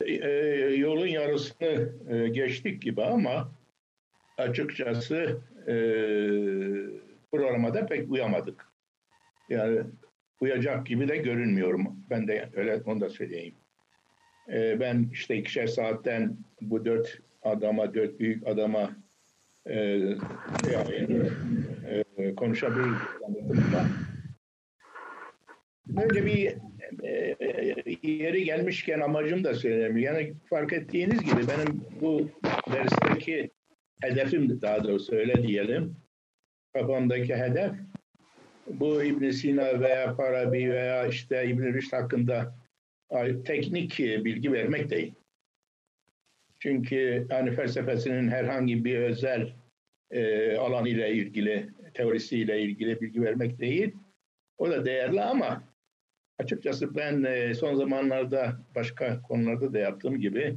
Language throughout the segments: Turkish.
e, yolun yarısını e, geçtik gibi ama açıkçası e, programa pek uyamadık. Yani uyacak gibi de görünmüyorum. Ben de öyle onu da söyleyeyim. E, ben işte ikişer saatten bu dört adama, dört büyük adama e, yani, e, konuşabiliriz. Böyle bir e, yeri gelmişken amacım da söyleyeyim. Yani fark ettiğiniz gibi benim bu dersteki hedefim daha doğrusu öyle diyelim. Kafamdaki hedef bu İbn Sina veya Farabi veya işte İbn Rüşd hakkında teknik bilgi vermek değil. Çünkü hani felsefesinin herhangi bir özel e, alan ile ilgili, teorisiyle ilgili bilgi vermek değil. O da değerli ama açıkçası ben e, son zamanlarda başka konularda da yaptığım gibi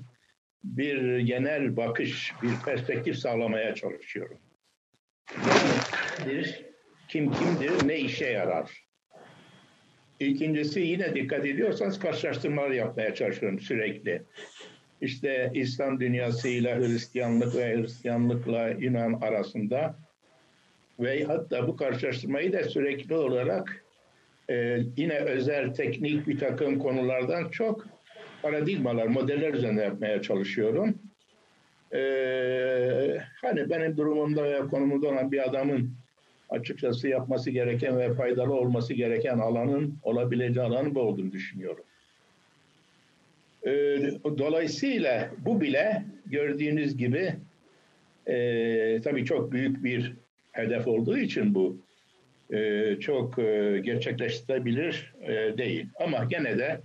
bir genel bakış, bir perspektif sağlamaya çalışıyorum. Kimdir, kim kimdir, ne işe yarar? İkincisi yine dikkat ediyorsanız karşılaştırmalar yapmaya çalışıyorum sürekli. İşte İslam dünyasıyla Hristiyanlık ve Hristiyanlıkla Yunan arasında ve hatta bu karşılaştırmayı da sürekli olarak e, yine özel teknik bir takım konulardan çok paradigmalar, modeller üzerinde yapmaya çalışıyorum. Ee, hani benim durumumda veya konumunda olan bir adamın açıkçası yapması gereken ve faydalı olması gereken alanın olabileceği alanın bu olduğunu düşünüyorum. Ee, dolayısıyla bu bile gördüğünüz gibi e, tabii çok büyük bir hedef olduğu için bu e, çok e, gerçekleştirebilir e, değil. Ama gene de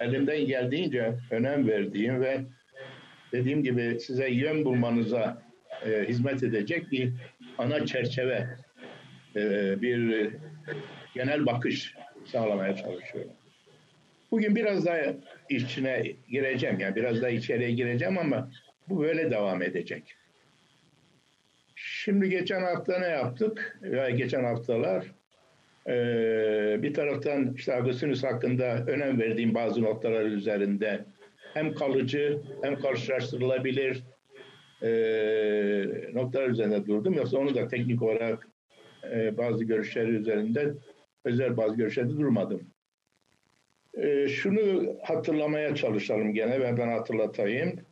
elimden geldiğince önem verdiğim ve dediğim gibi size yön bulmanıza hizmet edecek bir ana çerçeve, bir genel bakış sağlamaya çalışıyorum. Bugün biraz daha içine gireceğim, yani biraz daha içeriye gireceğim ama bu böyle devam edecek. Şimdi geçen hafta ne yaptık? Ya geçen haftalar ee, bir taraftan işte Agustinus hakkında önem verdiğim bazı noktalar üzerinde hem kalıcı hem karşılaştırılabilir e, noktalar üzerinde durdum. Yoksa onu da teknik olarak e, bazı görüşleri üzerinde özel bazı görüşlerde durmadım. E, şunu hatırlamaya çalışalım gene ve ben hatırlatayım.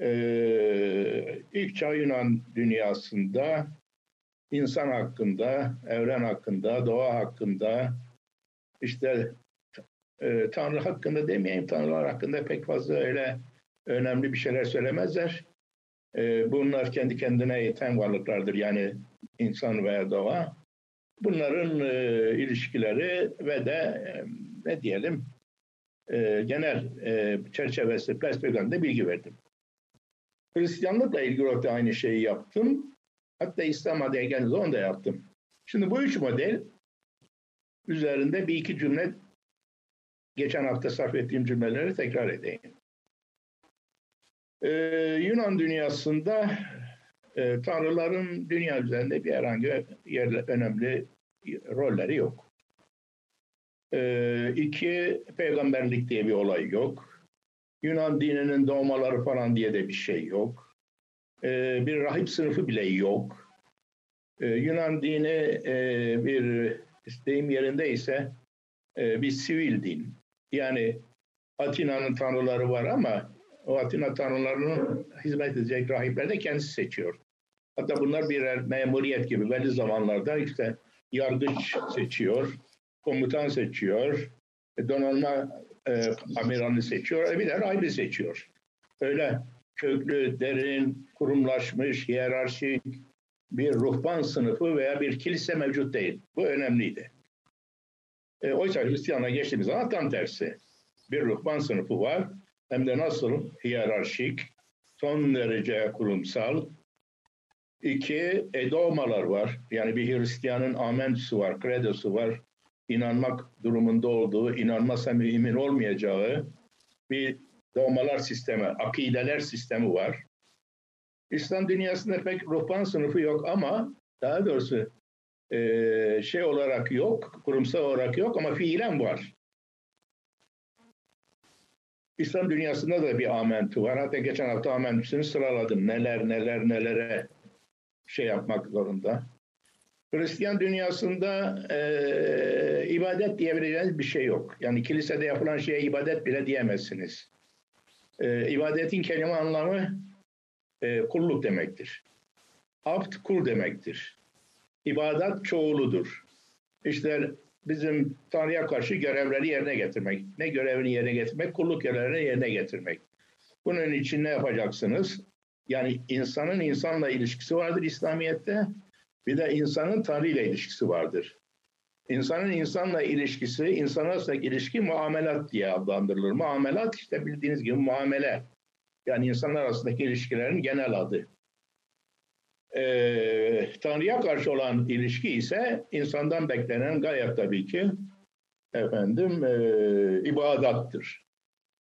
E, ilk çağ Yunan dünyasında insan hakkında, evren hakkında, doğa hakkında, işte e, Tanrı hakkında demeyeyim, Tanrılar hakkında pek fazla öyle önemli bir şeyler söylemezler. E, bunlar kendi kendine yeten varlıklardır yani insan veya doğa. Bunların e, ilişkileri ve de e, ne diyelim e, genel e, çerçevesi, perspektifinde bilgi verdim. Hristiyanlıkla ilgili olarak da aynı şeyi yaptım. Hatta İslam adaya geldiğinde onu da yaptım. Şimdi bu üç model üzerinde bir iki cümle geçen hafta sarf ettiğim cümleleri tekrar edeyim. Ee, Yunan dünyasında e, tanrıların dünya üzerinde bir herhangi yer, önemli rolleri yok. Ee, iki, peygamberlik diye bir olay yok. Yunan dininin doğmaları falan diye de bir şey yok e, bir rahip sınıfı bile yok. E, Yunan dini e, bir isteğim yerinde ise e, bir sivil din. Yani Atina'nın tanrıları var ama o Atina tanrılarının hizmet edecek rahipler de kendisi seçiyor. Hatta bunlar birer memuriyet gibi belli zamanlarda işte yargıç seçiyor, komutan seçiyor, donanma e, amiralini seçiyor, de rahibi seçiyor. Öyle köklü, derin, kurumlaşmış, hiyerarşik bir ruhban sınıfı veya bir kilise mevcut değil. Bu önemliydi. E, oysa Hristiyan'a geçtiğimiz zaman tam tersi. Bir ruhban sınıfı var. Hem de nasıl? Hiyerarşik, son derece kurumsal. İki, edomalar var. Yani bir Hristiyanın amentüsü var, kredosu var. İnanmak durumunda olduğu, inanmasa mümin olmayacağı bir doğmalar sistemi, akideler sistemi var. İslam dünyasında pek ruhban sınıfı yok ama daha doğrusu e, şey olarak yok, kurumsal olarak yok ama fiilen var. İslam dünyasında da bir amentü var. Hatta geçen hafta amentüsünü sıraladım. Neler neler nelere şey yapmak zorunda. Hristiyan dünyasında e, ibadet diyebileceğiniz bir şey yok. Yani kilisede yapılan şeye ibadet bile diyemezsiniz. E, ibadetin kelime anlamı e, kulluk demektir. Abd kul demektir. İbadet çoğuludur. İşte bizim Tanrı'ya karşı görevleri yerine getirmek. Ne görevini yerine getirmek? Kulluk görevlerini yerine getirmek. Bunun için ne yapacaksınız? Yani insanın insanla ilişkisi vardır İslamiyet'te. Bir de insanın Tanrı ile ilişkisi vardır. İnsanın insanla ilişkisi, insan arasındaki ilişki muamelat diye adlandırılır. Muamelat işte bildiğiniz gibi muamele. Yani insanlar arasındaki ilişkilerin genel adı. Ee, Tanrı'ya karşı olan ilişki ise insandan beklenen gayet tabii ki efendim e, ibadattır.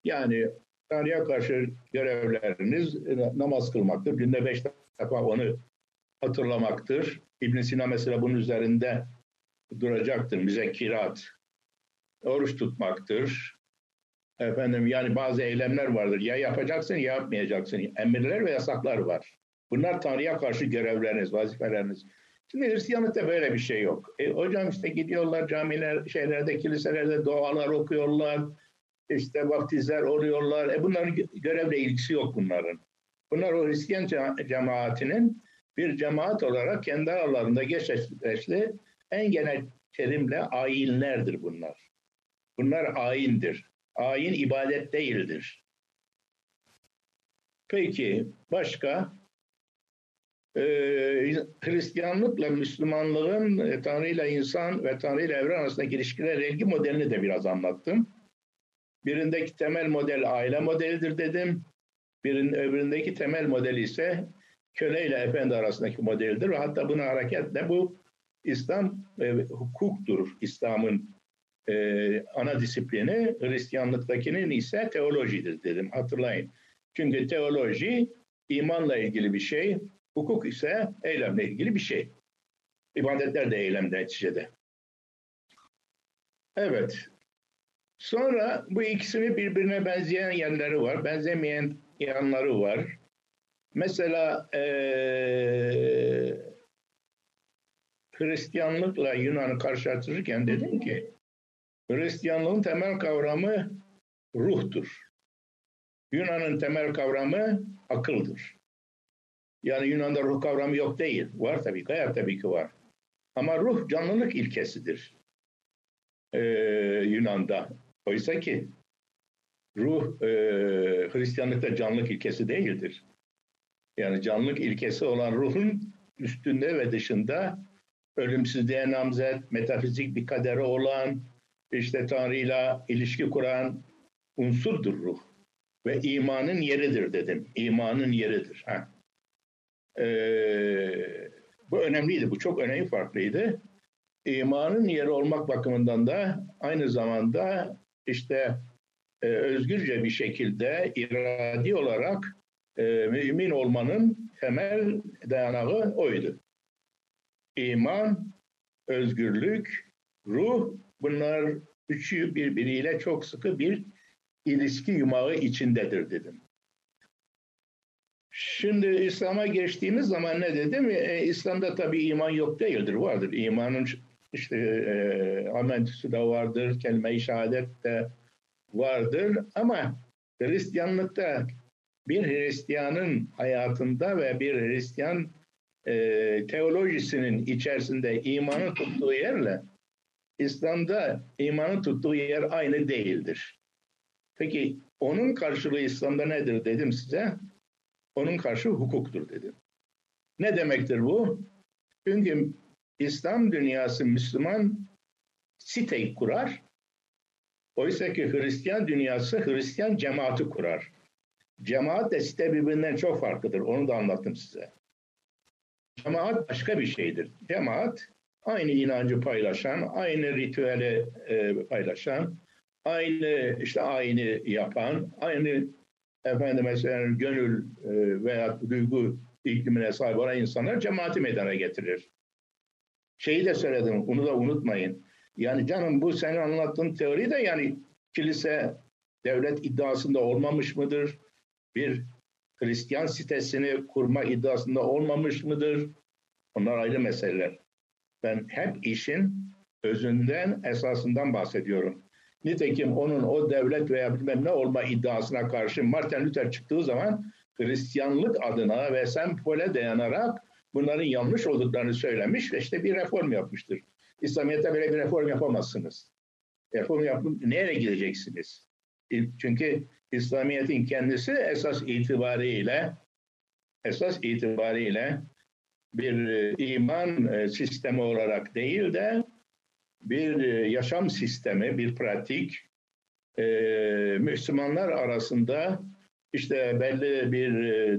Yani Tanrı'ya karşı görevleriniz namaz kılmaktır. Günde beş defa onu hatırlamaktır. İbn Sina mesela bunun üzerinde duracaktır. Müzekkirat, oruç tutmaktır. Efendim yani bazı eylemler vardır. Ya yapacaksın ya yapmayacaksın. Emirler ve yasaklar var. Bunlar Tanrı'ya karşı görevleriniz, vazifeleriniz. Şimdi Hristiyanlıkta böyle bir şey yok. E, hocam işte gidiyorlar camiler, şeylerde, kiliselerde dualar okuyorlar. İşte vaftizler oluyorlar. E bunların görevle ilgisi yok bunların. Bunlar o Hristiyan cemaatinin bir cemaat olarak kendi aralarında geçeşli en genel terimle ayinlerdir bunlar. Bunlar ayindir. Ayin ibadet değildir. Peki başka? Ee, Hristiyanlıkla Müslümanlığın e, Tanrı ile insan ve Tanrı ile evren arasındaki ilişkiler ilgi modelini de biraz anlattım. Birindeki temel model aile modelidir dedim. Birinin öbüründeki temel model ise köle ile efendi arasındaki modeldir ve hatta buna hareketle bu İslam e, hukuktur. İslam'ın e, ana disiplini Hristiyanlıktakinin ise teolojidir dedim hatırlayın. Çünkü teoloji imanla ilgili bir şey, hukuk ise eylemle ilgili bir şey. İbadetler de eylemde neticede. Evet. Sonra bu ikisini birbirine benzeyen yerleri var, benzemeyen yanları var. Mesela ee, Hristiyanlıkla Yunan'ı karşılaştırırken dedim ki Hristiyanlığın temel kavramı ruhtur. Yunan'ın temel kavramı akıldır. Yani Yunan'da ruh kavramı yok değil. Var tabii, gayet tabii ki var. Ama ruh canlılık ilkesidir. Ee, Yunan'da. Oysa ki ruh e, Hristiyanlıkta canlılık ilkesi değildir. Yani canlılık ilkesi olan ruhun üstünde ve dışında ölümsüzlüğe namzet, metafizik bir kaderi olan, işte Tanrı'yla ilişki kuran unsurdur ruh. Ve imanın yeridir dedim. İmanın yeridir. Ha. Ee, bu önemliydi. Bu çok önemli farklıydı. İmanın yeri olmak bakımından da aynı zamanda işte e, özgürce bir şekilde iradi olarak e, mümin olmanın temel dayanağı oydu. İman, özgürlük, ruh bunlar üçü birbiriyle çok sıkı bir ilişki yumağı içindedir dedim. Şimdi İslam'a geçtiğimiz zaman ne dedim? E, İslam'da tabii iman yok değildir, vardır. İmanın işte e, amentüsü de vardır, kelime-i şehadet de vardır ama Hristiyanlıkta bir Hristiyanın hayatında ve bir Hristiyan e, teolojisinin içerisinde imanı tuttuğu yerle İslam'da imanı tuttuğu yer aynı değildir. Peki onun karşılığı İslam'da nedir dedim size? Onun karşılığı hukuktur dedim. Ne demektir bu? Çünkü İslam dünyası Müslüman siteyi kurar. Oysa ki Hristiyan dünyası Hristiyan cemaati kurar. Cemaat de site birbirinden çok farklıdır. Onu da anlattım size. Cemaat başka bir şeydir. Cemaat aynı inancı paylaşan, aynı ritüeli e, paylaşan, aynı işte aynı yapan, aynı efendim mesela gönül e, veya duygu iklimine sahip olan insanlar cemaati meydana getirir. Şeyi de söyledim, onu da unutmayın. Yani canım bu senin anlattığın teori de yani kilise devlet iddiasında olmamış mıdır? Bir Hristiyan sitesini kurma iddiasında olmamış mıdır? Onlar ayrı meseleler. Ben hep işin özünden, esasından bahsediyorum. Nitekim onun o devlet veya bilmem ne olma iddiasına karşı Martin Luther çıktığı zaman Hristiyanlık adına ve sempole dayanarak bunların yanlış olduklarını söylemiş ve işte bir reform yapmıştır. İslamiyet'te böyle bir reform yapamazsınız. Reform yapıp nereye gideceksiniz? Çünkü İslamiyet'in kendisi esas itibariyle esas itibariyle bir e, iman e, sistemi olarak değil de bir e, yaşam sistemi, bir pratik Müslümanlar arasında işte belli bir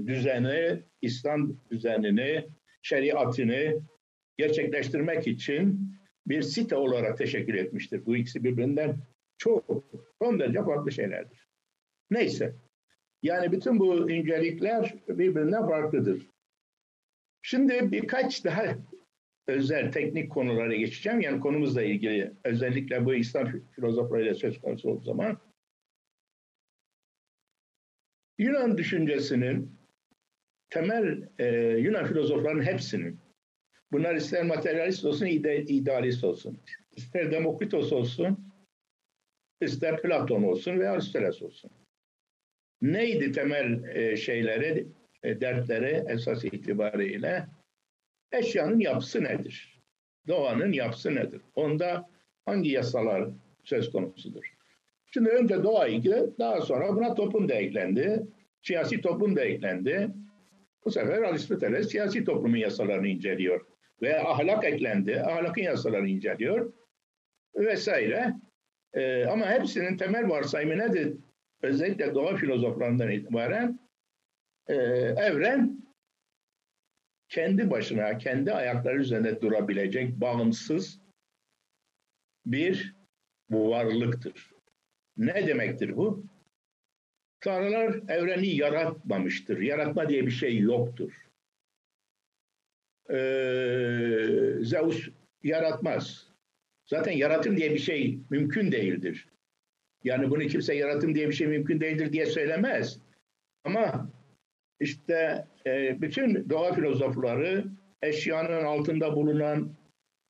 düzeni, İslam düzenini, şeriatını gerçekleştirmek için bir site olarak teşekkür etmiştir. Bu ikisi birbirinden çok son derece farklı şeylerdir. Neyse. Yani bütün bu incelikler birbirinden farklıdır. Şimdi birkaç daha özel teknik konulara geçeceğim. Yani konumuzla ilgili özellikle bu İslam filozoflarıyla söz konusu olduğu zaman Yunan düşüncesinin temel e, Yunan filozoflarının hepsinin bunlar ister materyalist olsun ide, idealist olsun ister Demokritos olsun ister Platon olsun veya Aristoteles olsun. Neydi temel e, şeyleri, e, dertleri esas itibariyle? Eşyanın yapısı nedir? Doğanın yapısı nedir? Onda hangi yasalar söz konusudur? Şimdi önce doğa ilgili, daha sonra buna toplum da eklendi. Siyasi toplum da eklendi. Bu sefer Aristoteles siyasi toplumun yasalarını inceliyor. Ve ahlak eklendi. Ahlakın yasalarını inceliyor. Vesaire. Ee, ama hepsinin temel varsayımı nedir? Özellikle doğa filozoflarından itibaren e, evren kendi başına, kendi ayakları üzerinde durabilecek bağımsız bir varlıktır. Ne demektir bu? Tanrılar evreni yaratmamıştır. Yaratma diye bir şey yoktur. Ee, Zeus yaratmaz. Zaten yaratım diye bir şey mümkün değildir. Yani bunu kimse yaratım diye bir şey mümkün değildir diye söylemez. Ama işte e, bütün doğa filozofları eşyanın altında bulunan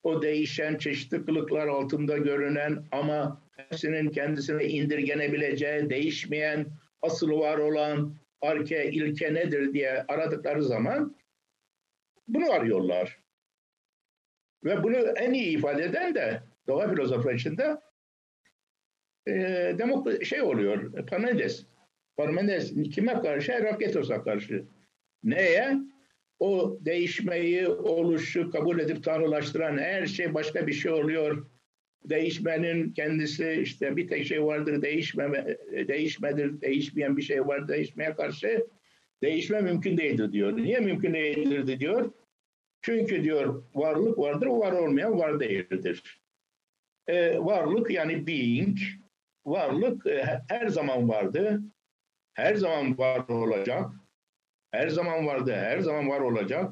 o değişen çeşitli kılıklar altında görünen ama hepsinin kendisine indirgenebileceği, değişmeyen, asıl var olan arke, ilke nedir diye aradıkları zaman bunu arıyorlar. Ve bunu en iyi ifade eden de doğa filozofları içinde e, şey oluyor, Parmenides. Parmenides kime karşı? Herakleitos'a karşı. Neye? O değişmeyi, oluşu kabul edip tanrılaştıran her şey başka bir şey oluyor. Değişmenin kendisi işte bir tek şey vardır, değişmeme, değişmedir, değişmeyen bir şey var, değişmeye karşı değişme mümkün değildir diyor. Niye mümkün değildir diyor? Çünkü diyor varlık vardır, var olmayan var değildir. Ee, varlık yani being, varlık e, her zaman vardı, her zaman var olacak, her zaman vardı, her zaman var olacak.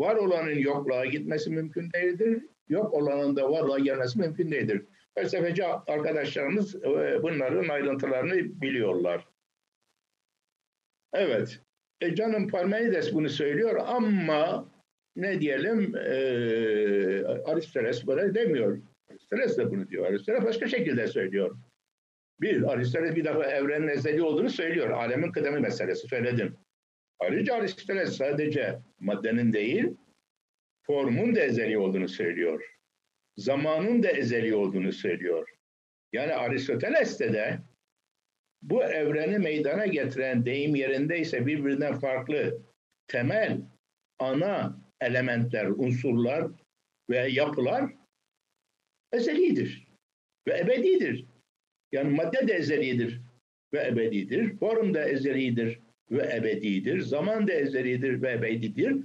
Var olanın yokluğa gitmesi mümkün değildir, yok olanın da varlığa gelmesi mümkün değildir. Felsefeci arkadaşlarımız e, bunların ayrıntılarını biliyorlar. Evet, e canım Parmenides bunu söylüyor ama ne diyelim e, Aristoteles böyle demiyor. Aristoteles de bunu diyor. Aristoteles başka şekilde söylüyor. Bir, Aristoteles bir defa evrenin ezeli olduğunu söylüyor. Alemin kıdemi meselesi söyledim. Ayrıca Aristoteles sadece maddenin değil, formun da ezeli olduğunu söylüyor. Zamanın da ezeli olduğunu söylüyor. Yani Aristoteles'te de bu evreni meydana getiren deyim yerindeyse birbirinden farklı temel, ana elementler, unsurlar ve yapılar ezelidir ve ebedidir. Yani madde de ezelidir ve ebedidir. Form da ezelidir ve ebedidir. Zaman da ezelidir ve ebedidir.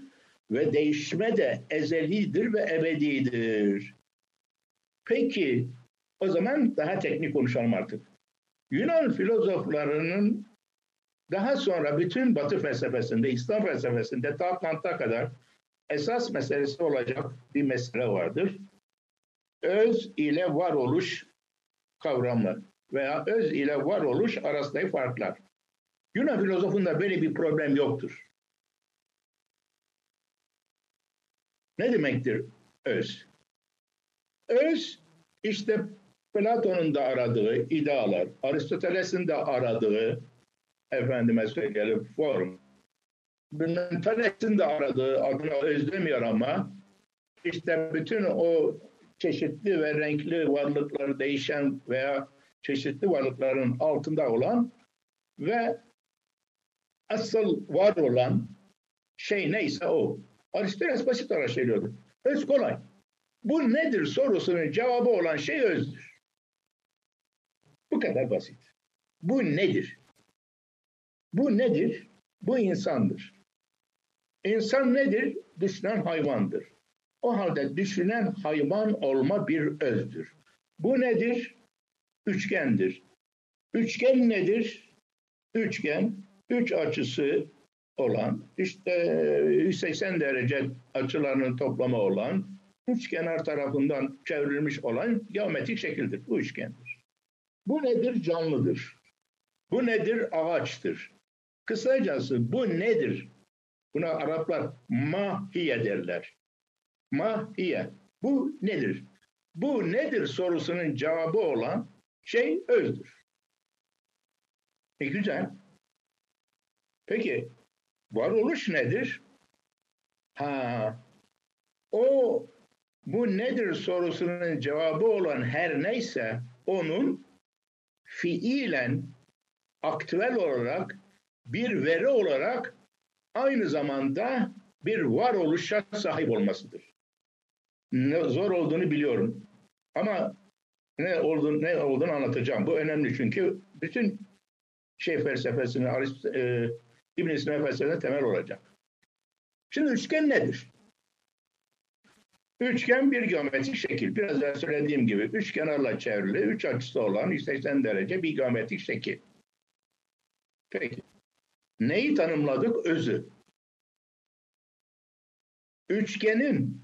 Ve değişme de ezelidir ve ebedidir. Peki o zaman daha teknik konuşalım artık. Yunan filozoflarının daha sonra bütün Batı felsefesinde, İslam felsefesinde ta Kant'a kadar esas meselesi olacak bir mesele vardır. Öz ile varoluş kavramı. Veya öz ile varoluş arasındaki farklar. Yunan filozofunda böyle bir problem yoktur. Ne demektir öz? Öz işte Platon'un da aradığı idealar, Aristoteles'in de aradığı efendime söyleyelim form. Thales'in de aradığı adına özlemiyor ama işte bütün o çeşitli ve renkli varlıkları değişen veya çeşitli varlıkların altında olan ve asıl var olan şey neyse o. Aristoteles basit olarak söylüyordu. Öz kolay. Bu nedir sorusunun cevabı olan şey özdür. Bu kadar basit. Bu nedir? Bu nedir? Bu insandır. İnsan nedir? Düşünen hayvandır. O halde düşünen hayvan olma bir özdür. Bu nedir? Üçgendir. Üçgen nedir? Üçgen, üç açısı olan, işte 180 derece açılarının toplamı olan, üç kenar tarafından çevrilmiş olan geometrik şekildir. Bu üçgendir. Bu nedir? Canlıdır. Bu nedir? Ağaçtır. Kısacası bu nedir? Buna Araplar mahiye derler. Mahiye. Bu nedir? Bu nedir sorusunun cevabı olan şey özdür. E güzel. Peki varoluş nedir? Ha, o bu nedir sorusunun cevabı olan her neyse onun fiilen aktüel olarak bir veri olarak aynı zamanda bir varoluşa sahip olmasıdır. Ne zor olduğunu biliyorum. Ama ne olduğunu, ne olduğunu anlatacağım. Bu önemli çünkü bütün şey felsefesini, e, İbn Sina felsefesine temel olacak. Şimdi üçgen nedir? Üçgen bir geometrik şekil. Biraz önce söylediğim gibi üç kenarla çevrili, üç açısı olan 180 derece bir geometrik şekil. Peki. Neyi tanımladık? Özü. Üçgenin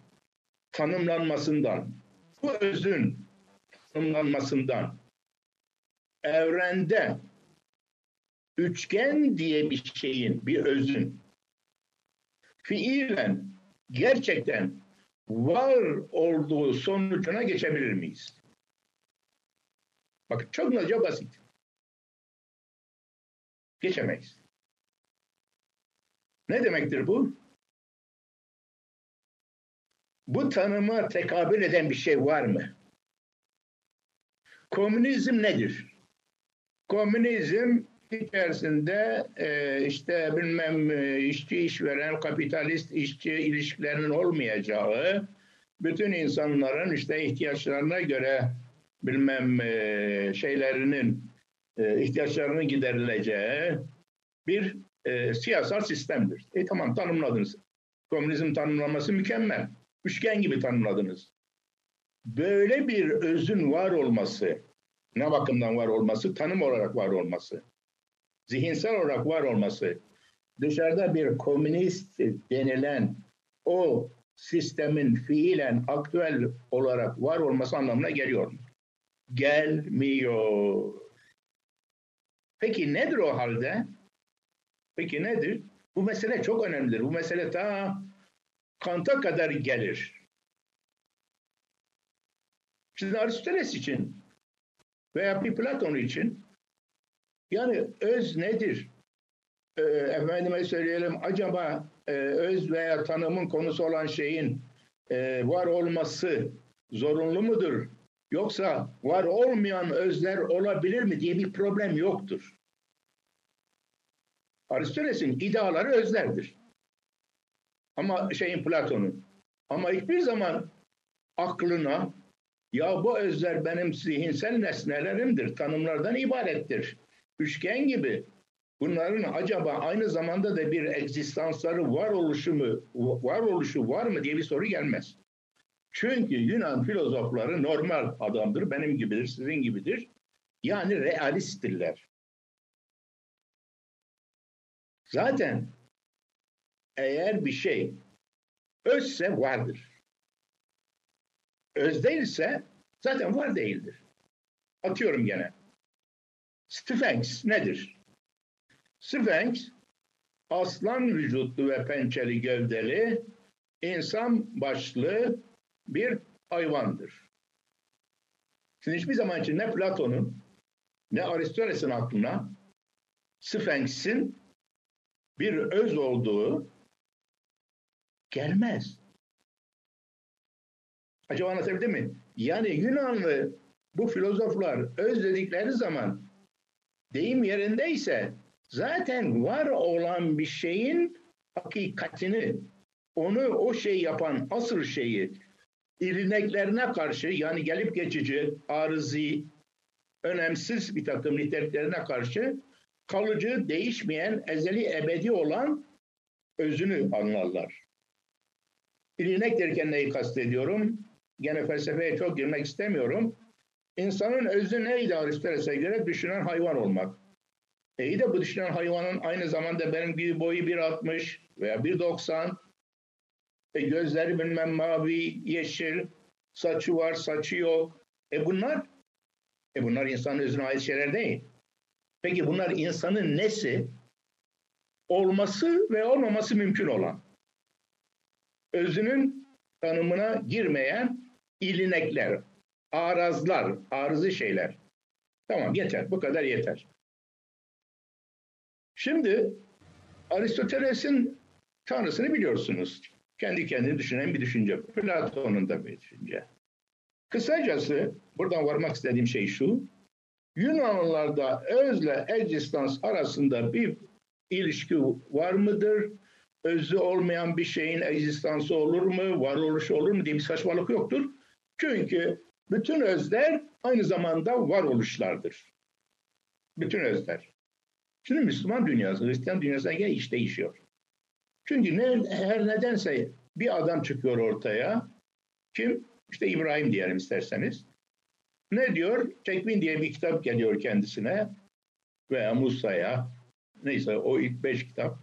tanımlanmasından, bu özün tanımlanmasından evrende üçgen diye bir şeyin, bir özün fiilen gerçekten var olduğu sonucuna geçebilir miyiz? Bak çok naca basit. Geçemeyiz. Ne demektir bu? Bu tanıma tekabül eden bir şey var mı? Komünizm nedir? Komünizm içerisinde e, işte bilmem e, işçi işveren kapitalist işçi ilişkilerinin olmayacağı bütün insanların işte ihtiyaçlarına göre bilmem e, şeylerinin e, ihtiyaçlarının giderileceği bir e, siyasal sistemdir. E tamam tanımladınız. Komünizm tanımlaması mükemmel. Üçgen gibi tanımladınız. Böyle bir özün var olması, ne bakımdan var olması? Tanım olarak var olması zihinsel olarak var olması, dışarıda bir komünist denilen o sistemin fiilen aktüel olarak var olması anlamına geliyor mu? Gelmiyor. Peki nedir o halde? Peki nedir? Bu mesele çok önemlidir. Bu mesele ta Kant'a kadar gelir. Şimdi Aristoteles için veya bir Platon için yani öz nedir? Ee, efendime söyleyelim acaba e, öz veya tanımın konusu olan şeyin e, var olması zorunlu mudur? Yoksa var olmayan özler olabilir mi diye bir problem yoktur. Aristoteles'in ideaları özlerdir. Ama şeyin Platon'un. Ama hiçbir zaman aklına ya bu özler benim zihinsel nesnelerimdir, tanımlardan ibarettir üçgen gibi bunların acaba aynı zamanda da bir egzistansları var oluşu mu, var oluşu var mı diye bir soru gelmez. Çünkü Yunan filozofları normal adamdır, benim gibidir, sizin gibidir. Yani realisttirler. Zaten eğer bir şey özse vardır. Öz değilse zaten var değildir. Atıyorum gene. Sphinx nedir? Sphinx aslan vücutlu ve pençeli gövdeli insan başlı bir hayvandır. Şimdi hiçbir zaman için ne Platon'un ne Aristoteles'in aklına Sphinx'in bir öz olduğu gelmez. Acaba anlatabildim mi? Yani Yunanlı bu filozoflar öz dedikleri zaman deyim yerindeyse zaten var olan bir şeyin hakikatini, onu o şey yapan asıl şeyi irineklerine karşı yani gelip geçici, arızi, önemsiz bir takım niteliklerine karşı kalıcı, değişmeyen, ezeli, ebedi olan özünü anlarlar. İrinek derken neyi kastediyorum? Gene felsefeye çok girmek istemiyorum. İnsanın özü neydi Aristoteles'e göre? Düşünen hayvan olmak. E iyi de bu düşünen hayvanın aynı zamanda benim gibi boyu 1.60 veya 1.90 e gözleri bilmem mavi, yeşil, saçı var, saçı yok. E bunlar e bunlar insanın özüne ait şeyler değil. Peki bunlar insanın nesi? Olması ve olmaması mümkün olan. Özünün tanımına girmeyen ilinekler, arazlar, arızı şeyler. Tamam yeter, bu kadar yeter. Şimdi Aristoteles'in tanrısını biliyorsunuz. Kendi kendini düşünen bir düşünce. Platon'un da bir düşünce. Kısacası buradan varmak istediğim şey şu. Yunanlılarda özle egzistans arasında bir ilişki var mıdır? Özü olmayan bir şeyin egzistansı olur mu? Varoluşu olur mu diye bir saçmalık yoktur. Çünkü bütün özler aynı zamanda varoluşlardır. Bütün özler. Şimdi Müslüman dünyası, Hristiyan dünyasına gel iş değişiyor. Çünkü ne, her nedense bir adam çıkıyor ortaya. Kim? İşte İbrahim diyelim isterseniz. Ne diyor? Tekvin diye bir kitap geliyor kendisine veya Musa'ya. Neyse o ilk beş kitap.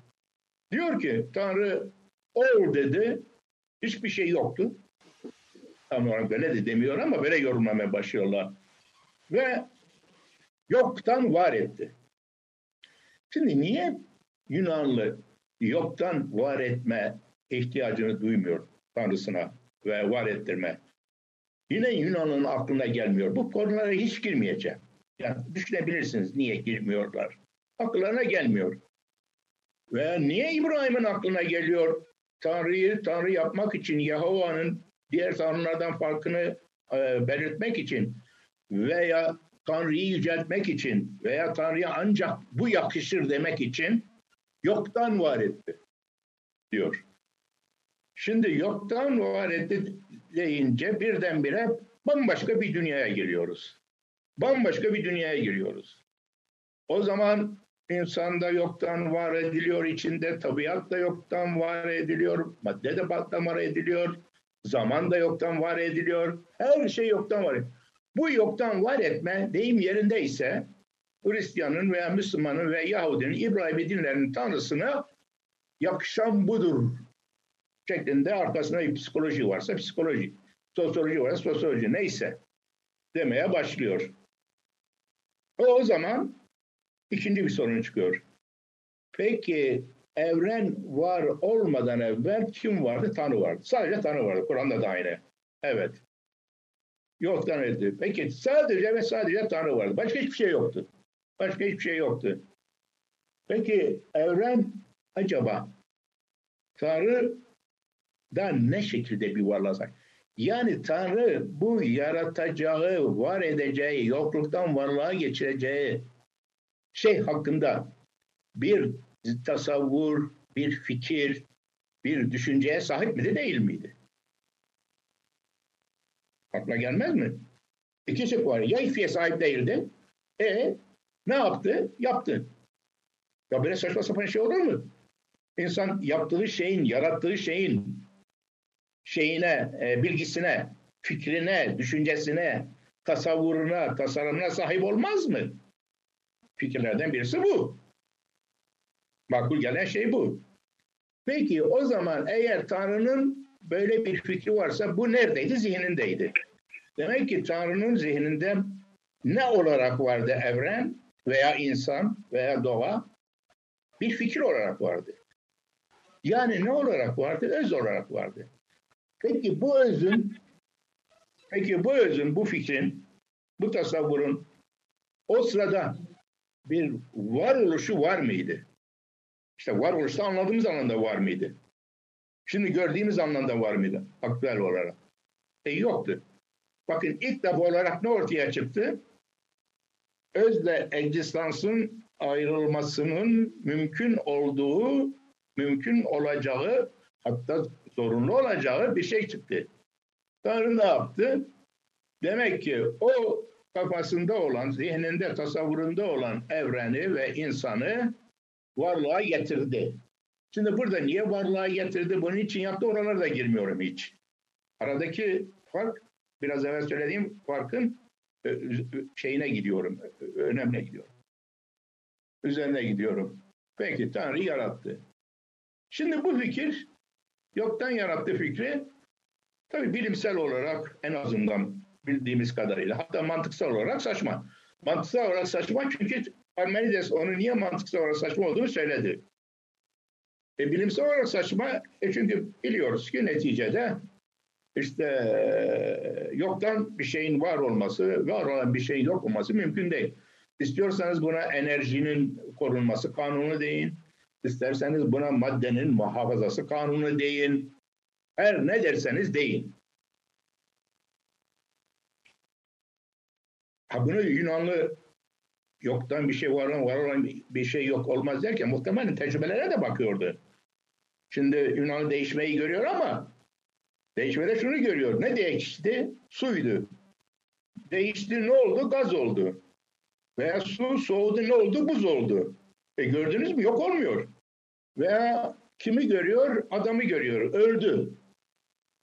Diyor ki Tanrı ol dedi. Hiçbir şey yoktu. Tam olarak böyle de demiyor ama böyle yorumlamaya başlıyorlar. Ve yoktan var etti. Şimdi niye Yunanlı yoktan var etme ihtiyacını duymuyor Tanrısına ve var ettirme? Yine Yunan'ın aklına gelmiyor. Bu konulara hiç girmeyeceğim. Yani düşünebilirsiniz niye girmiyorlar. Akıllarına gelmiyor. Veya niye İbrahim'in aklına geliyor? Tanrı'yı Tanrı yapmak için Yahova'nın diğer tanrılardan farkını e, belirtmek için veya Tanrı'yı yüceltmek için veya Tanrı'ya ancak bu yakışır demek için yoktan var etti diyor. Şimdi yoktan var etti deyince birdenbire bambaşka bir dünyaya giriyoruz. Bambaşka bir dünyaya giriyoruz. O zaman insanda yoktan var ediliyor, içinde tabiat da yoktan var ediliyor, madde de var ediliyor, zaman da yoktan var ediliyor, her şey yoktan var. Bu yoktan var etme deyim yerindeyse Hristiyanın veya Müslümanın veya Yahudinin, İbrahim dinlerinin tanrısına yakışan budur şeklinde arkasında bir psikoloji varsa psikoloji, sosyoloji varsa sosyoloji neyse demeye başlıyor. O zaman ikinci bir sorun çıkıyor. Peki evren var olmadan evvel kim vardı? Tanrı vardı. Sadece Tanrı vardı. Kur'an'da da aynı. Evet. Yoktan öldü. Peki sadece ve sadece Tanrı vardı. Başka hiçbir şey yoktu. Başka hiçbir şey yoktu. Peki evren acaba Tanrı da ne şekilde bir varlığa? Yani Tanrı bu yaratacağı, var edeceği, yokluktan varlığa geçireceği şey hakkında bir tasavvur, bir fikir, bir düşünceye sahip miydi değil miydi? Aklına gelmez mi? İki şık var. Ya ifiye sahip değildi. E ne yaptı? Yaptı. Ya böyle saçma sapan şey olur mu? İnsan yaptığı şeyin, yarattığı şeyin şeyine, e, bilgisine, fikrine, düşüncesine, tasavvuruna, tasarımına sahip olmaz mı? Fikirlerden birisi bu. Makul gelen şey bu. Peki o zaman eğer Tanrı'nın böyle bir fikri varsa bu neredeydi? Zihnindeydi. Demek ki Tanrı'nın zihninde ne olarak vardı evren? veya insan veya doğa bir fikir olarak vardı. Yani ne olarak vardı? Öz olarak vardı. Peki bu özün peki bu özün, bu fikrin, bu tasavvurun o sırada bir varoluşu var mıydı? İşte varoluşta anladığımız anlamda var mıydı? Şimdi gördüğümüz anlamda var mıydı? Aktüel olarak. E yoktu. Bakın ilk defa olarak ne ortaya çıktı? Özle egzistansın ayrılmasının mümkün olduğu, mümkün olacağı, hatta zorunlu olacağı bir şey çıktı. Tanrı ne yaptı? Demek ki o kafasında olan, zihninde, tasavvurunda olan evreni ve insanı varlığa getirdi. Şimdi burada niye varlığa getirdi, bunun için yaptı oralara da girmiyorum hiç. Aradaki fark, biraz evvel söylediğim farkın e, şeyine gidiyorum, önemine gidiyorum. Üzerine gidiyorum. Peki Tanrı yarattı. Şimdi bu fikir, yoktan yarattı fikri, tabi bilimsel olarak en azından bildiğimiz kadarıyla, hatta mantıksal olarak saçma. Mantıksal olarak saçma çünkü Parmenides onu niye mantıksal olarak saçma olduğunu söyledi. E, bilimsel olarak saçma e çünkü biliyoruz ki neticede işte yoktan bir şeyin var olması, var olan bir şeyin yok olması mümkün değil. İstiyorsanız buna enerjinin korunması kanunu deyin. İsterseniz buna maddenin muhafazası kanunu deyin. Her ne derseniz deyin. Ha bunu Yunanlı yoktan bir şey var olan, var olan bir şey yok olmaz derken muhtemelen tecrübelere de bakıyordu. Şimdi Yunan değişmeyi görüyor ama değişmede şunu görüyor. Ne değişti? Suydu. Değişti ne oldu? Gaz oldu. Veya su soğudu ne oldu? Buz oldu. E gördünüz mü? Yok olmuyor. Veya kimi görüyor? Adamı görüyor. Öldü.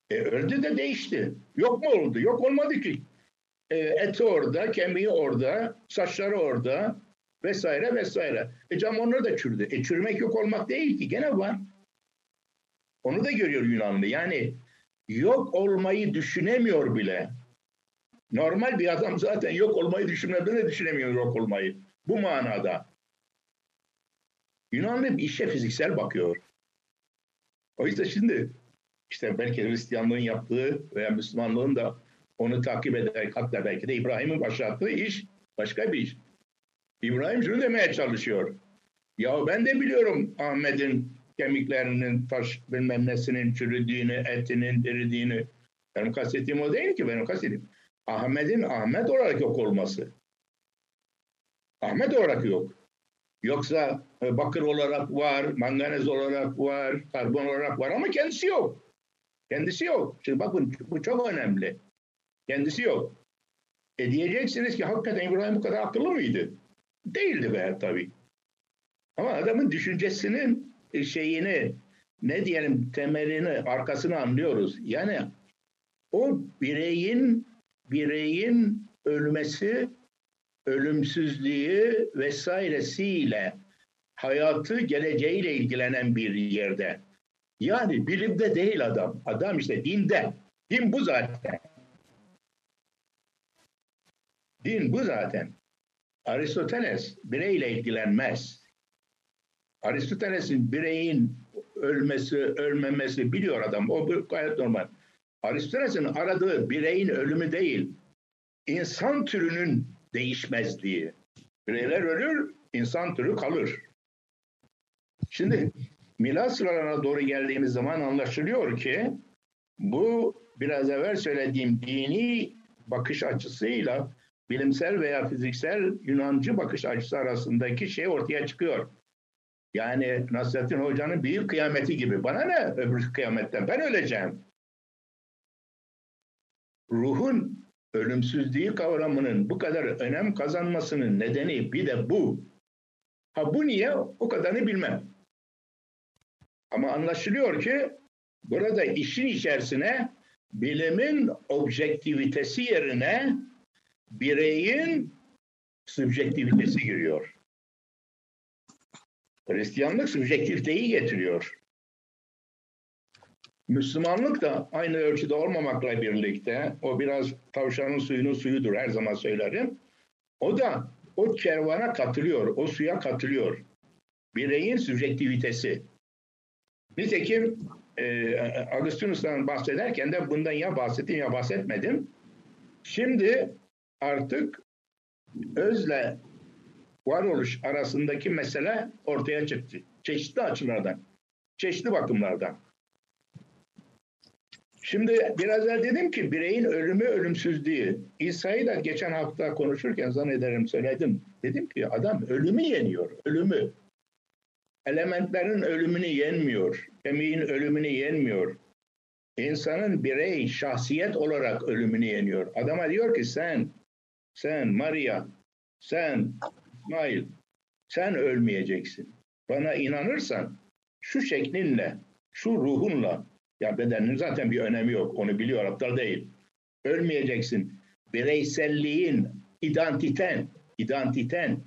E öldü de değişti. Yok mu oldu? Yok olmadı ki. E, eti orada, kemiği orada, saçları orada vesaire vesaire. E cam onları da çürüdü. E çürümek yok olmak değil ki. Gene var. Onu da görüyor Yunanlı. Yani yok olmayı düşünemiyor bile. Normal bir adam zaten yok olmayı düşünmeden de düşünemiyor yok olmayı. Bu manada. Yunanlı bir işe fiziksel bakıyor. O yüzden şimdi işte belki Hristiyanlığın yaptığı veya Müslümanlığın da onu takip ederek hatta belki de İbrahim'in başlattığı iş başka bir iş. İbrahim şunu demeye çalışıyor. Ya ben de biliyorum Ahmet'in kemiklerinin taş bilmem nesinin çürüdüğünü, etinin diridiğini. Benim kastettiğim o değil ki benim kastettiğim. Ahmet'in Ahmet olarak yok olması. Ahmet olarak yok. Yoksa e, bakır olarak var, manganez olarak var, karbon olarak var ama kendisi yok. Kendisi yok. Şimdi bakın bu çok önemli. Kendisi yok. E diyeceksiniz ki hakikaten İbrahim bu kadar akıllı mıydı? Değildi be tabii. Ama adamın düşüncesinin şeyini ne diyelim temelini arkasını anlıyoruz. Yani o bireyin bireyin ölmesi, ölümsüzlüğü vesairesiyle hayatı geleceğiyle ilgilenen bir yerde. Yani bilimde değil adam. Adam işte dinde. Din bu zaten. Din bu zaten. Aristoteles bireyle ilgilenmez. Aristoteles'in bireyin ölmesi, ölmemesi biliyor adam. O gayet normal. Aristoteles'in aradığı bireyin ölümü değil, insan türünün değişmezliği. Bireyler ölür, insan türü kalır. Şimdi milat sıralarına doğru geldiğimiz zaman anlaşılıyor ki bu biraz evvel söylediğim dini bakış açısıyla bilimsel veya fiziksel Yunancı bakış açısı arasındaki şey ortaya çıkıyor. Yani Nasrettin Hoca'nın büyük kıyameti gibi. Bana ne öbür kıyametten? Ben öleceğim. Ruhun ölümsüzlüğü kavramının bu kadar önem kazanmasının nedeni bir de bu. Ha bu niye? O kadarını bilmem. Ama anlaşılıyor ki burada işin içerisine bilimin objektivitesi yerine bireyin subjektivitesi giriyor. Hristiyanlık subjektiviteyi getiriyor. Müslümanlık da aynı ölçüde olmamakla birlikte, o biraz tavşanın suyunun suyudur her zaman söylerim. O da o kervana katılıyor, o suya katılıyor. Bireyin sübjektivitesi. Nitekim e, Agustinus'tan bahsederken de bundan ya bahsettim ya bahsetmedim. Şimdi artık özle varoluş arasındaki mesele ortaya çıktı. Çeşitli açılardan, çeşitli bakımlardan. Şimdi biraz evvel dedim ki bireyin ölümü ölümsüzlüğü. İsa'yı da geçen hafta konuşurken zannederim söyledim. Dedim ki adam ölümü yeniyor, ölümü. Elementlerin ölümünü yenmiyor, kemiğin ölümünü yenmiyor. İnsanın birey, şahsiyet olarak ölümünü yeniyor. Adama diyor ki sen, sen Maria, sen İsmail, sen ölmeyeceksin. Bana inanırsan şu şeklinle, şu ruhunla, ya bedenin zaten bir önemi yok, onu biliyor, aptal değil. Ölmeyeceksin. Bireyselliğin, identiten, identiten,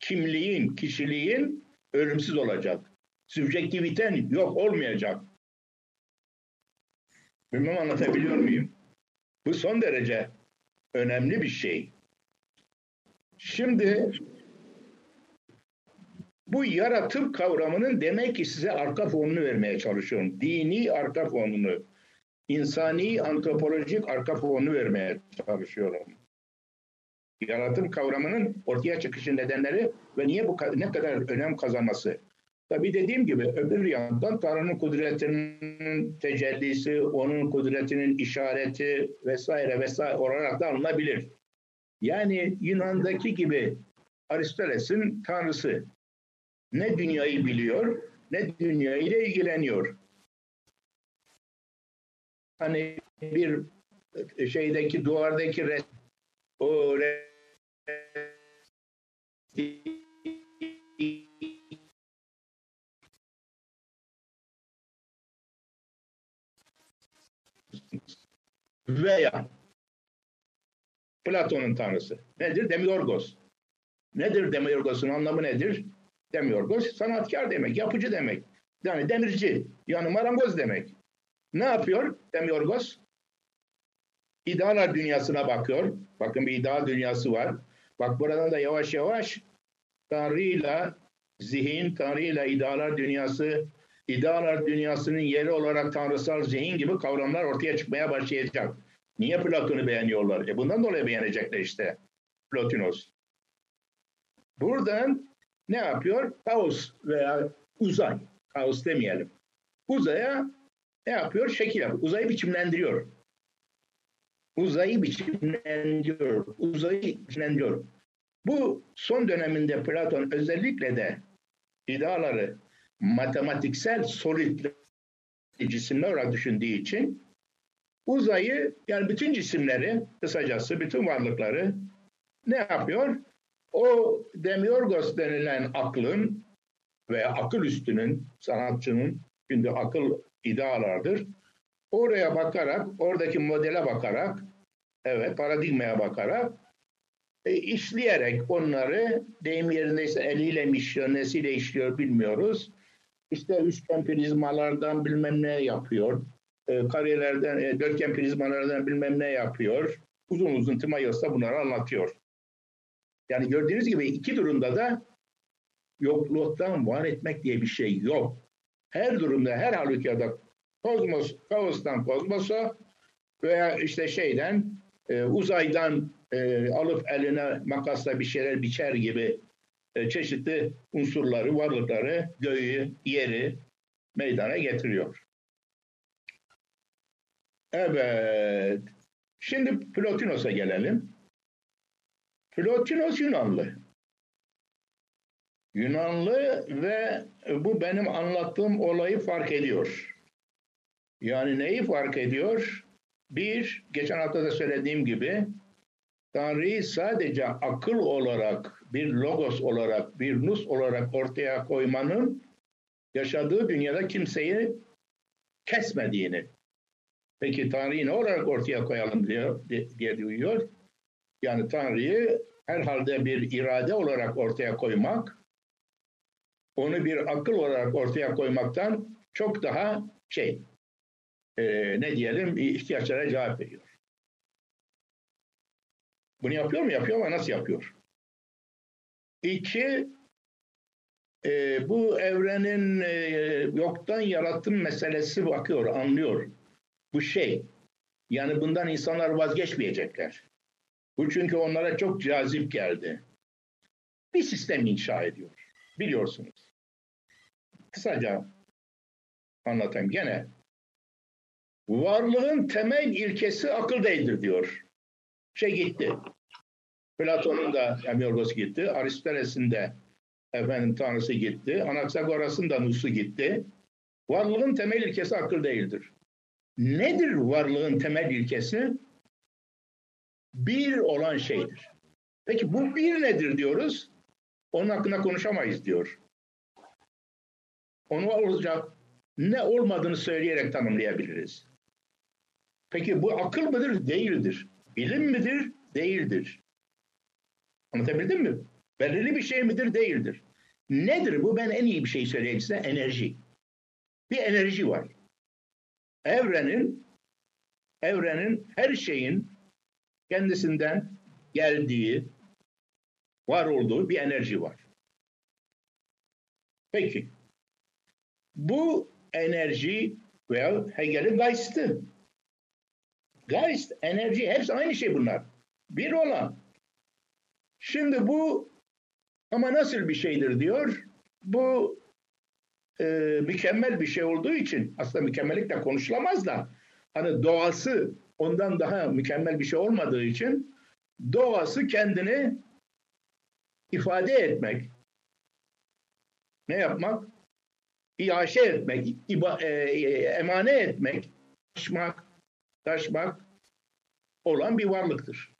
kimliğin, kişiliğin ölümsüz olacak. Sübjektiviten yok olmayacak. Bilmem anlatabiliyor muyum? Bu son derece önemli bir şey. Şimdi bu yaratım kavramının demek ki size arka fonunu vermeye çalışıyorum. Dini arka fonunu, insani antropolojik arka fonunu vermeye çalışıyorum. Yaratım kavramının ortaya çıkışı nedenleri ve niye bu ne kadar önem kazanması. Tabi dediğim gibi öbür yandan Tanrı'nın kudretinin tecellisi, onun kudretinin işareti vesaire vesaire olarak da alınabilir. Yani Yunan'daki gibi Aristoteles'in tanrısı ne dünyayı biliyor ne dünyayla ilgileniyor. Hani bir şeydeki duvardaki res, o res, veya Platon'un tanrısı. Nedir? Demiorgos. Nedir Demiorgos'un anlamı nedir? Demiorgos sanatkar demek, yapıcı demek. Yani demirci, yani marangoz demek. Ne yapıyor Demiorgos? İdealar dünyasına bakıyor. Bakın bir ideal dünyası var. Bak buradan da yavaş yavaş Tanrı'yla zihin, Tanrı'yla idealar dünyası, idealar dünyasının yeri olarak tanrısal zihin gibi kavramlar ortaya çıkmaya başlayacak. Niye Platon'u beğeniyorlar? E bundan dolayı beğenecekler işte. Plotinos. Buradan ne yapıyor? Kaos veya uzay. Kaos demeyelim. Uzaya ne yapıyor? Şekil yapıyor. Uzayı biçimlendiriyor. Uzayı biçimlendiriyor. Uzayı biçimlendiriyor. Bu son döneminde Platon özellikle de ideaları matematiksel solid cisimler olarak düşündüğü için uzayı yani bütün cisimleri kısacası bütün varlıkları ne yapıyor? O demiorgos denilen aklın veya akıl üstünün, sanatçının, şimdi akıl idealardır. Oraya bakarak, oradaki modele bakarak, evet paradigmaya bakarak e, işleyerek onları deyim yerindeyse eliyle mi işliyor, nesiyle işliyor bilmiyoruz. İşte üçgen prizmalardan bilmem ne yapıyor. E, karelerden, e, dörtgen prizmalardan bilmem ne yapıyor. Uzun uzun Timayos'ta bunları anlatıyor. Yani gördüğünüz gibi iki durumda da yokluktan var etmek diye bir şey yok. Her durumda, her halükarda kozmos, kaostan kozmosa veya işte şeyden, e, uzaydan e, alıp eline makasla bir şeyler biçer gibi e, çeşitli unsurları, varlıkları, göğü, yeri meydana getiriyor. Evet. Şimdi Plotinos'a gelelim. Plotinos Yunanlı. Yunanlı ve bu benim anlattığım olayı fark ediyor. Yani neyi fark ediyor? Bir, geçen hafta da söylediğim gibi Tanrı'yı sadece akıl olarak, bir logos olarak, bir nus olarak ortaya koymanın yaşadığı dünyada kimseyi kesmediğini. Peki Tanrı'yı ne olarak ortaya koyalım diyor, diye duyuyor. Yani Tanrı'yı herhalde bir irade olarak ortaya koymak, onu bir akıl olarak ortaya koymaktan çok daha şey, e, ne diyelim, ihtiyaçlara cevap veriyor. Bunu yapıyor mu? Yapıyor ama nasıl yapıyor? İki, e, bu evrenin e, yoktan yaratım meselesi bakıyor, anlıyor. Bu şey. Yani bundan insanlar vazgeçmeyecekler. Bu çünkü onlara çok cazip geldi. Bir sistem inşa ediyor. Biliyorsunuz. Kısaca anlatayım gene. Varlığın temel ilkesi akıl değildir diyor. Şey gitti. Platon'un da Emiorgos gitti. Aristoteles'in de efendim tanrısı gitti. Anaxagoras'ın da Nusu gitti. Varlığın temel ilkesi akıl değildir. Nedir varlığın temel ilkesi? Bir olan şeydir. Peki bu bir nedir diyoruz? Onun hakkında konuşamayız diyor. Onu olacak ne olmadığını söyleyerek tanımlayabiliriz. Peki bu akıl mıdır? Değildir. Bilim midir? Değildir. Anlatabildim mi? Belirli bir şey midir? Değildir. Nedir bu? Ben en iyi bir şey söyleyeyim size. Enerji. Bir enerji var. Evrenin evrenin her şeyin kendisinden geldiği, var olduğu bir enerji var. Peki. Bu enerji veya Hegel'in Geist'i. Geist, enerji hepsi aynı şey bunlar. Bir olan. Şimdi bu ama nasıl bir şeydir diyor. Bu e, mükemmel bir şey olduğu için aslında mükemmellik de konuşulamaz da hani doğası ondan daha mükemmel bir şey olmadığı için doğası kendini ifade etmek. Ne yapmak? İaşe etmek, iba, e, e, emane etmek, taşmak, taşmak olan bir varlıktır.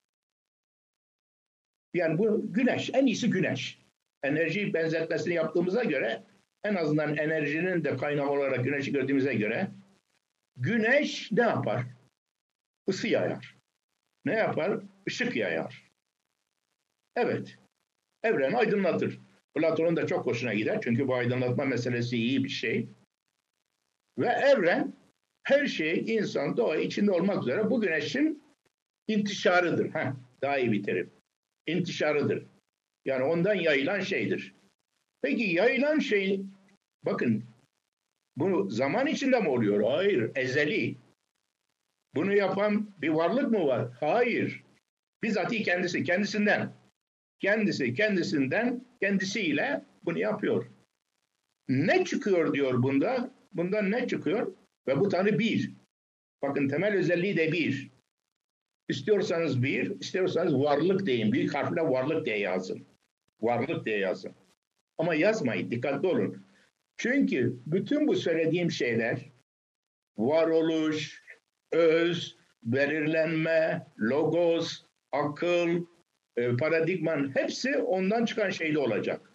Yani bu güneş, en iyisi güneş. Enerji benzetmesini yaptığımıza göre en azından enerjinin de kaynağı olarak güneşi gördüğümüze göre güneş ne yapar? Isı yayar. Ne yapar? Işık yayar. Evet. Evren aydınlatır. Platon'un da çok hoşuna gider. Çünkü bu aydınlatma meselesi iyi bir şey. Ve evren her şey insan, doğa içinde olmak üzere bu güneşin intişarıdır. Heh, daha iyi bir terim. İntişarıdır. Yani ondan yayılan şeydir. Peki yayılan şey, bakın bu zaman içinde mi oluyor? Hayır, ezeli. Bunu yapan bir varlık mı var? Hayır. Bizzati kendisi, kendisinden. Kendisi, kendisinden, kendisiyle bunu yapıyor. Ne çıkıyor diyor bunda? Bundan ne çıkıyor? Ve bu Tanrı bir. Bakın temel özelliği de bir. İstiyorsanız bir, istiyorsanız varlık deyin. Büyük harfle varlık diye yazın. Varlık diye yazın. Ama yazmayın, dikkatli olun. Çünkü bütün bu söylediğim şeyler varoluş, öz, belirlenme, logos, akıl, e, paradigman hepsi ondan çıkan şeyde olacak.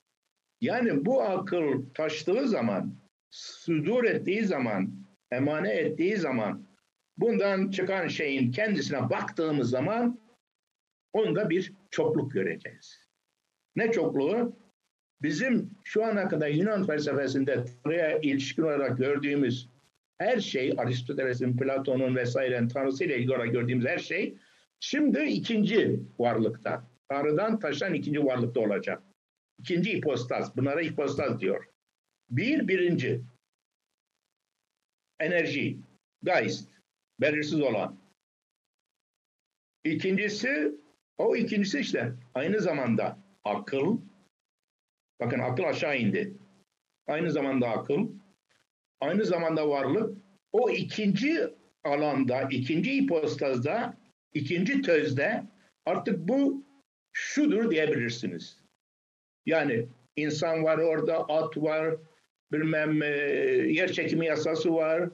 Yani bu akıl taştığı zaman, sudur ettiği zaman, emane ettiği zaman bundan çıkan şeyin kendisine baktığımız zaman onda bir çokluk göreceğiz. Ne çokluğu? Bizim şu ana kadar Yunan felsefesinde Tanrı'ya ilişkin olarak gördüğümüz her şey, Aristoteles'in, Platon'un vesairenin Tanrısıyla ilgili olarak gördüğümüz her şey şimdi ikinci varlıkta. Tanrı'dan taşan ikinci varlıkta olacak. İkinci ipostaz. Bunlara ipostaz diyor. Bir, birinci. Enerji. Geist. Belirsiz olan. İkincisi, o ikincisi işte aynı zamanda akıl. Bakın akıl aşağı indi. Aynı zamanda akıl. Aynı zamanda varlık. O ikinci alanda, ikinci ipostazda, ikinci tözde artık bu şudur diyebilirsiniz. Yani insan var orada, at var, bilmem e, yer çekimi yasası var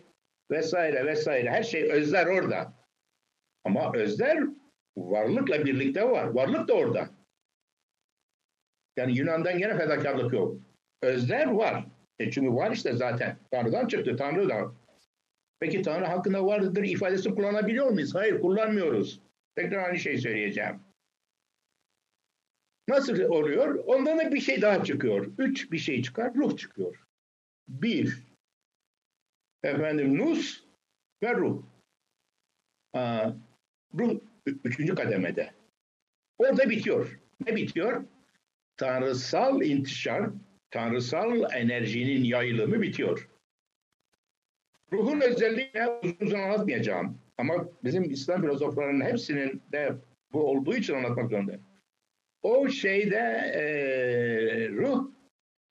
vesaire vesaire. Her şey özler orada. Ama özler varlıkla birlikte var. Varlık da orada. Yani Yunan'dan gene fedakarlık yok. Özler var. E çünkü var işte zaten. Tanrı'dan çıktı. Tanrı da. Peki Tanrı hakkında vardır ifadesi kullanabiliyor muyuz? Hayır kullanmıyoruz. Tekrar aynı şey söyleyeceğim. Nasıl oluyor? Ondan da bir şey daha çıkıyor. Üç bir şey çıkar, ruh çıkıyor. Bir, efendim nus ve ruh. Aa, ruh üçüncü kademede. Orada bitiyor. Ne bitiyor? Tanrısal intişar, tanrısal enerjinin yayılımı bitiyor. Ruhun özelliğini uzun uzun anlatmayacağım. Ama bizim İslam filozoflarının hepsinin de bu olduğu için anlatmak zorundayım. O şeyde e, ruh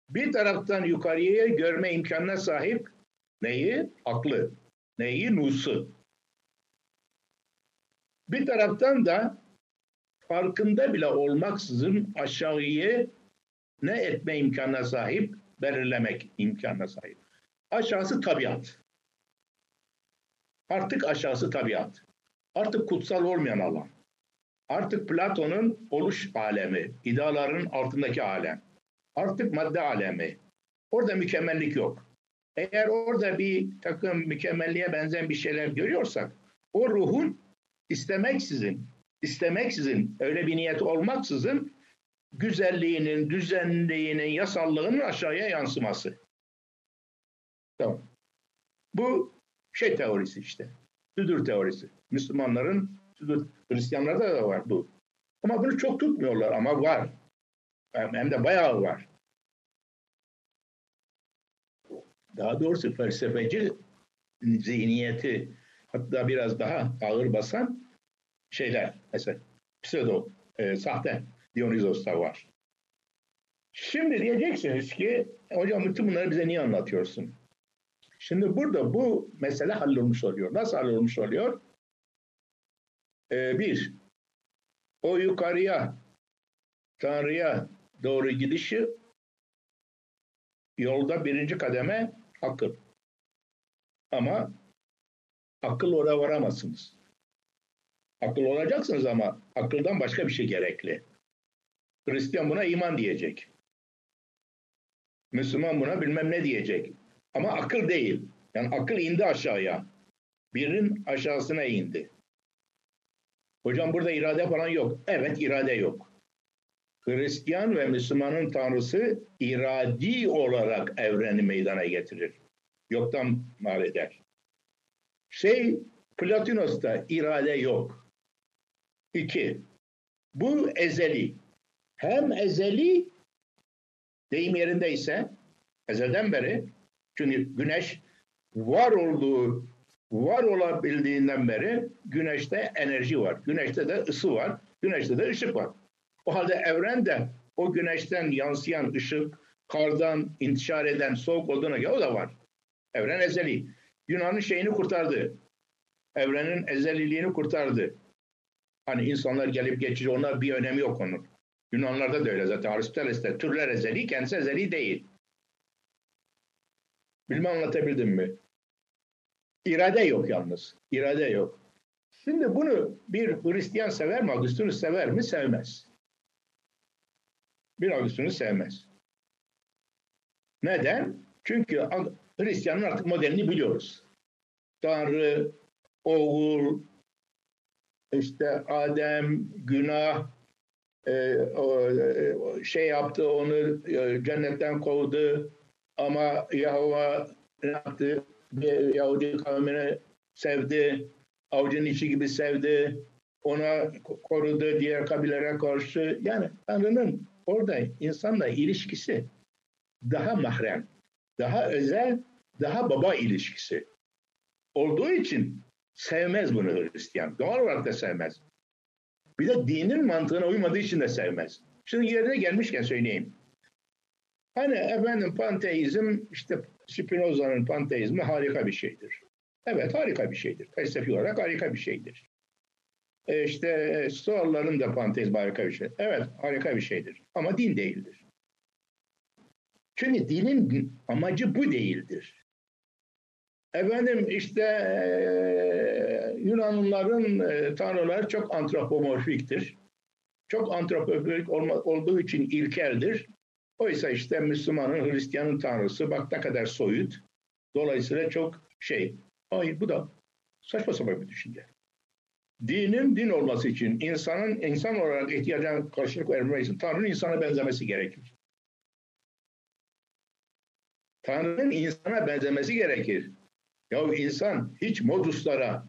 bir taraftan yukarıya görme imkanına sahip neyi? Aklı. Neyi? Nusu. Bir taraftan da farkında bile olmaksızın aşağıyı ne etme imkanına sahip? Belirlemek imkanına sahip. Aşağısı tabiat. Artık aşağısı tabiat. Artık kutsal olmayan alan. Artık Platon'un oluş alemi, ideaların altındaki alem. Artık madde alemi. Orada mükemmellik yok. Eğer orada bir takım mükemmelliğe benzeyen bir şeyler görüyorsak, o ruhun istemeksizin, istemeksizin, öyle bir niyet olmaksızın güzelliğinin, düzenliğinin, yasallığının aşağıya yansıması. Tamam. Bu şey teorisi işte. Südür teorisi. Müslümanların, südür, Hristiyanlarda da var bu. Ama bunu çok tutmuyorlar ama var. Hem de bayağı var. Daha doğrusu felsefeci zihniyeti hatta biraz daha ağır basan şeyler mesela pseudo, e, sahte Dionysos'ta var. Şimdi diyeceksiniz ki hocam bütün bunları bize niye anlatıyorsun? Şimdi burada bu mesele hallolmuş oluyor. Nasıl hallolmuş oluyor? Ee, bir, o yukarıya, Tanrı'ya doğru gidişi yolda birinci kademe akıl. Ama akıl oraya varamazsınız. Akıl olacaksınız ama akıldan başka bir şey gerekli. Hristiyan buna iman diyecek. Müslüman buna bilmem ne diyecek. Ama akıl değil. Yani akıl indi aşağıya. Birinin aşağısına indi. Hocam burada irade falan yok. Evet irade yok. Hristiyan ve Müslümanın tanrısı iradi olarak evreni meydana getirir. Yoktan mal eder. Şey Platinos'ta irade yok. İki, bu ezeli. Hem ezeli deyim yerindeyse ezelden beri çünkü güneş var olduğu, var olabildiğinden beri güneşte enerji var. Güneşte de ısı var. Güneşte de ışık var. O halde evren de o güneşten yansıyan ışık, kardan intişar eden soğuk olduğuna göre o da var. Evren ezeli. Yunan'ın şeyini kurtardı. Evrenin ezeliliğini kurtardı. Hani insanlar gelip geçici onlar bir önemi yok onun. Yunanlarda da öyle zaten. Aristoteles'te türler ezeli, kendisi ezeli değil. Bilmem anlatabildim mi? İrade yok yalnız. İrade yok. Şimdi bunu bir Hristiyan sever mi? Augustinus sever mi? Sevmez. Bir Augustinus sevmez. Neden? Çünkü Hristiyanın artık modelini biliyoruz. Tanrı, oğul, işte Adem, günah, e, o, e, şey yaptı onu e, cennetten kovdu, ama Yahova ne yaptı? Bir Yahudi kavmini sevdi. Avucun içi gibi sevdi. Ona korudu diğer kabilelere karşı. Yani Tanrı'nın orada insanla ilişkisi daha mahrem, daha özel, daha baba ilişkisi olduğu için sevmez bunu Hristiyan. Doğal olarak da sevmez. Bir de dinin mantığına uymadığı için de sevmez. Şimdi yerine gelmişken söyleyeyim. Hani efendim panteizm işte Spinoza'nın panteizmi harika bir şeydir. Evet harika bir şeydir. Felsefi olarak harika bir şeydir. E işte Stoaların da panteizmi harika bir şey. Evet harika bir şeydir. Ama din değildir. Çünkü dinin amacı bu değildir. Efendim işte e, Yunanlıların e, tanrıları çok antropomorfiktir. Çok antropomorfik olma, olduğu için ilkeldir. Oysa işte Müslümanın, Hristiyanın tanrısı bak ne kadar soyut. Dolayısıyla çok şey. Hayır bu da saçma sapan bir düşünce. Dinin din olması için insanın insan olarak ihtiyacına karşılık vermesi için Tanrı'nın insana benzemesi gerekir. Tanrı'nın insana benzemesi gerekir. Ya insan hiç moduslara,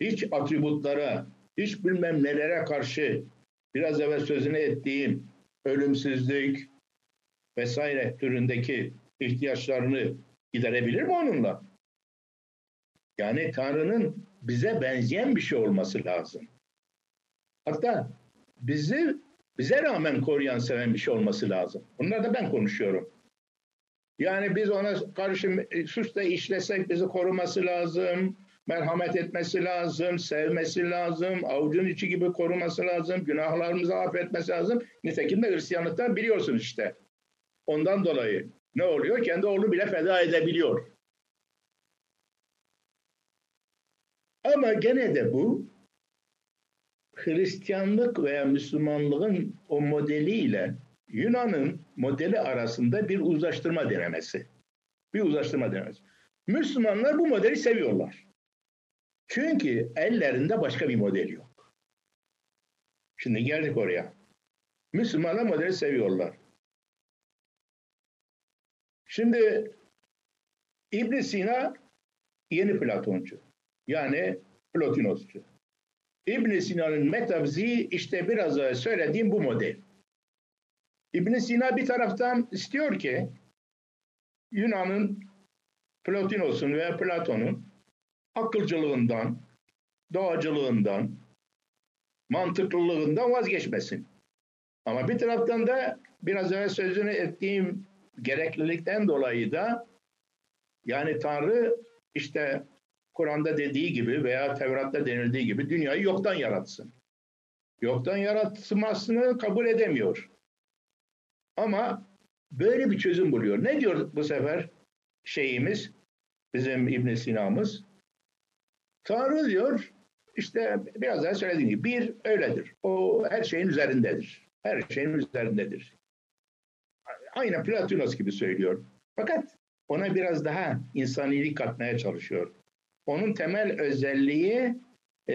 hiç atributlara, hiç bilmem nelere karşı biraz evvel sözünü ettiğim ölümsüzlük vesaire türündeki ihtiyaçlarını giderebilir mi onunla? Yani Tanrı'nın bize benzeyen bir şey olması lazım. Hatta bizi bize rağmen koruyan, seven bir şey olması lazım. Bunlar da ben konuşuyorum. Yani biz ona karşı suç da işlesek bizi koruması lazım, merhamet etmesi lazım, sevmesi lazım, avucun içi gibi koruması lazım, günahlarımızı affetmesi lazım. Nitekim de Hristiyanlıktan biliyorsun işte. Ondan dolayı ne oluyor? Kendi oğlunu bile feda edebiliyor. Ama gene de bu Hristiyanlık veya Müslümanlığın o modeliyle Yunan'ın modeli arasında bir uzlaştırma denemesi. Bir uzlaştırma denemesi. Müslümanlar bu modeli seviyorlar. Çünkü ellerinde başka bir model yok. Şimdi geldik oraya. Müslümanlar modeli seviyorlar. Şimdi İbn Sina yeni Platoncu. Yani Plotinosçu. İbn Sina'nın metafiziği işte biraz önce söylediğim bu model. İbn Sina bir taraftan istiyor ki Yunan'ın Plotinos'un veya Platon'un akılcılığından, doğacılığından, mantıklılığından vazgeçmesin. Ama bir taraftan da biraz önce sözünü ettiğim gereklilikten dolayı da yani Tanrı işte Kur'an'da dediği gibi veya Tevrat'ta denildiği gibi dünyayı yoktan yaratsın. Yoktan yaratılmasını kabul edemiyor. Ama böyle bir çözüm buluyor. Ne diyor bu sefer şeyimiz, bizim İbn Sina'mız? Tanrı diyor, işte biraz daha söylediğim gibi bir öyledir. O her şeyin üzerindedir. Her şeyin üzerindedir. Aynı Platonos gibi söylüyor. Fakat ona biraz daha insanilik katmaya çalışıyor. Onun temel özelliği ee,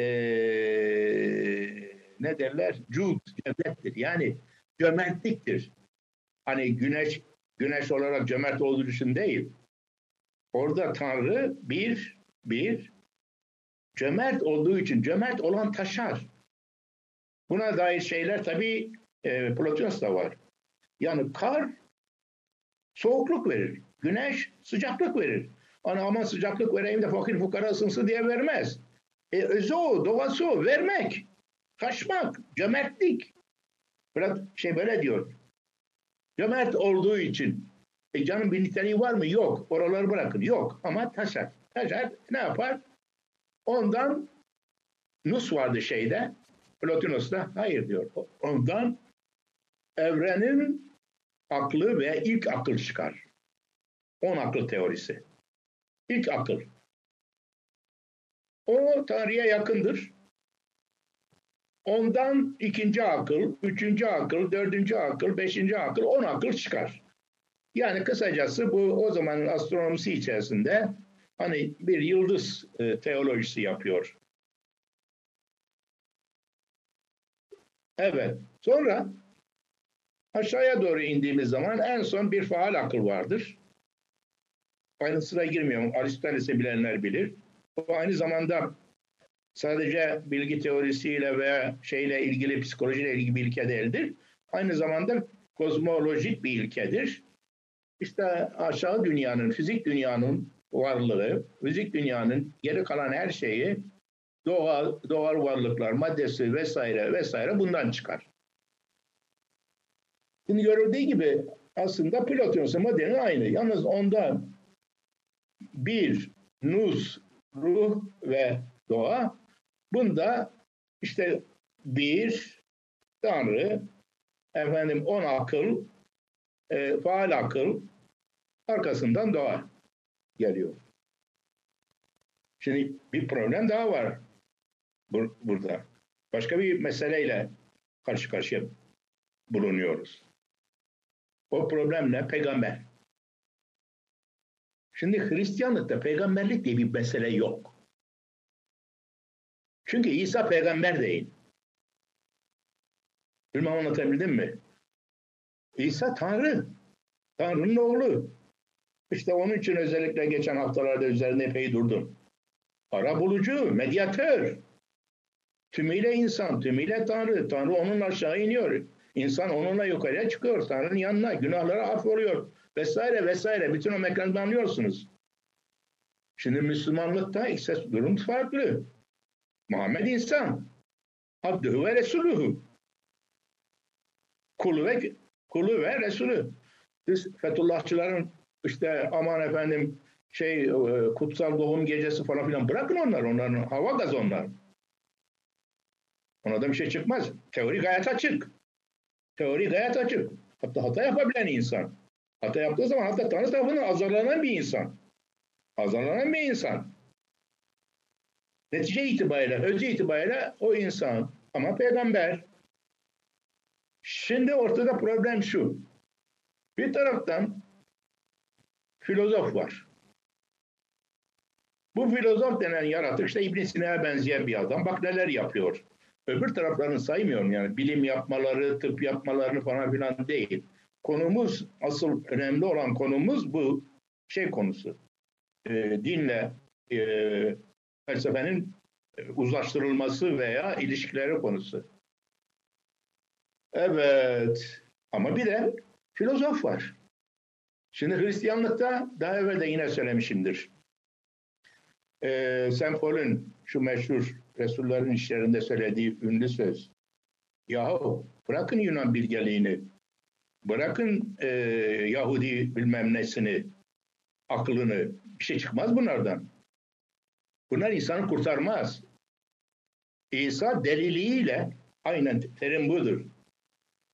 ne derler? Cud, cömerttir. Yani cömertliktir. Hani güneş güneş olarak cömert olduğu için değil. Orada Tanrı bir, bir cömert olduğu için cömert olan taşar. Buna dair şeyler tabii e, Plotinos da var. Yani kar soğukluk verir. Güneş sıcaklık verir. Ana aman sıcaklık vereyim de fakir fukara ısınsın diye vermez. E, özü o, doğası o. Vermek, kaçmak, cömertlik. Biraz şey böyle diyor. Cömert olduğu için. E canım bir niteliği var mı? Yok. Oraları bırakın. Yok. Ama taşar. Taşar ne yapar? Ondan Nus vardı şeyde. Plotinos'ta. Hayır diyor. Ondan evrenin aklı ve ilk akıl çıkar. On akıl teorisi. İlk akıl. O tarihe yakındır. Ondan ikinci akıl, üçüncü akıl, dördüncü akıl, beşinci akıl, on akıl çıkar. Yani kısacası bu o zamanın astronomisi içerisinde hani bir yıldız e, teolojisi yapıyor. Evet. Sonra aşağıya doğru indiğimiz zaman en son bir faal akıl vardır. Ayrıntısına girmiyorum. Aristoteles'i bilenler bilir. Bu aynı zamanda sadece bilgi teorisiyle veya şeyle ilgili psikolojiyle ilgili bir ilke değildir. Aynı zamanda kozmolojik bir ilkedir. İşte aşağı dünyanın, fizik dünyanın varlığı, fizik dünyanın geri kalan her şeyi doğal, doğal varlıklar, maddesi vesaire vesaire bundan çıkar. Şimdi görüldüğü gibi aslında Platon'un modeli aynı. Yalnız onda bir, nus, ruh ve doğa. Bunda işte bir, Tanrı, efendim on akıl, e, faal akıl, arkasından doğa geliyor. Şimdi bir problem daha var bur- burada. Başka bir meseleyle karşı karşıya bulunuyoruz. O problem ne? Peygamber. Şimdi Hristiyanlıkta peygamberlik diye bir mesele yok. Çünkü İsa peygamber değil. Bilmem anlatabildim mi? İsa Tanrı. Tanrı'nın oğlu. İşte onun için özellikle geçen haftalarda üzerinde epey durdum. Ara bulucu, medyatör. Tümüyle insan, tümüyle Tanrı. Tanrı onun aşağı iniyor. İnsan onunla yukarıya çıkıyor. Tanrı'nın yanına. Günahları affoluyor. Vesaire vesaire. Bütün o mekanizmayı anlıyorsunuz. Şimdi Müslümanlıkta ise durum farklı. Muhammed insan. Abdühü ve Resuluhu. Kulu ve, kulu ve Resulü. Biz Fethullahçıların işte aman efendim şey e, kutsal doğum gecesi falan filan bırakın onlar. Onların hava gazı onlar. Ona da bir şey çıkmaz. Teori gayet açık. Teori gayet açık. Hatta hata yapabilen insan. Hata yaptığı zaman hatta Tanrı tarafından azarlanan bir insan. Azarlanan bir insan. Netice itibariyle, özü itibariyle o insan ama peygamber. Şimdi ortada problem şu. Bir taraftan filozof var. Bu filozof denen yaratık işte İbn Sina'ya benzeyen bir adam. Bak neler yapıyor. Öbür taraflarını saymıyorum yani. Bilim yapmaları, tıp yapmalarını falan filan değil. Konumuz, asıl önemli olan konumuz bu şey konusu. E, dinle e, felsefenin uzlaştırılması veya ilişkileri konusu. Evet. Ama bir de filozof var. Şimdi Hristiyanlıkta daha evvel de yine söylemişimdir. Ee, St. Paul'un şu meşhur Resullerin işlerinde söylediği ünlü söz. Yahu bırakın Yunan bilgeliğini, bırakın e, Yahudi bilmem nesini, aklını. Bir şey çıkmaz bunlardan. Bunlar insanı kurtarmaz. İsa deliliğiyle, aynen terim budur.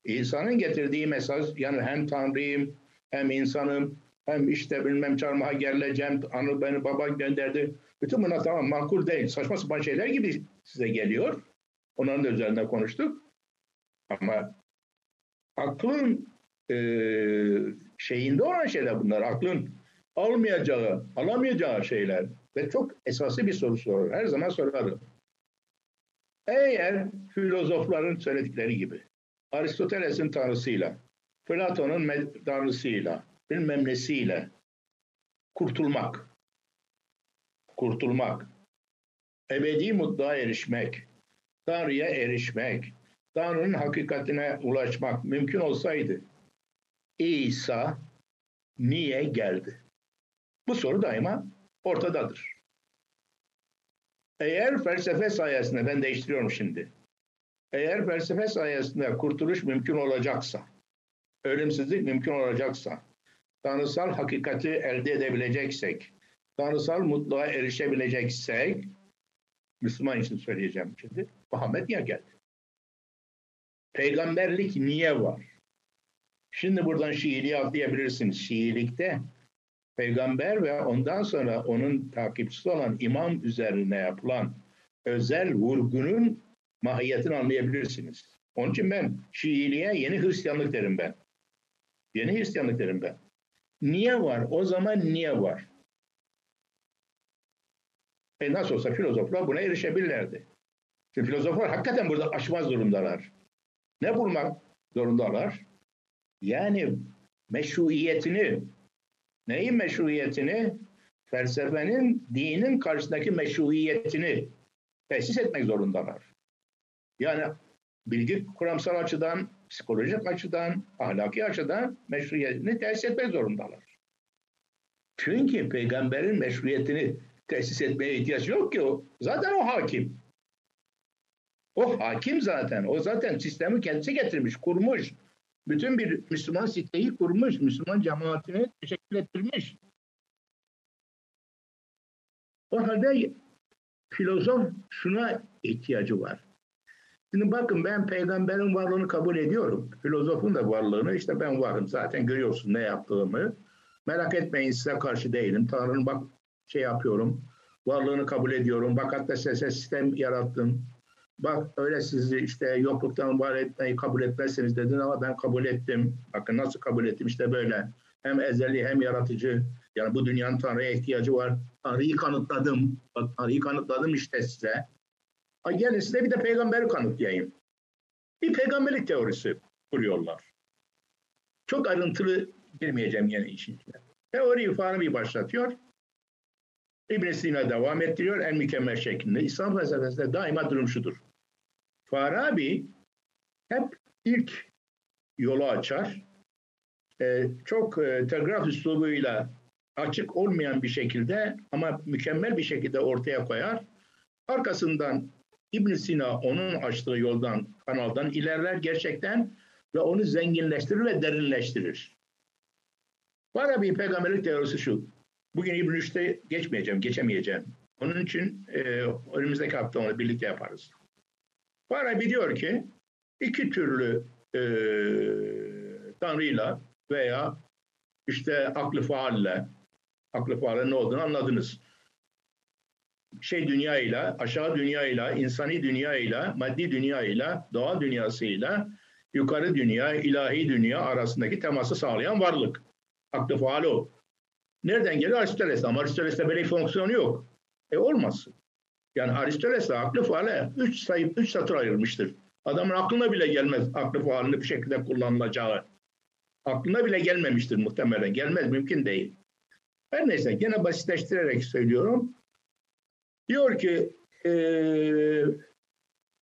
İsa'nın getirdiği mesaj, yani hem Tanrıyım, hem insanım, hem işte bilmem çarmıha gerileceğim, anı beni baba gönderdi. Bütün bunlar tamam makul değil. Saçma sapan şeyler gibi size geliyor. Onların da üzerinde konuştuk. Ama aklın e, şeyinde olan şeyler bunlar. Aklın almayacağı, alamayacağı şeyler. Ve çok esaslı bir soru soruyor. Her zaman sorarım. Eğer filozofların söyledikleri gibi Aristoteles'in tanrısıyla, Platon'un tanrısıyla, bilmem nesiyle kurtulmak, kurtulmak, ebedi mutluluğa erişmek, Tanrı'ya erişmek, Tanrı'nın hakikatine ulaşmak mümkün olsaydı İsa niye geldi? Bu soru daima ortadadır. Eğer felsefe sayesinde, ben değiştiriyorum şimdi. Eğer felsefe sayesinde kurtuluş mümkün olacaksa, ölümsüzlük mümkün olacaksa, tanrısal hakikati elde edebileceksek, tanrısal mutluluğa erişebileceksek, Müslüman için söyleyeceğim şimdi, Muhammed niye geldi? Peygamberlik niye var? Şimdi buradan Şiiliği atlayabilirsiniz. Şiilikte peygamber ve ondan sonra onun takipçisi olan imam üzerine yapılan özel vurgunun mahiyetini anlayabilirsiniz. Onun için ben Şiiliğe yeni Hristiyanlık derim ben. Yeni Hristiyanlık derim ben. Niye var? O zaman niye var? E nasıl olsa filozoflar buna erişebilirlerdi. Şimdi filozoflar hakikaten burada aşmaz durumdalar. Ne bulmak zorundalar? Yani meşruiyetini, neyin meşruiyetini? Felsefenin, dinin karşısındaki meşruiyetini tesis etmek zorundalar. Yani bilgi kuramsal açıdan, psikolojik açıdan, ahlaki açıdan meşruiyetini tesis etmek zorundalar. Çünkü peygamberin meşruiyetini tesis etmeye ihtiyaç yok ki o. Zaten o hakim. O hakim zaten. O zaten sistemi kendisi getirmiş, kurmuş. Bütün bir Müslüman siteyi kurmuş. Müslüman cemaatini teşekkür ettirmiş. O halde filozof şuna ihtiyacı var. Şimdi bakın ben peygamberin varlığını kabul ediyorum. Filozofun da varlığını işte ben varım zaten görüyorsun ne yaptığımı. Merak etmeyin size karşı değilim. Tanrı'nın bak şey yapıyorum. Varlığını kabul ediyorum. Bak hatta size sistem yarattım. Bak öyle sizi işte yokluktan var etmeyi kabul etmezseniz dedin ama ben kabul ettim. Bakın nasıl kabul ettim işte böyle. Hem ezeli hem yaratıcı. Yani bu dünyanın Tanrı'ya ihtiyacı var. Tanrı'yı kanıtladım. Bak Tanrı'yı kanıtladım işte size. Ha, gelin size bir de peygamberi kanıtlayayım. Bir peygamberlik teorisi kuruyorlar. Çok ayrıntılı girmeyeceğim yine işin içine. Teoriyi bir başlatıyor. İbn Sina devam ettiriyor en mükemmel şekilde. İslam felsefesinde daima durum şudur. Farabi hep ilk yolu açar. E, çok e, telgraf üslubuyla açık olmayan bir şekilde ama mükemmel bir şekilde ortaya koyar. Arkasından ibn Sina onun açtığı yoldan, kanaldan ilerler gerçekten ve onu zenginleştirir ve derinleştirir. Bana bir peygamberlik teorisi şu. Bugün İbn Rüşd'e geçmeyeceğim, geçemeyeceğim. Onun için e, önümüzdeki hafta onu birlikte yaparız. Farabi diyor ki iki türlü e, tanrıyla veya işte aklı faalle, aklı faalle ne olduğunu anladınız. Şey dünyayla, aşağı dünyayla, insani dünyayla, maddi dünyayla, doğa dünyasıyla, yukarı dünya, ilahi dünya arasındaki teması sağlayan varlık. Aklı faal o. Nereden geliyor? Aristoteles'ten. Aristoteles'te böyle bir fonksiyonu yok. E olmaz. Yani Aristoteles aklı faale üç sayıp üç satır ayırmıştır. Adamın aklına bile gelmez aklı faalini bir şekilde kullanılacağı. Aklına bile gelmemiştir muhtemelen. Gelmez, mümkün değil. Her neyse gene basitleştirerek söylüyorum. Diyor ki e,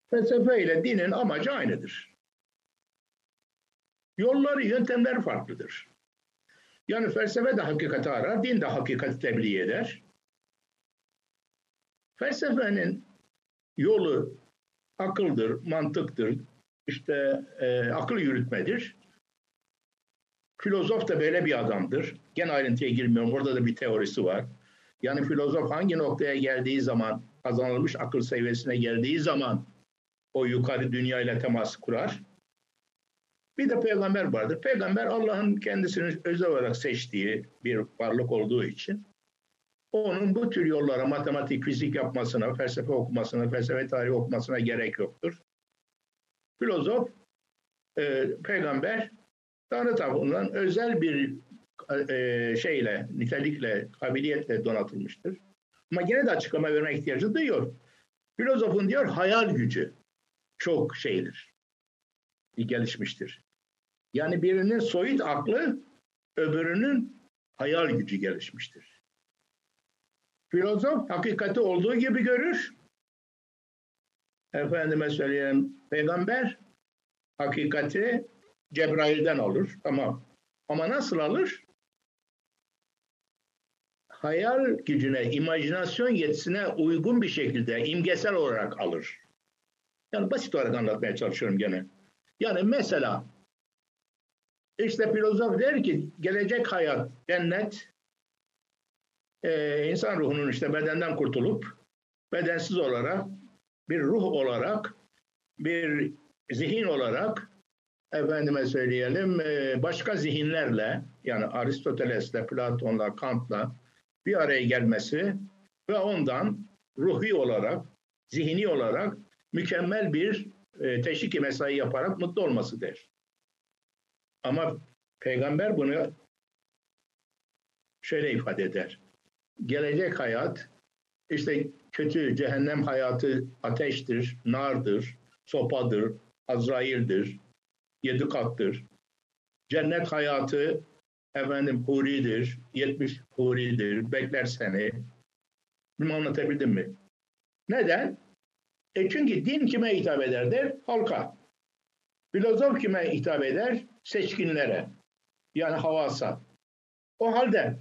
felsefe ile dinin amacı aynıdır. Yolları, yöntemler farklıdır. Yani felsefe de hakikati arar, din de hakikati tebliğ eder. Felsefenin yolu akıldır, mantıktır, işte e, akıl yürütmedir. Filozof da böyle bir adamdır. Gene ayrıntıya girmiyorum, orada da bir teorisi var. Yani filozof hangi noktaya geldiği zaman, kazanılmış akıl seviyesine geldiği zaman o yukarı dünya ile temas kurar. Bir de peygamber vardır. Peygamber Allah'ın kendisini özel olarak seçtiği bir varlık olduğu için onun bu tür yollara matematik, fizik yapmasına, felsefe okumasına, felsefe tarihi okumasına gerek yoktur. Filozof, e, peygamber Tanrı tarafından özel bir e, şeyle, nitelikle, kabiliyetle donatılmıştır. Ama gene de açıklama verme ihtiyacı duyuyor. Filozofun diyor hayal gücü çok şeydir, gelişmiştir. Yani birinin soyut aklı, öbürünün hayal gücü gelişmiştir. Filozof hakikati olduğu gibi görür. Efendime söyleyeyim, peygamber hakikati Cebrail'den alır. Tamam. Ama nasıl alır? Hayal gücüne, imajinasyon yetisine uygun bir şekilde imgesel olarak alır. Yani basit olarak anlatmaya çalışıyorum gene. Yani mesela işte filozof der ki gelecek hayat, cennet, e, insan ruhunun işte bedenden kurtulup bedensiz olarak bir ruh olarak bir zihin olarak efendime söyleyelim e, başka zihinlerle yani Aristoteles'le, Platon'la, Kant'la bir araya gelmesi ve ondan ruhi olarak, zihni olarak mükemmel bir e, teşvik mesai yaparak mutlu olması der. Ama peygamber bunu şöyle ifade eder. Gelecek hayat işte kötü cehennem hayatı ateştir, nardır, sopadır, Azrail'dir, yedi kattır. Cennet hayatı efendim huridir, yetmiş huridir, bekler seni. Bunu anlatabildim mi? Neden? E çünkü din kime hitap eder der? Halka. Filozof kime hitap eder? Seçkinlere. Yani havasa. O halde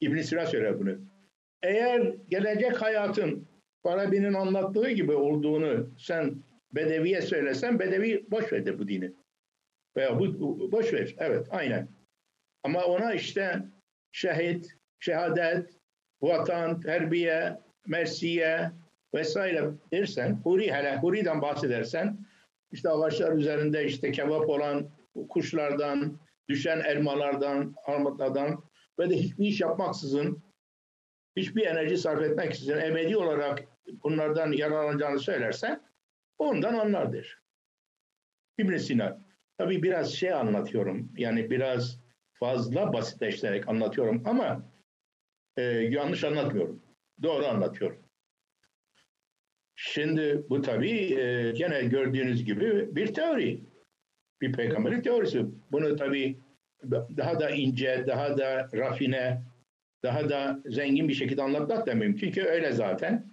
İbn Sina söyler bunu. Eğer gelecek hayatın Farabi'nin anlattığı gibi olduğunu sen Bedevi'ye söylesen Bedevi boş verir bu dini. Veya bu boş ver. Evet aynen. Ama ona işte şehit, şehadet, vatan, terbiye, mersiye vesaire dersen, huri hele huriden bahsedersen işte ağaçlar üzerinde işte kebap olan kuşlardan, düşen elmalardan, armutlardan ve de hiçbir iş yapmaksızın, hiçbir enerji sarf etmeksizin ebedi olarak bunlardan yararlanacağını söylersen ondan anlardır. ibn Sina. Tabii biraz şey anlatıyorum. Yani biraz fazla basitleştirerek anlatıyorum ama e, yanlış anlatmıyorum. Doğru anlatıyorum. Şimdi bu tabii e, gene gördüğünüz gibi bir teori. Bir peygamberin teorisi. Bunu tabii daha da ince, daha da rafine, daha da zengin bir şekilde anlatmak da mümkün ki öyle zaten.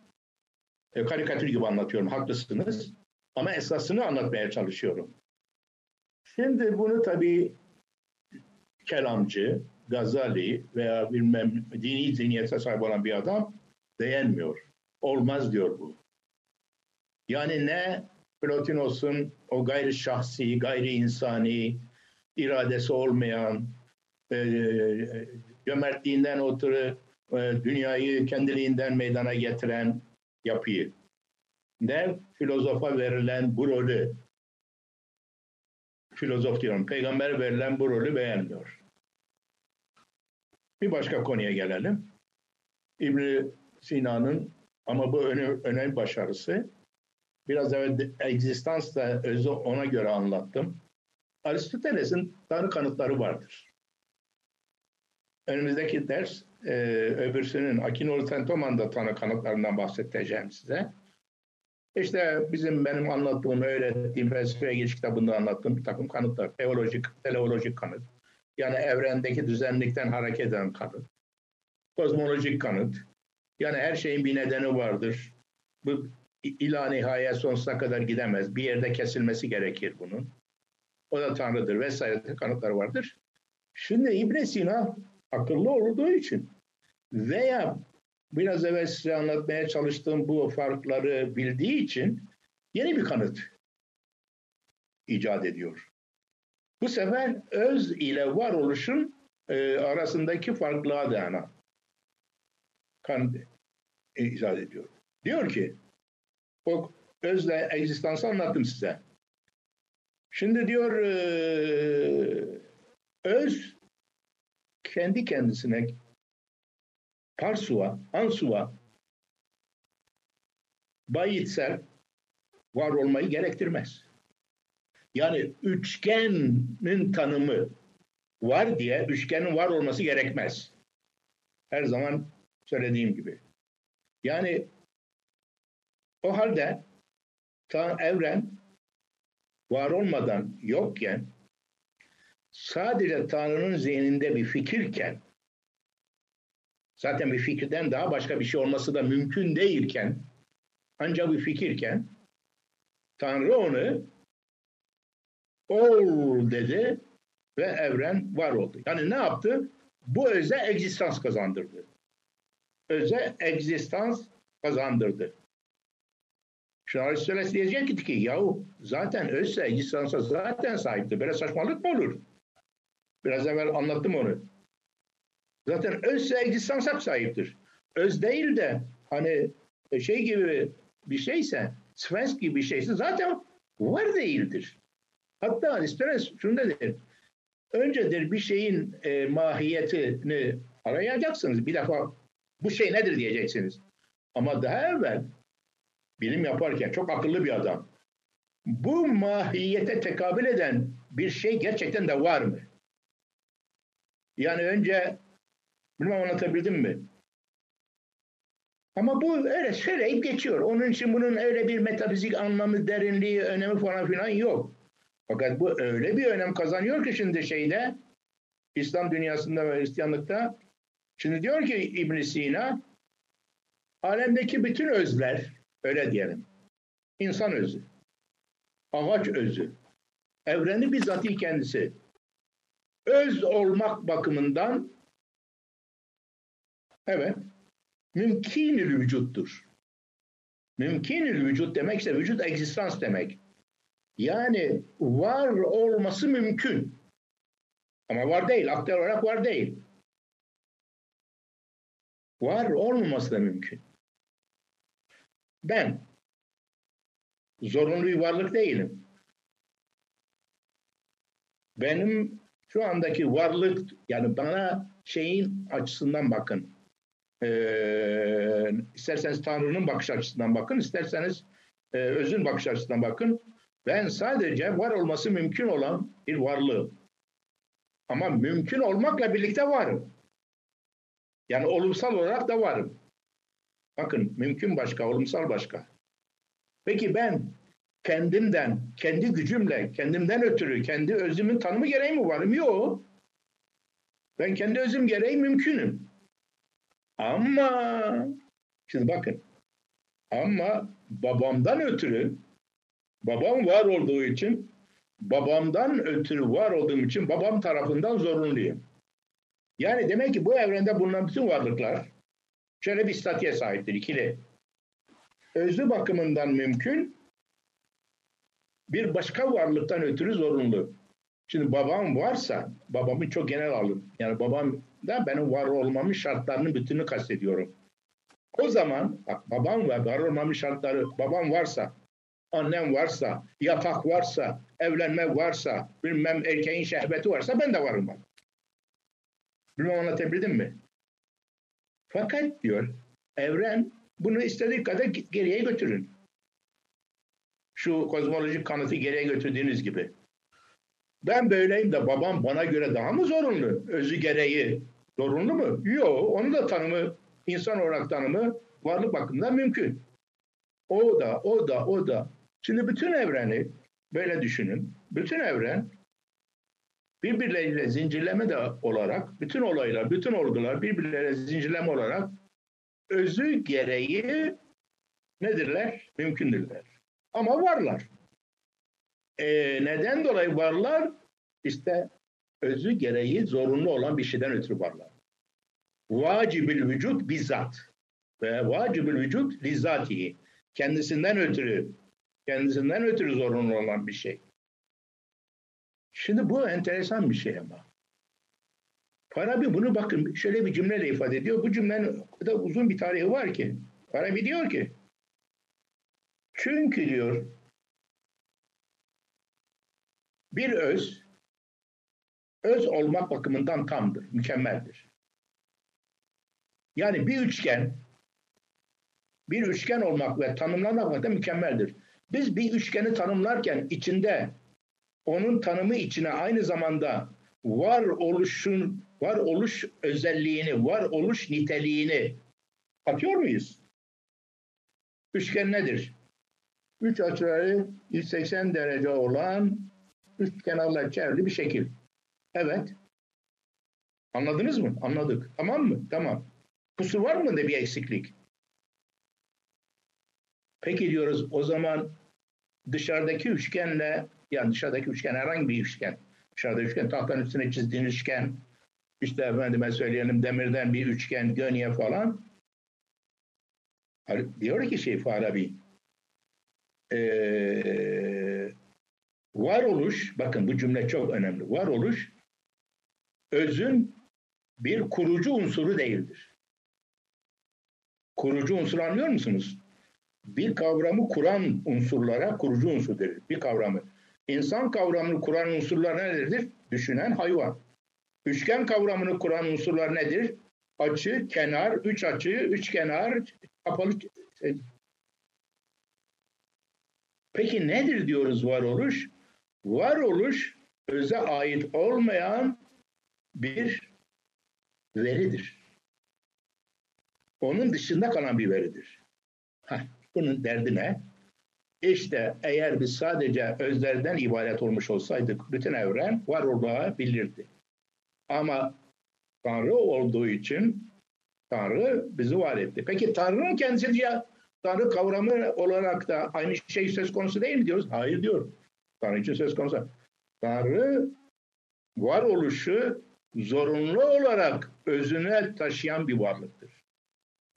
E, karikatür gibi anlatıyorum, haklısınız. Ama esasını anlatmaya çalışıyorum. Şimdi bunu tabii kelamcı, Gazali veya bilmem dini zihniyete sahip olan bir adam beğenmiyor. Olmaz diyor bu. Yani ne Plotinos'un o gayri şahsi, gayri insani, iradesi olmayan, e, cömertliğinden ötürü e, dünyayı kendiliğinden meydana getiren yapıyı, ne filozofa verilen bu rolü, filozof diyorum, peygamber verilen bu rolü beğenmiyor. Bir başka konuya gelelim. ibn Sina'nın ama bu önemli, başarısı. Biraz evvel egzistans da özü ona göre anlattım. Aristoteles'in tanrı kanıtları vardır. Önümüzdeki ders e, öbürsünün Akinolu Tentoman'da tanrı kanıtlarından bahsedeceğim size. İşte bizim benim anlattığım, öğrettiğim felsefe giriş kitabında anlattığım bir takım kanıtlar. Teolojik, teleolojik kanıt. Yani evrendeki düzenlikten hareket eden kanıt. Kozmolojik kanıt. Yani her şeyin bir nedeni vardır. Bu ila nihaya sonsuza kadar gidemez. Bir yerde kesilmesi gerekir bunun. O da Tanrı'dır vesaire kanıtlar vardır. Şimdi İbn Sina akıllı olduğu için veya biraz evvel size anlatmaya çalıştığım bu farkları bildiği için yeni bir kanıt icat ediyor. Bu sefer öz ile varoluşun e, arasındaki farklılığa dayanan kanıt icat ediyor. Diyor ki o özle egzistansı anlattım size. Şimdi diyor e, öz kendi kendisine parsua, ansua bayitsel var olmayı gerektirmez. Yani üçgenin tanımı var diye üçgenin var olması gerekmez. Her zaman söylediğim gibi. Yani o halde ta evren var olmadan yokken sadece Tanrı'nın zihninde bir fikirken zaten bir fikirden daha başka bir şey olması da mümkün değilken ancak bir fikirken Tanrı onu ol dedi ve evren var oldu. Yani ne yaptı? Bu öze egzistans kazandırdı. Öze egzistans kazandırdı. Şimdi Aristoteles diyecek ki yahu zaten özse egzistansa zaten sahipti. Böyle saçmalık mı olur? Biraz evvel anlattım onu. Zaten özse egzistansa sahiptir. Öz değil de hani şey gibi bir şeyse, Sphinx gibi bir şeyse zaten var değildir. Hatta Aristoteles şunu der. Öncedir bir şeyin e, mahiyetini arayacaksınız. Bir defa bu şey nedir diyeceksiniz. Ama daha evvel bilim yaparken çok akıllı bir adam. Bu mahiyete tekabül eden bir şey gerçekten de var mı? Yani önce bilmem anlatabildim mi? Ama bu öyle söyleyip geçiyor. Onun için bunun öyle bir metafizik anlamı, derinliği, önemi falan filan yok. Fakat bu öyle bir önem kazanıyor ki şimdi şeyde İslam dünyasında ve Hristiyanlıkta şimdi diyor ki İbn Sina alemdeki bütün özler öyle diyelim. İnsan özü, ağaç özü, evreni bizzati kendisi öz olmak bakımından evet mümkünül vücuttur. Mümkünül vücut demek ise vücut egzistans demek. Yani var olması mümkün. Ama var değil. Aktör olarak var değil. Var olmaması da mümkün. Ben zorunlu bir varlık değilim. Benim şu andaki varlık yani bana şeyin açısından bakın. Ee, isterseniz Tanrı'nın bakış açısından bakın, isterseniz e, özün bakış açısından bakın. Ben sadece var olması mümkün olan bir varlığım. Ama mümkün olmakla birlikte varım. Yani olumsal olarak da varım. Bakın mümkün başka, olumsal başka. Peki ben kendimden, kendi gücümle, kendimden ötürü, kendi özümün tanımı gereği mi varım? Yok. Ben kendi özüm gereği mümkünüm. Ama şimdi bakın ama babamdan ötürü babam var olduğu için babamdan ötürü var olduğum için babam tarafından zorunluyum. Yani demek ki bu evrende bulunan bütün varlıklar şöyle bir statüye sahiptir ikili. Özlü bakımından mümkün, bir başka varlıktan ötürü zorunlu. Şimdi babam varsa, babamı çok genel alın. Yani babam da benim var olmamın şartlarının bütününü kastediyorum. O zaman bak, babam ve var olmamın şartları, babam varsa, annem varsa, yatak varsa, evlenmek varsa, bilmem erkeğin şehveti varsa ben de varım bak. Bilmem anlatabildim mi? Fakat diyor, evren bunu istediği kadar geriye götürün. Şu kozmolojik kanıtı geriye götürdüğünüz gibi. Ben böyleyim de babam bana göre daha mı zorunlu? Özü gereği zorunlu mu? Yok. Onu da tanımı, insan olarak tanımı varlık bakımından mümkün. O da, o da, o da. Şimdi bütün evreni böyle düşünün. Bütün evren birbirleriyle zincirleme de olarak, bütün olaylar, bütün olgular birbirleriyle zincirleme olarak özü gereği nedirler? Mümkündürler. Ama varlar. E, neden dolayı varlar? İşte özü gereği zorunlu olan bir şeyden ötürü varlar. Vacibül vücut bizzat ve vacibül vücut lizatihi. Kendisinden ötürü, kendisinden ötürü zorunlu olan bir şey. Şimdi bu enteresan bir şey ama. Farabi bunu bakın şöyle bir cümleyle ifade ediyor. Bu cümlenin kadar uzun bir tarihi var ki. Farabi diyor ki çünkü diyor bir öz öz olmak bakımından tamdır, mükemmeldir. Yani bir üçgen bir üçgen olmak ve tanımlanmak da mükemmeldir. Biz bir üçgeni tanımlarken içinde onun tanımı içine aynı zamanda var oluşun var oluş özelliğini, var oluş niteliğini atıyor muyuz? Üçgen nedir? Üç açıları 180 derece olan üç kenarlar çevrili bir şekil. Evet. Anladınız mı? Anladık. Tamam mı? Tamam. Kusur var mı da bir eksiklik? Peki diyoruz o zaman dışarıdaki üçgenle yani dışarıdaki üçgen herhangi bir üçgen dışarıda üçgen tahtanın üstüne çizdiğin üçgen işte efendime söyleyelim demirden bir üçgen gönye falan diyor ki şey Farabi ee, varoluş bakın bu cümle çok önemli varoluş özün bir kurucu unsuru değildir. Kurucu unsur anlıyor musunuz? Bir kavramı kuran unsurlara kurucu unsur denir. Bir kavramı. İnsan kavramını kuran unsurlar nedir? Düşünen hayvan. Üçgen kavramını kuran unsurlar nedir? Açı, kenar, üç açı, üç kenar, kapalı. Peki nedir diyoruz varoluş? Varoluş öze ait olmayan bir veridir. Onun dışında kalan bir veridir. Heh, bunun derdi ne? İşte eğer biz sadece özlerden ibaret olmuş olsaydık bütün evren var olabilirdi. Ama Tanrı olduğu için Tanrı bizi var etti. Peki Tanrı'nın kendisi ya Tanrı kavramı olarak da aynı şey söz konusu değil mi diyoruz? Hayır diyor. Tanrı için söz konusu. Tanrı varoluşu zorunlu olarak özüne taşıyan bir varlıktır.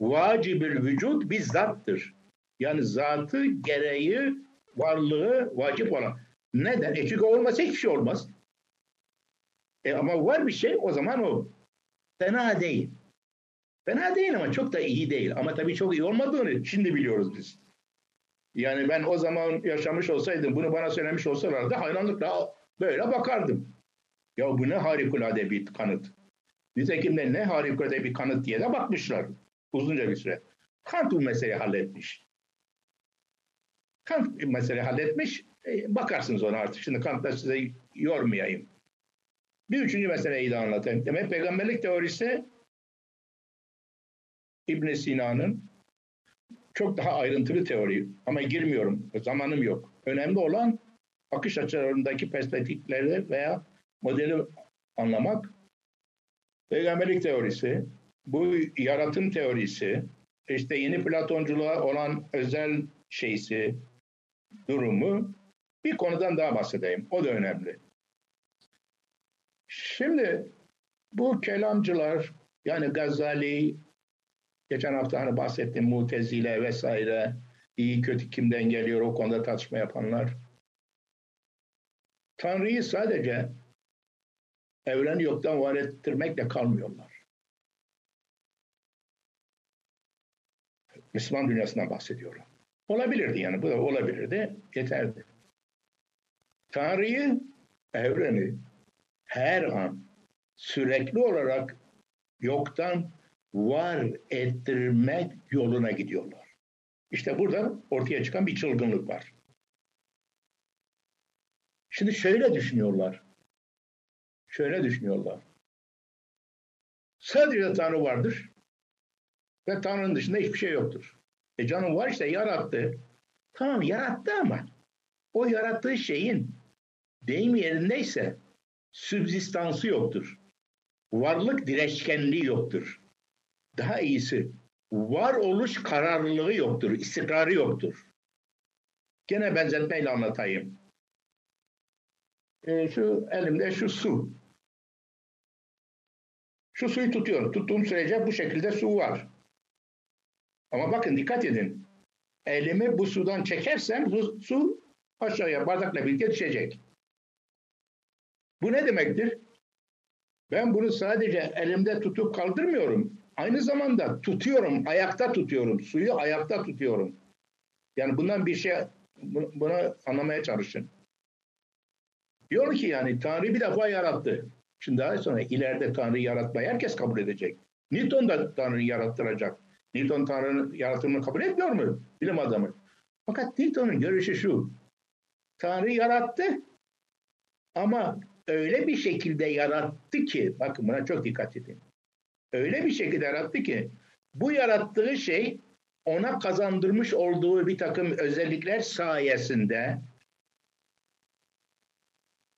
Vacibül vücut bir zattır. Yani zatı gereği varlığı vacip olan. Neden? E çünkü olmasa hiçbir şey olmaz. E ama var bir şey o zaman o. Fena değil. Fena değil ama çok da iyi değil. Ama tabii çok iyi olmadığını şimdi biliyoruz biz. Yani ben o zaman yaşamış olsaydım, bunu bana söylemiş olsalardı hayranlıkla böyle bakardım. Ya bu ne harikulade bir kanıt. Nitekim de ne harikulade bir kanıt diye de bakmışlar uzunca bir süre. Kant bu meseleyi halletmiş. Kant mesele halletmiş. E, bakarsınız ona artık. Şimdi Kant'la size yormayayım. Bir üçüncü meseleyi de anlatayım. Demek peygamberlik teorisi İbn Sina'nın çok daha ayrıntılı teori ama girmiyorum. Zamanım yok. Önemli olan akış açılarındaki perspektifleri veya modeli anlamak. Peygamberlik teorisi, bu yaratım teorisi, işte yeni Platonculuğa olan özel şeysi, durumu Bir konudan daha bahsedeyim. O da önemli. Şimdi bu kelamcılar yani Gazali, geçen hafta hani bahsettim Mutezile vesaire, iyi kötü kimden geliyor o konuda tartışma yapanlar. Tanrı'yı sadece evreni yoktan var ettirmekle kalmıyorlar. Müslüman dünyasından bahsediyorum. Olabilirdi yani bu da olabilirdi, yeterdi. Tanrı'yı, evreni her an sürekli olarak yoktan var ettirmek yoluna gidiyorlar. İşte burada ortaya çıkan bir çılgınlık var. Şimdi şöyle düşünüyorlar. Şöyle düşünüyorlar. Sadece Tanrı vardır ve Tanrı'nın dışında hiçbir şey yoktur. E canım var işte yarattı. Tamam yarattı ama o yarattığı şeyin deyim yerindeyse sübzistansı yoktur. Varlık direşkenliği yoktur. Daha iyisi varoluş kararlılığı yoktur, istikrarı yoktur. Gene benzetmeyle anlatayım. E, şu elimde şu su. Şu suyu tutuyorum. Tuttuğum sürece bu şekilde su var. Ama bakın dikkat edin. Elimi bu sudan çekersem bu su aşağıya bardakla birlikte düşecek. Bu ne demektir? Ben bunu sadece elimde tutup kaldırmıyorum. Aynı zamanda tutuyorum, ayakta tutuyorum. Suyu ayakta tutuyorum. Yani bundan bir şey, bunu anlamaya çalışın. Diyor ki yani Tanrı bir defa yarattı. Şimdi daha sonra ileride Tanrı yaratmayı herkes kabul edecek. Newton da Tanrı'yı yarattıracak. Newton Tanrı'nın yaratımını kabul etmiyor mu? Bilim adamı. Fakat Newton'un görüşü şu. Tanrı yarattı ama öyle bir şekilde yarattı ki, bakın buna çok dikkat edin. Öyle bir şekilde yarattı ki, bu yarattığı şey ona kazandırmış olduğu bir takım özellikler sayesinde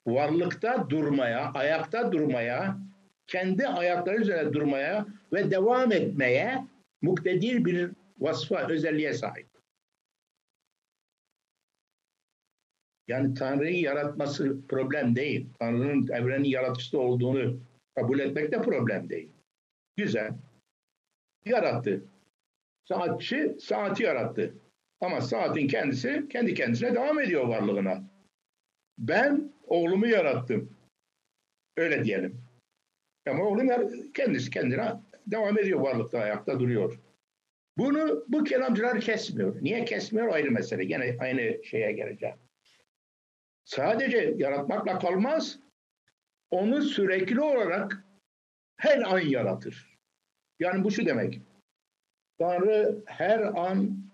varlıkta durmaya, ayakta durmaya, kendi ayakları üzerine durmaya ve devam etmeye muktedir bir vasfa, özelliğe sahip. Yani Tanrı'yı yaratması problem değil. Tanrı'nın evrenin yaratıcısı olduğunu kabul etmek de problem değil. Güzel. Yarattı. Saatçi saati yarattı. Ama saatin kendisi kendi kendisine devam ediyor varlığına. Ben oğlumu yarattım. Öyle diyelim. Ama oğlum kendisi kendine devam ediyor varlıkta, ayakta duruyor. Bunu bu kelamcılar kesmiyor. Niye kesmiyor ayrı mesele. Yine aynı şeye geleceğim. Sadece yaratmakla kalmaz, onu sürekli olarak her an yaratır. Yani bu şu demek. Tanrı her an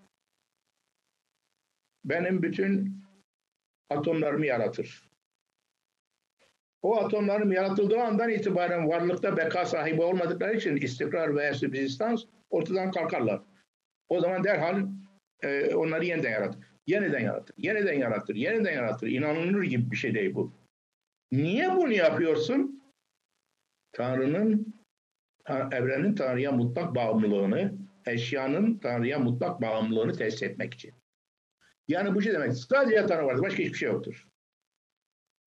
benim bütün atomlarımı yaratır. O atomların yaratıldığı andan itibaren varlıkta beka sahibi olmadıkları için istikrar veya subsistans ortadan kalkarlar. O zaman derhal e, onları yeniden yaratır. Yeniden yaratır, yeniden yaratır, yeniden yaratır. İnanılır gibi bir şey değil bu. Niye bunu yapıyorsun? Tanrı'nın, evrenin Tanrı'ya mutlak bağımlılığını, eşyanın Tanrı'ya mutlak bağımlılığını test etmek için. Yani bu şey demek, sadece Tanrı vardır, başka hiçbir şey yoktur.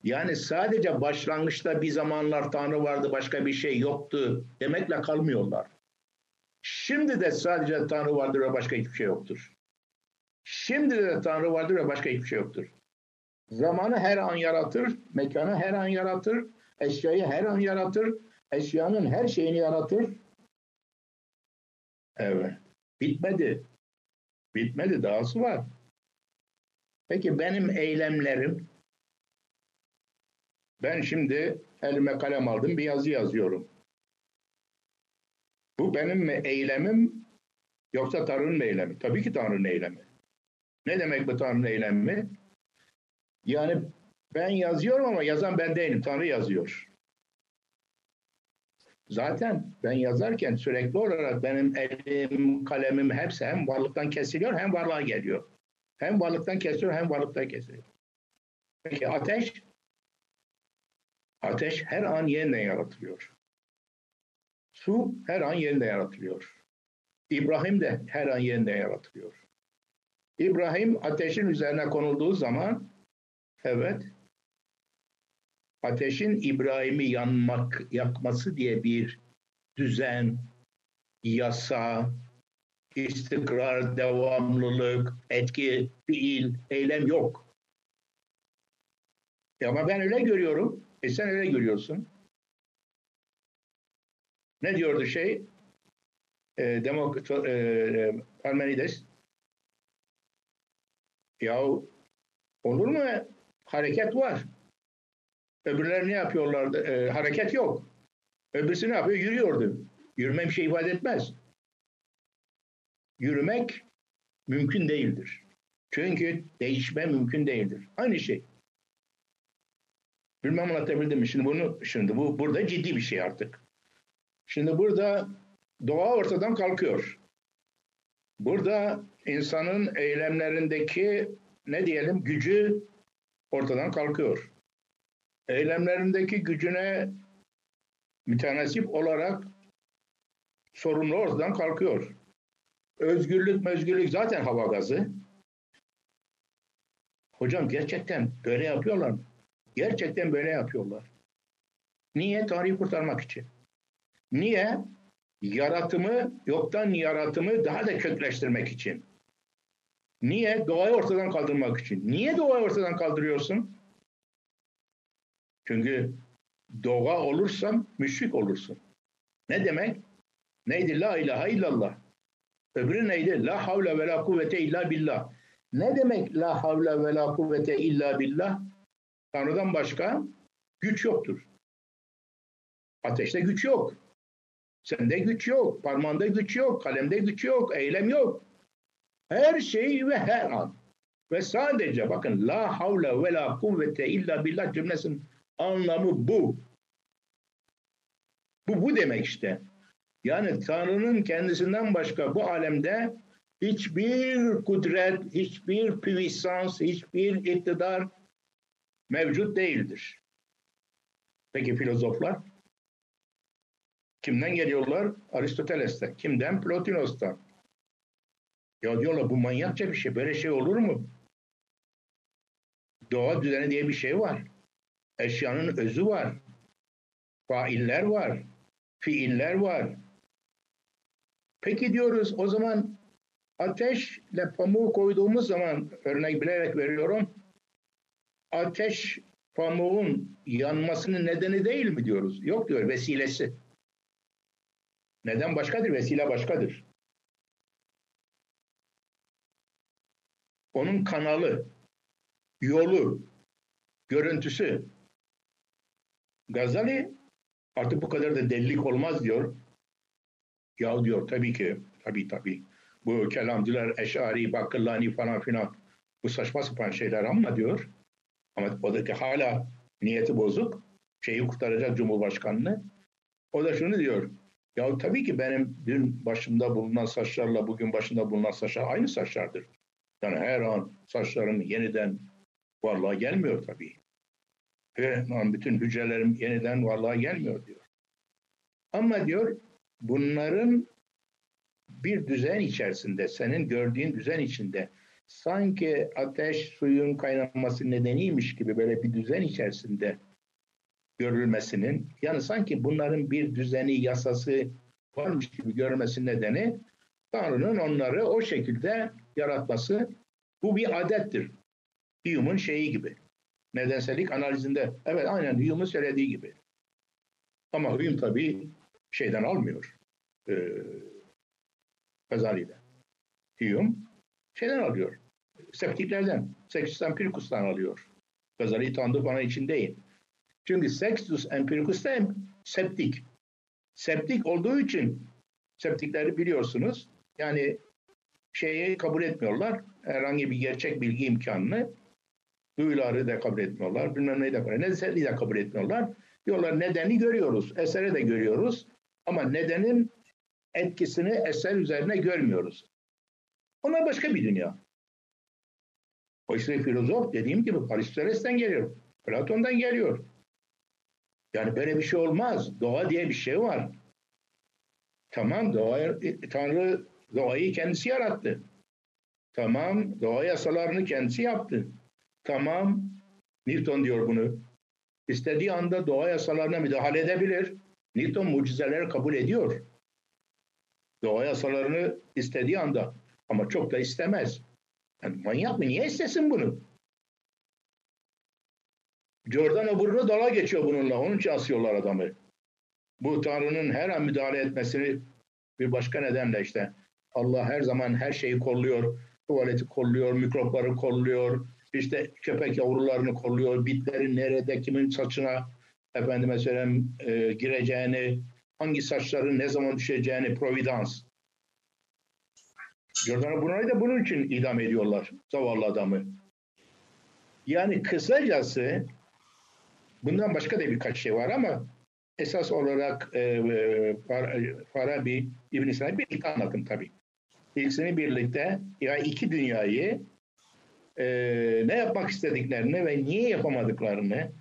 Yani sadece başlangıçta bir zamanlar Tanrı vardı, başka bir şey yoktu demekle kalmıyorlar. Şimdi de sadece Tanrı vardır ve başka hiçbir şey yoktur. Şimdi de Tanrı vardır ve başka hiçbir şey yoktur. Zamanı her an yaratır, mekanı her an yaratır, eşyayı her an yaratır, eşyanın her şeyini yaratır. Evet. Bitmedi. Bitmedi, dahası var. Peki benim eylemlerim, ben şimdi elime kalem aldım, bir yazı yazıyorum. Bu benim mi eylemim yoksa Tanrı'nın eylemi? Tabii ki Tanrı'nın eylemi. Ne demek bu Tanrı'nın eylemi? Yani ben yazıyorum ama yazan ben değilim. Tanrı yazıyor. Zaten ben yazarken sürekli olarak benim elim, kalemim hepsi hem varlıktan kesiliyor hem varlığa geliyor. Hem varlıktan kesiliyor hem varlıktan kesiliyor. Peki ateş? Ateş her an yeniden yaratılıyor. Su her an yeniden yaratılıyor. İbrahim de her an yeniden yaratılıyor. İbrahim ateşin üzerine konulduğu zaman Evet. Ateşin İbrahim'i yanmak, yakması diye bir düzen, yasa, istikrar, devamlılık, etki, fiil, eylem yok. Ama ben öyle görüyorum. E sen öyle görüyorsun. Ne diyordu şey? E, Demok e, e, Parmenides. Ya olur mu? Hareket var. Öbürler ne yapıyorlardı? E, hareket yok. Öbürsü ne yapıyor? Yürüyordu. Yürüme bir şey ifade etmez. Yürümek mümkün değildir. Çünkü değişme mümkün değildir. Aynı şey. Bilmem anlatabildim mi? Şimdi bunu şimdi bu burada ciddi bir şey artık. Şimdi burada doğa ortadan kalkıyor. Burada insanın eylemlerindeki ne diyelim gücü ortadan kalkıyor. Eylemlerindeki gücüne mütenasip olarak sorumlu ortadan kalkıyor. Özgürlük mezgürlük zaten hava gazı. Hocam gerçekten böyle yapıyorlar mı? Gerçekten böyle yapıyorlar. Niye? Tanrı'yı kurtarmak için. Niye? Yaratımı, yoktan yaratımı daha da kökleştirmek için. Niye? Doğayı ortadan kaldırmak için. Niye doğayı ortadan kaldırıyorsun? Çünkü doğa olursan müşrik olursun. Ne demek? Neydi? La ilahe illallah. Öbürü neydi? La havle ve la kuvvete illa billah. Ne demek la havle ve la kuvvete illa billah? Tanrı'dan başka güç yoktur. Ateşte güç yok. Sende güç yok. Parmağında güç yok. Kalemde güç yok. Eylem yok. Her şey ve her an. Ve sadece bakın la havle ve la kuvvete illa billah cümlesinin anlamı bu. Bu bu demek işte. Yani Tanrı'nın kendisinden başka bu alemde hiçbir kudret, hiçbir puissance, hiçbir iktidar mevcut değildir. Peki filozoflar? Kimden geliyorlar? Aristoteles'ten. Kimden? Plotinos'tan. Ya diyorlar bu manyakça bir şey. Böyle şey olur mu? Doğa düzeni diye bir şey var. Eşyanın özü var. Failler var. Fiiller var. Peki diyoruz o zaman ateşle pamuğu koyduğumuz zaman örnek bilerek veriyorum. Ateş pamuğun yanmasının nedeni değil mi diyoruz? Yok diyor vesilesi. Neden başkadır? Vesile başkadır. Onun kanalı, yolu, görüntüsü. Gazali artık bu kadar da delilik olmaz diyor. Ya diyor tabii ki, tabii tabii. Bu kelamcılar, Eşari, Bakırlani falan filan bu saçma sapan şeyler ama diyor. Ama o da hala niyeti bozuk. Şeyi kurtaracak Cumhurbaşkanını. O da şunu diyor. Ya tabii ki benim dün başımda bulunan saçlarla bugün başında bulunan saçlar aynı saçlardır. Yani her an saçlarım yeniden varlığa gelmiyor tabii. Her an bütün hücrelerim yeniden varlığa gelmiyor diyor. Ama diyor bunların bir düzen içerisinde, senin gördüğün düzen içinde sanki ateş suyun kaynaması nedeniymiş gibi böyle bir düzen içerisinde görülmesinin yani sanki bunların bir düzeni, yasası varmış gibi görülmesi nedeni Tanrı'nın onları o şekilde yaratması. Bu bir adettir. Hume'un şeyi gibi. Nedensellik analizinde. Evet aynen Hume'un söylediği gibi. Ama Hume tabii şeyden almıyor. E, Gazali'den. Hume şeyden alıyor. Septiklerden. Sextus Empiricus'tan alıyor. Gazali tanıdığı bana için değil. Çünkü Sextus Empiricus da septik. Septik olduğu için septikleri biliyorsunuz. Yani şeyi kabul etmiyorlar. Herhangi bir gerçek bilgi imkanını. Duyuları da kabul etmiyorlar. Bilmem neyi de kabul etmiyorlar. de kabul etmiyorlar. Diyorlar nedeni görüyoruz. Eseri de görüyoruz. Ama nedenin etkisini eser üzerine görmüyoruz. Onlar başka bir dünya. Oysa filozof dediğim gibi Aristoteles'ten geliyor. Platon'dan geliyor. Yani böyle bir şey olmaz. Doğa diye bir şey var. Tamam doğa, Tanrı doğayı kendisi yarattı. Tamam doğa yasalarını kendisi yaptı. Tamam Newton diyor bunu. İstediği anda doğa yasalarına müdahale edebilir. Newton mucizeleri kabul ediyor. Doğa yasalarını istediği anda ama çok da istemez. Yani manyak mı? Niye istesin bunu? Giordano Bruno dala geçiyor bununla. Onun için asıyorlar adamı. Bu Tanrı'nın her an müdahale etmesini bir başka nedenle işte Allah her zaman her şeyi kolluyor. Tuvaleti kolluyor, mikropları kolluyor, işte köpek yavrularını kolluyor, bitlerin nerede, kimin saçına efendime söyleyeyim e, gireceğini, hangi saçların ne zaman düşeceğini providans. Giordano Bruno'yu da bunun için idam ediyorlar zavallı adamı. Yani kısacası bundan başka da birkaç şey var ama esas olarak e, e Farabi, İbn Sina'yı birlikte anlatın tabii. İkisini birlikte ya iki dünyayı e, ne yapmak istediklerini ve niye yapamadıklarını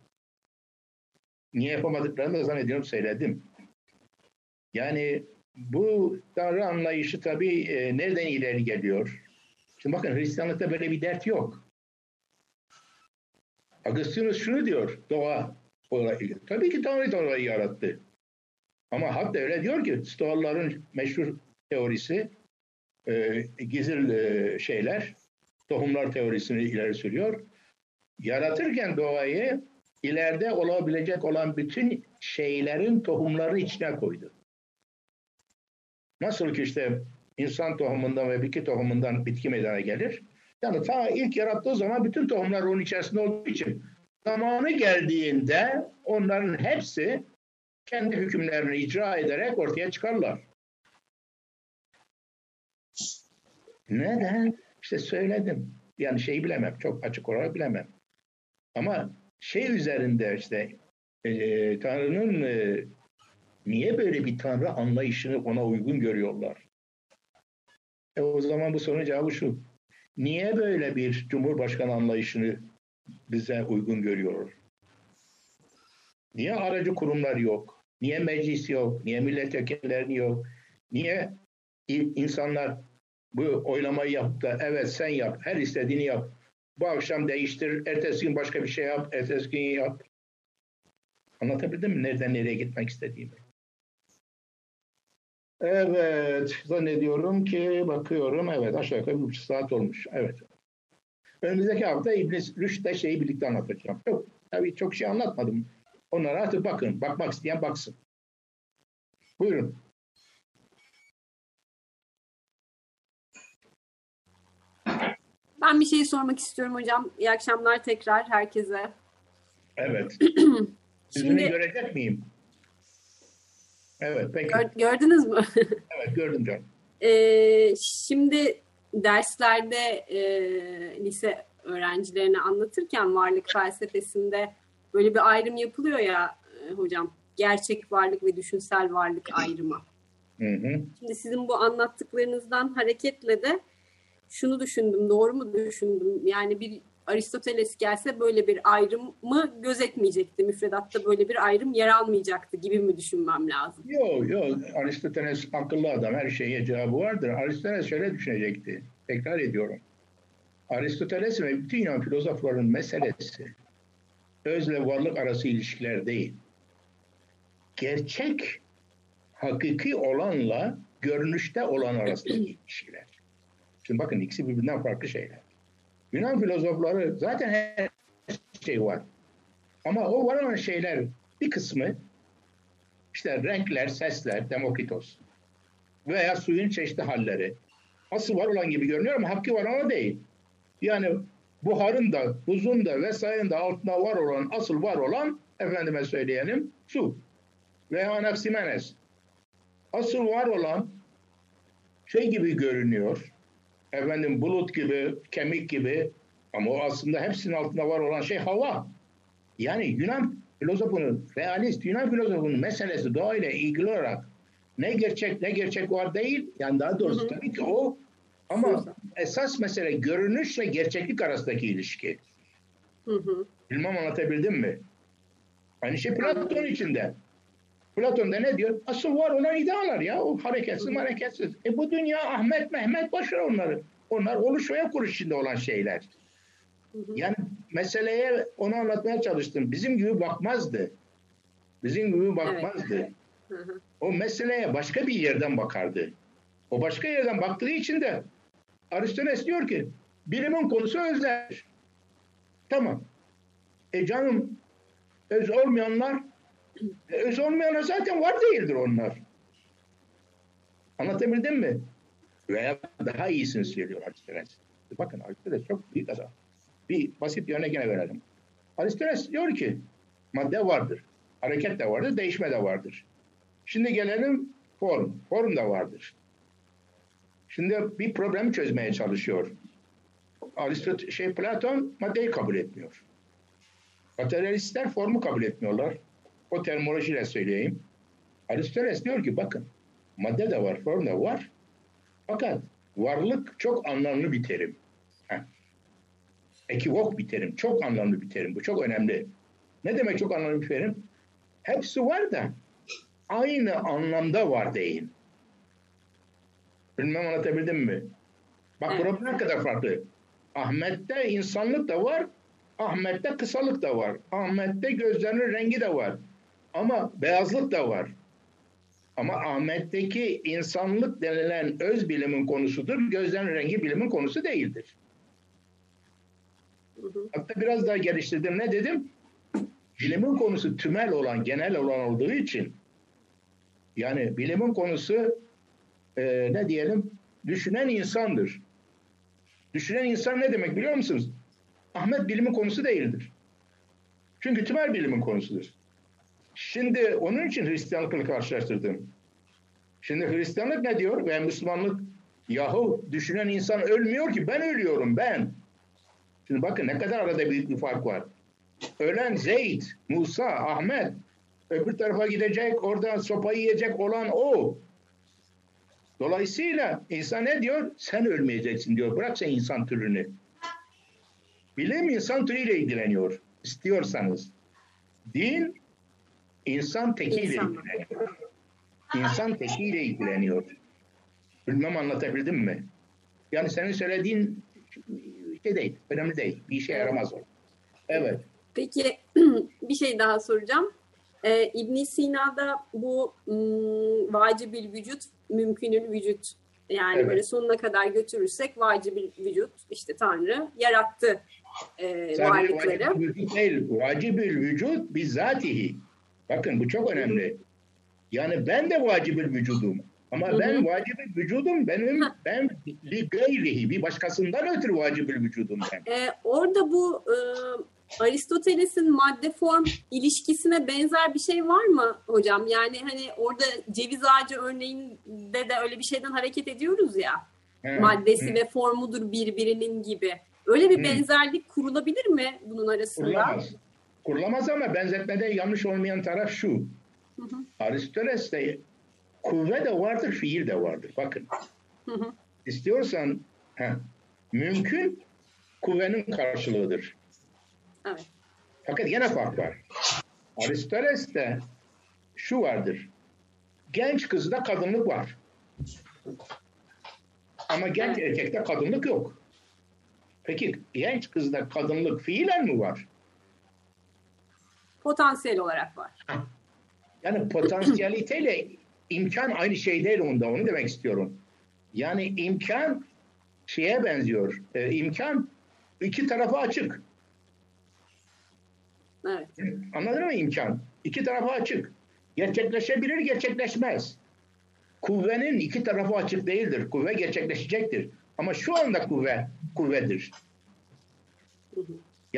niye yapamadıklarını da zannediyorum söyledim. Yani bu Tanrı anlayışı tabii e, nereden ileri geliyor? Şimdi bakın Hristiyanlıkta böyle bir dert yok. Agustinus şunu diyor doğa olayı. Tabii ki Tanrı doğayı yarattı. Ama hatta öyle diyor ki Stoalıların meşhur teorisi e, gizil e, şeyler tohumlar teorisini ileri sürüyor. Yaratırken doğayı ileride olabilecek olan bütün şeylerin tohumları içine koydu. Nasıl ki işte insan tohumundan ve bitki tohumundan bitki meydana gelir. Yani ta ilk yarattığı zaman bütün tohumlar onun içerisinde olduğu için zamanı geldiğinde onların hepsi kendi hükümlerini icra ederek ortaya çıkarlar. Neden? İşte söyledim. Yani şeyi bilemem. Çok açık olarak bilemem. Ama şey üzerinde işte e, Tanrı'nın e, niye böyle bir Tanrı anlayışını ona uygun görüyorlar? E, o zaman bu sorunun cevabı şu. Niye böyle bir Cumhurbaşkanı anlayışını bize uygun görüyor? Niye aracı kurumlar yok? Niye meclis yok? Niye milletvekilleri yok? Niye insanlar bu oylamayı yap da evet sen yap, her istediğini yap. Bu akşam değiştir, ertesi gün başka bir şey yap, ertesi gün yap. Anlatabildim mi? Nereden nereye gitmek istediğimi? Evet, zannediyorum ki bakıyorum. Evet, aşağı yukarı bir buçuk saat olmuş. Evet. Önümüzdeki hafta İbn Rüşd'le şeyi birlikte anlatacağım. Çok, tabii çok şey anlatmadım. Onlara artık bakın. Bakmak isteyen baksın. Buyurun. Ben bir şey sormak istiyorum hocam. İyi akşamlar tekrar herkese. Evet. Yüzünü görecek miyim? Evet, peki. Gör, gördünüz mü? evet, gördüm canım. Ee, şimdi derslerde e, lise öğrencilerine anlatırken varlık felsefesinde böyle bir ayrım yapılıyor ya e, hocam. Gerçek varlık ve düşünsel varlık ayrımı. Hı hı. Şimdi sizin bu anlattıklarınızdan hareketle de şunu düşündüm, doğru mu düşündüm? Yani bir Aristoteles gelse böyle bir ayrımı gözetmeyecekti. Müfredatta böyle bir ayrım yer almayacaktı gibi mi düşünmem lazım? Yok yok. Aristoteles akıllı adam. Her şeye cevabı vardır. Aristoteles şöyle düşünecekti. Tekrar ediyorum. Aristoteles ve bütün Yunan filozofların meselesi özle varlık arası ilişkiler değil. Gerçek, hakiki olanla görünüşte olan arasındaki ilişkiler. Şimdi bakın ikisi birbirinden farklı şeyler. Yunan filozofları zaten her şey var. Ama o var olan şeyler bir kısmı işte renkler, sesler, Demokritos veya suyun çeşitli halleri. Asıl var olan gibi görünüyor ama hakkı var ama değil. Yani buharın da, buzun da vesairenin de altında var olan, asıl var olan efendime söyleyelim su veya Anaximenes. Asıl var olan şey gibi görünüyor efendim bulut gibi, kemik gibi ama o aslında hepsinin altında var olan şey hava. Yani Yunan filozofunun, realist Yunan filozofunun meselesi doğayla ilgili olarak ne gerçek ne gerçek var değil. Yani daha doğrusu hı hı. tabii ki o ama esas mesele görünüşle gerçeklik arasındaki ilişki. Hı hı. Bilmem anlatabildim mi? Aynı şey Platon içinde. Platon da ne diyor? Asıl var olan idealar ya. O hareketsiz hareketsiz. E bu dünya Ahmet Mehmet başarı onları. Onlar oluş ve kuruş içinde olan şeyler. Yani meseleye onu anlatmaya çalıştım. Bizim gibi bakmazdı. Bizim gibi bakmazdı. O meseleye başka bir yerden bakardı. O başka yerden baktığı için de Aristoteles diyor ki bilimin konusu özler. Tamam. E canım öz olmayanlar öz olmayanlar zaten var değildir onlar. Anlatabildim mi? Veya daha iyisini söylüyor Aristoteles. Bakın Aristoteles çok büyük adam. Bir basit bir örnek yine verelim. Aristoteles diyor ki madde vardır. Hareket de vardır, değişme de vardır. Şimdi gelelim form. Form da vardır. Şimdi bir problemi çözmeye çalışıyor. Aristot şey Platon maddeyi kabul etmiyor. Materyalistler formu kabul etmiyorlar. O terminolojiyle söyleyeyim. Aristoteles diyor ki bakın madde de var, form da var. Fakat varlık çok anlamlı bir terim. Heh. Ekivok bir terim, çok anlamlı bir terim. Bu çok önemli. Ne demek çok anlamlı bir terim? Hepsi var da aynı anlamda var deyin. Bilmem anlatabildim mi? Bak evet. problem ne kadar farklı. Ahmet'te insanlık da var, Ahmet'te kısalık da var. Ahmet'te gözlerinin rengi de var. Ama beyazlık da var. Ama Ahmet'teki insanlık denilen öz bilimin konusudur. Gözlerin rengi bilimin konusu değildir. Hatta biraz daha geliştirdim. Ne dedim? Bilimin konusu tümel olan, genel olan olduğu için yani bilimin konusu e, ne diyelim düşünen insandır. Düşünen insan ne demek biliyor musunuz? Ahmet bilimin konusu değildir. Çünkü tümel bilimin konusudur. Şimdi onun için Hristiyanlıkla karşılaştırdım. Şimdi Hristiyanlık ne diyor ve Müslümanlık yahu düşünen insan ölmüyor ki ben ölüyorum ben. Şimdi bakın ne kadar arada büyük bir fark var. Ölen Zeyd, Musa, Ahmet öbür tarafa gidecek oradan sopayı yiyecek olan o. Dolayısıyla insan ne diyor? Sen ölmeyeceksin diyor. Bırak sen insan türünü. Bilim insan türüyle ilgileniyor. İstiyorsanız. Din insan tekiyle insan. ilgileniyor. İnsan tekiyle ilgileniyor. Bilmem anlatabildim mi? Yani senin söylediğin şey değil. Önemli değil. Bir işe yaramaz o. Evet. Peki bir şey daha soracağım. Ee, ibn Sina'da bu ım, vacibil vücut, mümkünül vücut yani evet. böyle sonuna kadar götürürsek vacibil vücut işte Tanrı yarattı e, varlıkları. Vacib vücut değil, vacibül vücut bizzatihi. Bakın bu çok önemli. Yani ben de vacibül vücudum. Ama Hı-hı. ben vacibül vücudum benim ha. ben li gayrihi bir başkasından ötürü vacibül vücudum ben. Ee, orada bu e, Aristoteles'in madde form ilişkisine benzer bir şey var mı hocam? Yani hani orada ceviz ağacı örneğinde de öyle bir şeyden hareket ediyoruz ya. Hı. Maddesi Hı. ve formudur birbirinin gibi. Öyle bir Hı. benzerlik kurulabilir mi bunun arasında? Kurulamaz. Kurulamaz ama benzetmede yanlış olmayan taraf şu. Hı hı. Aristoteles'te kuvve de vardır, fiil de vardır. Bakın. Hı hı. İstiyorsan heh, mümkün kuvvenin karşılığıdır. Evet. Fakat yine fark var. Aristoteles'te şu vardır. Genç kızda kadınlık var. Ama genç evet. erkekte kadınlık yok. Peki genç kızda kadınlık fiilen mi var? Potansiyel olarak var. Yani potansiyeliteyle imkan aynı şey değil onda. Onu demek istiyorum. Yani imkan şeye benziyor. Ee, imkan iki tarafı açık. Evet. Anladın mı imkan? İki tarafı açık. Gerçekleşebilir, gerçekleşmez. Kuvvenin iki tarafı açık değildir. Kuvve gerçekleşecektir. Ama şu anda kuvve, kuvvedir.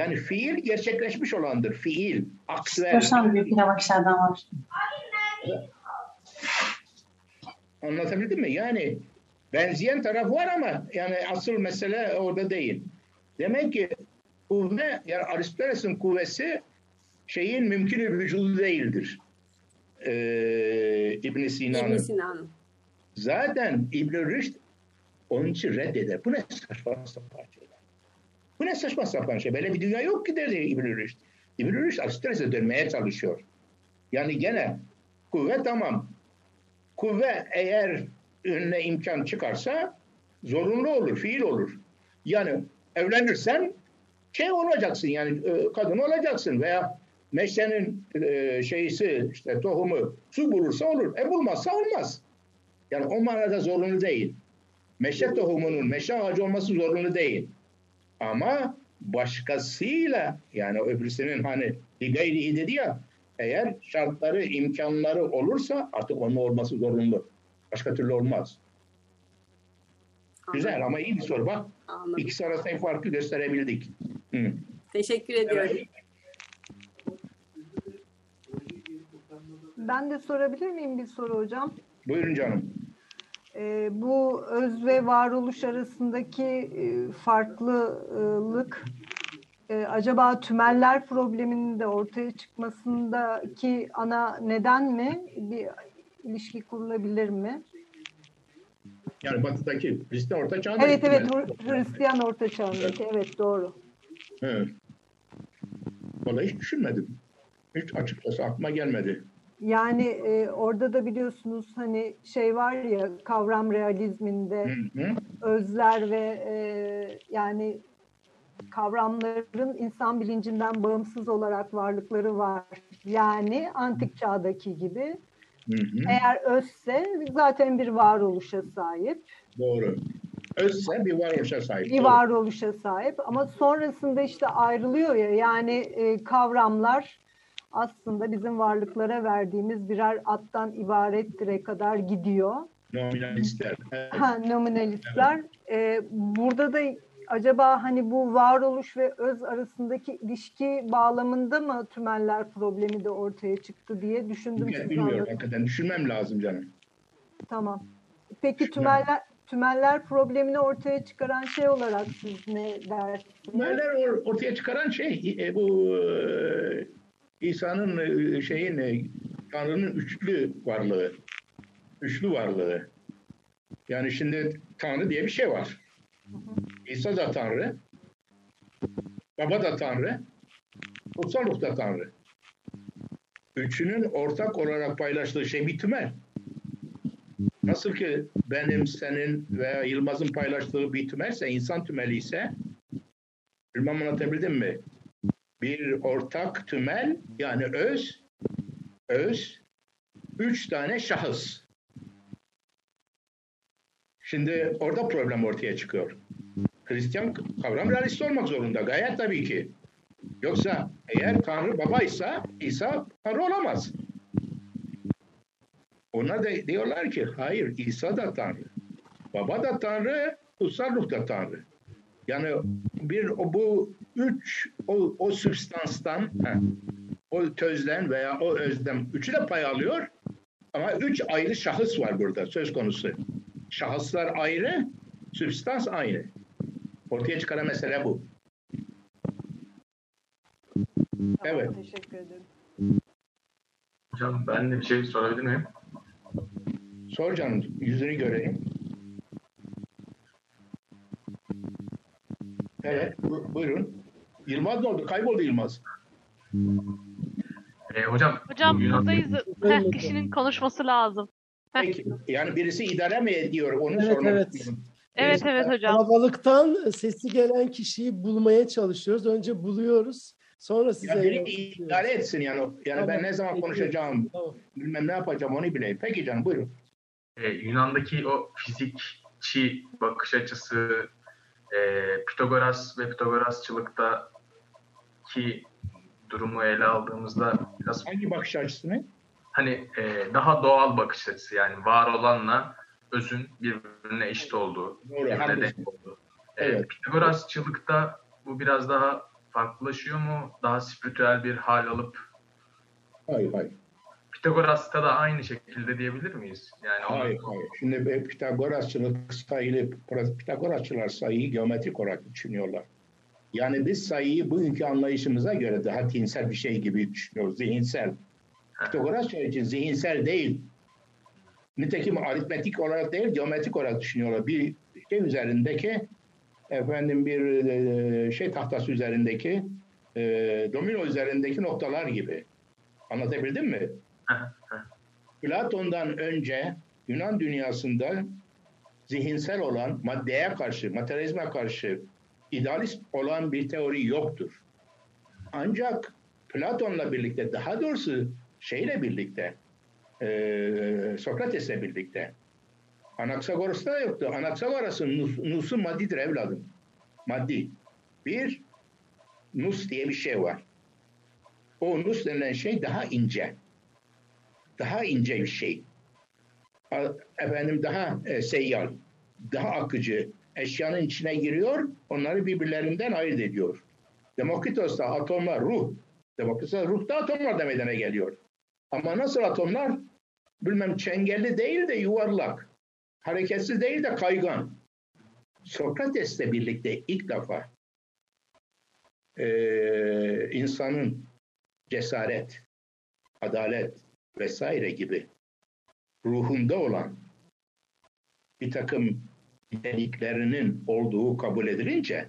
Yani fiil gerçekleşmiş olandır. Fiil, aksver. Hocam büyük yavaşlardan var. Anlatabildim mi? Yani benzeyen taraf var ama yani asıl mesele orada değil. Demek ki kuvve, yani Aristoteles'in kuvvesi şeyin mümkün vücudu değildir. Ee, İbn Sina'nın. İbn Sina'nın. Zaten İbn Rüşd onun için reddeder. Bu ne saçma sapan şeyler. Bu ne saçma sapan şey. Böyle bir dünya yok ki dedi İbn Rüşd. İbn Rüşd Aristoteles'e dönmeye çalışıyor. Yani gene kuvve tamam. Kuvve eğer önüne imkan çıkarsa zorunlu olur, fiil olur. Yani evlenirsen şey olacaksın yani e, kadın olacaksın veya meşenin e, şeysi işte tohumu su bulursa olur. E bulmazsa olmaz. Yani o manada zorunlu değil. Meşe tohumunun meşe ağacı olması zorunlu değil. Ama başkasıyla yani öbürsünün hani gayrihi dedi ya eğer şartları, imkanları olursa artık onun olması zorunlu. Başka türlü olmaz. Güzel ama iyi bir soru bak. Anladım. İkisi arasındaki farkı gösterebildik. Hı. Teşekkür ediyorum. Evet. Ben de sorabilir miyim bir soru hocam? Buyurun canım. Ee, bu öz ve varoluş arasındaki e, farklılık e, acaba tümeller probleminin de ortaya çıkmasındaki ana neden mi? Bir ilişki kurulabilir mi? Yani batıdaki Hristiyan Orta Çağ'da. Evet evet Hristiyan Orta Çağı'ndaki evet doğru. Evet. Vallahi hiç düşünmedim. Hiç açıkçası aklıma gelmedi. Yani e, orada da biliyorsunuz hani şey var ya kavram realizminde Hı hı. özler ve e, yani kavramların insan bilincinden bağımsız olarak varlıkları var. Yani antik çağdaki gibi. Hı hı. Eğer özse zaten bir varoluşa sahip. Doğru. Özse bir varoluşa sahip. Bir Doğru. varoluşa sahip ama sonrasında işte ayrılıyor ya yani e, kavramlar aslında bizim varlıklara verdiğimiz birer attan ibarettir'e kadar gidiyor. Nominalistler. Evet. Ha, nominalistler. Ee, burada da acaba hani bu varoluş ve öz arasındaki ilişki bağlamında mı tümeller problemi de ortaya çıktı diye düşündüm. Bilmiyorum, bilmiyorum hakikaten. Düşünmem lazım canım. Tamam. Peki Düşünmem. tümeller tümeller problemini ortaya çıkaran şey olarak siz ne dersiniz? Tümeller or- ortaya çıkaran şey e, bu e, İsa'nın e, şeyin e, Tanrı'nın üçlü varlığı. Üçlü varlığı. Yani şimdi Tanrı diye bir şey var. İsa da Tanrı. Baba da Tanrı. Kutsal Ruh da Tanrı. Üçünün ortak olarak paylaştığı şey bir tümel. Nasıl ki benim, senin veya Yılmaz'ın paylaştığı bir tümelse, insan tümeli ise Bilmem anlatabildim mi? Bir ortak tümel yani öz, öz, üç tane şahıs. Şimdi orada problem ortaya çıkıyor. Hristiyan kavram realist olmak zorunda. Gayet tabii ki. Yoksa eğer Tanrı babaysa İsa Tanrı olamaz. Onlar da diyorlar ki hayır İsa da Tanrı. Baba da Tanrı, kutsal ruh da Tanrı. Yani bir o, bu üç o, o substanstan o tözden veya o özden üçü de pay alıyor ama üç ayrı şahıs var burada söz konusu. Şahıslar ayrı, substans aynı. Ortaya çıkaran mesele bu. Tamam, Evet. Teşekkür ederim. Hocam ben de bir şey sorabilir miyim? Sor canım yüzünü göreyim. Evet bu- buyurun. Yılmaz ne oldu? Kayboldu Yılmaz. Ee, hocam, Hocam buradayız. Heh, kişinin konuşması lazım. Heh. Peki, yani birisi idare mi ediyor? Onu Evet, sormak evet. istiyorum. Evet evet hocam. Kalabalıktan sesi gelen kişiyi bulmaya çalışıyoruz. Önce buluyoruz. Sonra size Ya biri idare etsin yani. Yani ben Tamam, ne zaman peki. konuşacağım, Tamam. bilmem ne yapacağım onu bileyim. Peki canım buyurun. e, Yunan'daki o fizikçi bakış açısı e, Pitagoras ve Pitagorasçılıktaki durumu ele aldığımızda biraz Hangi bakış açısını? hani e, daha doğal bakış açısı yani var olanla özün birbirine eşit olduğu, Doğru, birbirine denk olduğu. E, Evet. Pitagorasçılıkta bu biraz daha farklılaşıyor mu? Daha spiritüel bir hal alıp Hayır hayır. Pitagoras'ta da aynı şekilde diyebilir miyiz? Yani Hayır hayır. Şimdi Pitagorasçılık sayılı, Pitagorasçılar sayıyı geometrik olarak düşünüyorlar. Yani biz sayıyı bugünkü anlayışımıza göre daha tinsel bir şey gibi düşünüyoruz. Zihinsel. Pitagorasçılar için zihinsel değil. Nitekim aritmetik olarak değil, geometrik olarak düşünüyorlar. Bir şey üzerindeki efendim bir e, şey tahtası üzerindeki e, domino üzerindeki noktalar gibi. Anlatabildim mi? Platon'dan önce Yunan dünyasında zihinsel olan maddeye karşı, materyalizme karşı idealist olan bir teori yoktur. Ancak Platon'la birlikte, daha doğrusu şeyle birlikte, e, Sokrates'le birlikte, Anaksagoras'ta yoktu. Anaksagoras'ın nus, nusu maddidir evladım. Maddi. Bir, nus diye bir şey var. O nus denilen şey daha ince. Daha ince bir şey. Efendim daha e, seyyal, daha akıcı. Eşyanın içine giriyor, onları birbirlerinden ayırt ediyor. Demokritos'ta atomlar ruh. Demokritos'ta ruhta atomlar da meydana geliyor. Ama nasıl atomlar? Bilmem çengelli değil de yuvarlak. Hareketsiz değil de kaygan. Sokrates'le birlikte ilk defa eee, insanın cesaret, adalet vesaire gibi ruhunda olan bir takım niteliklerinin olduğu kabul edilince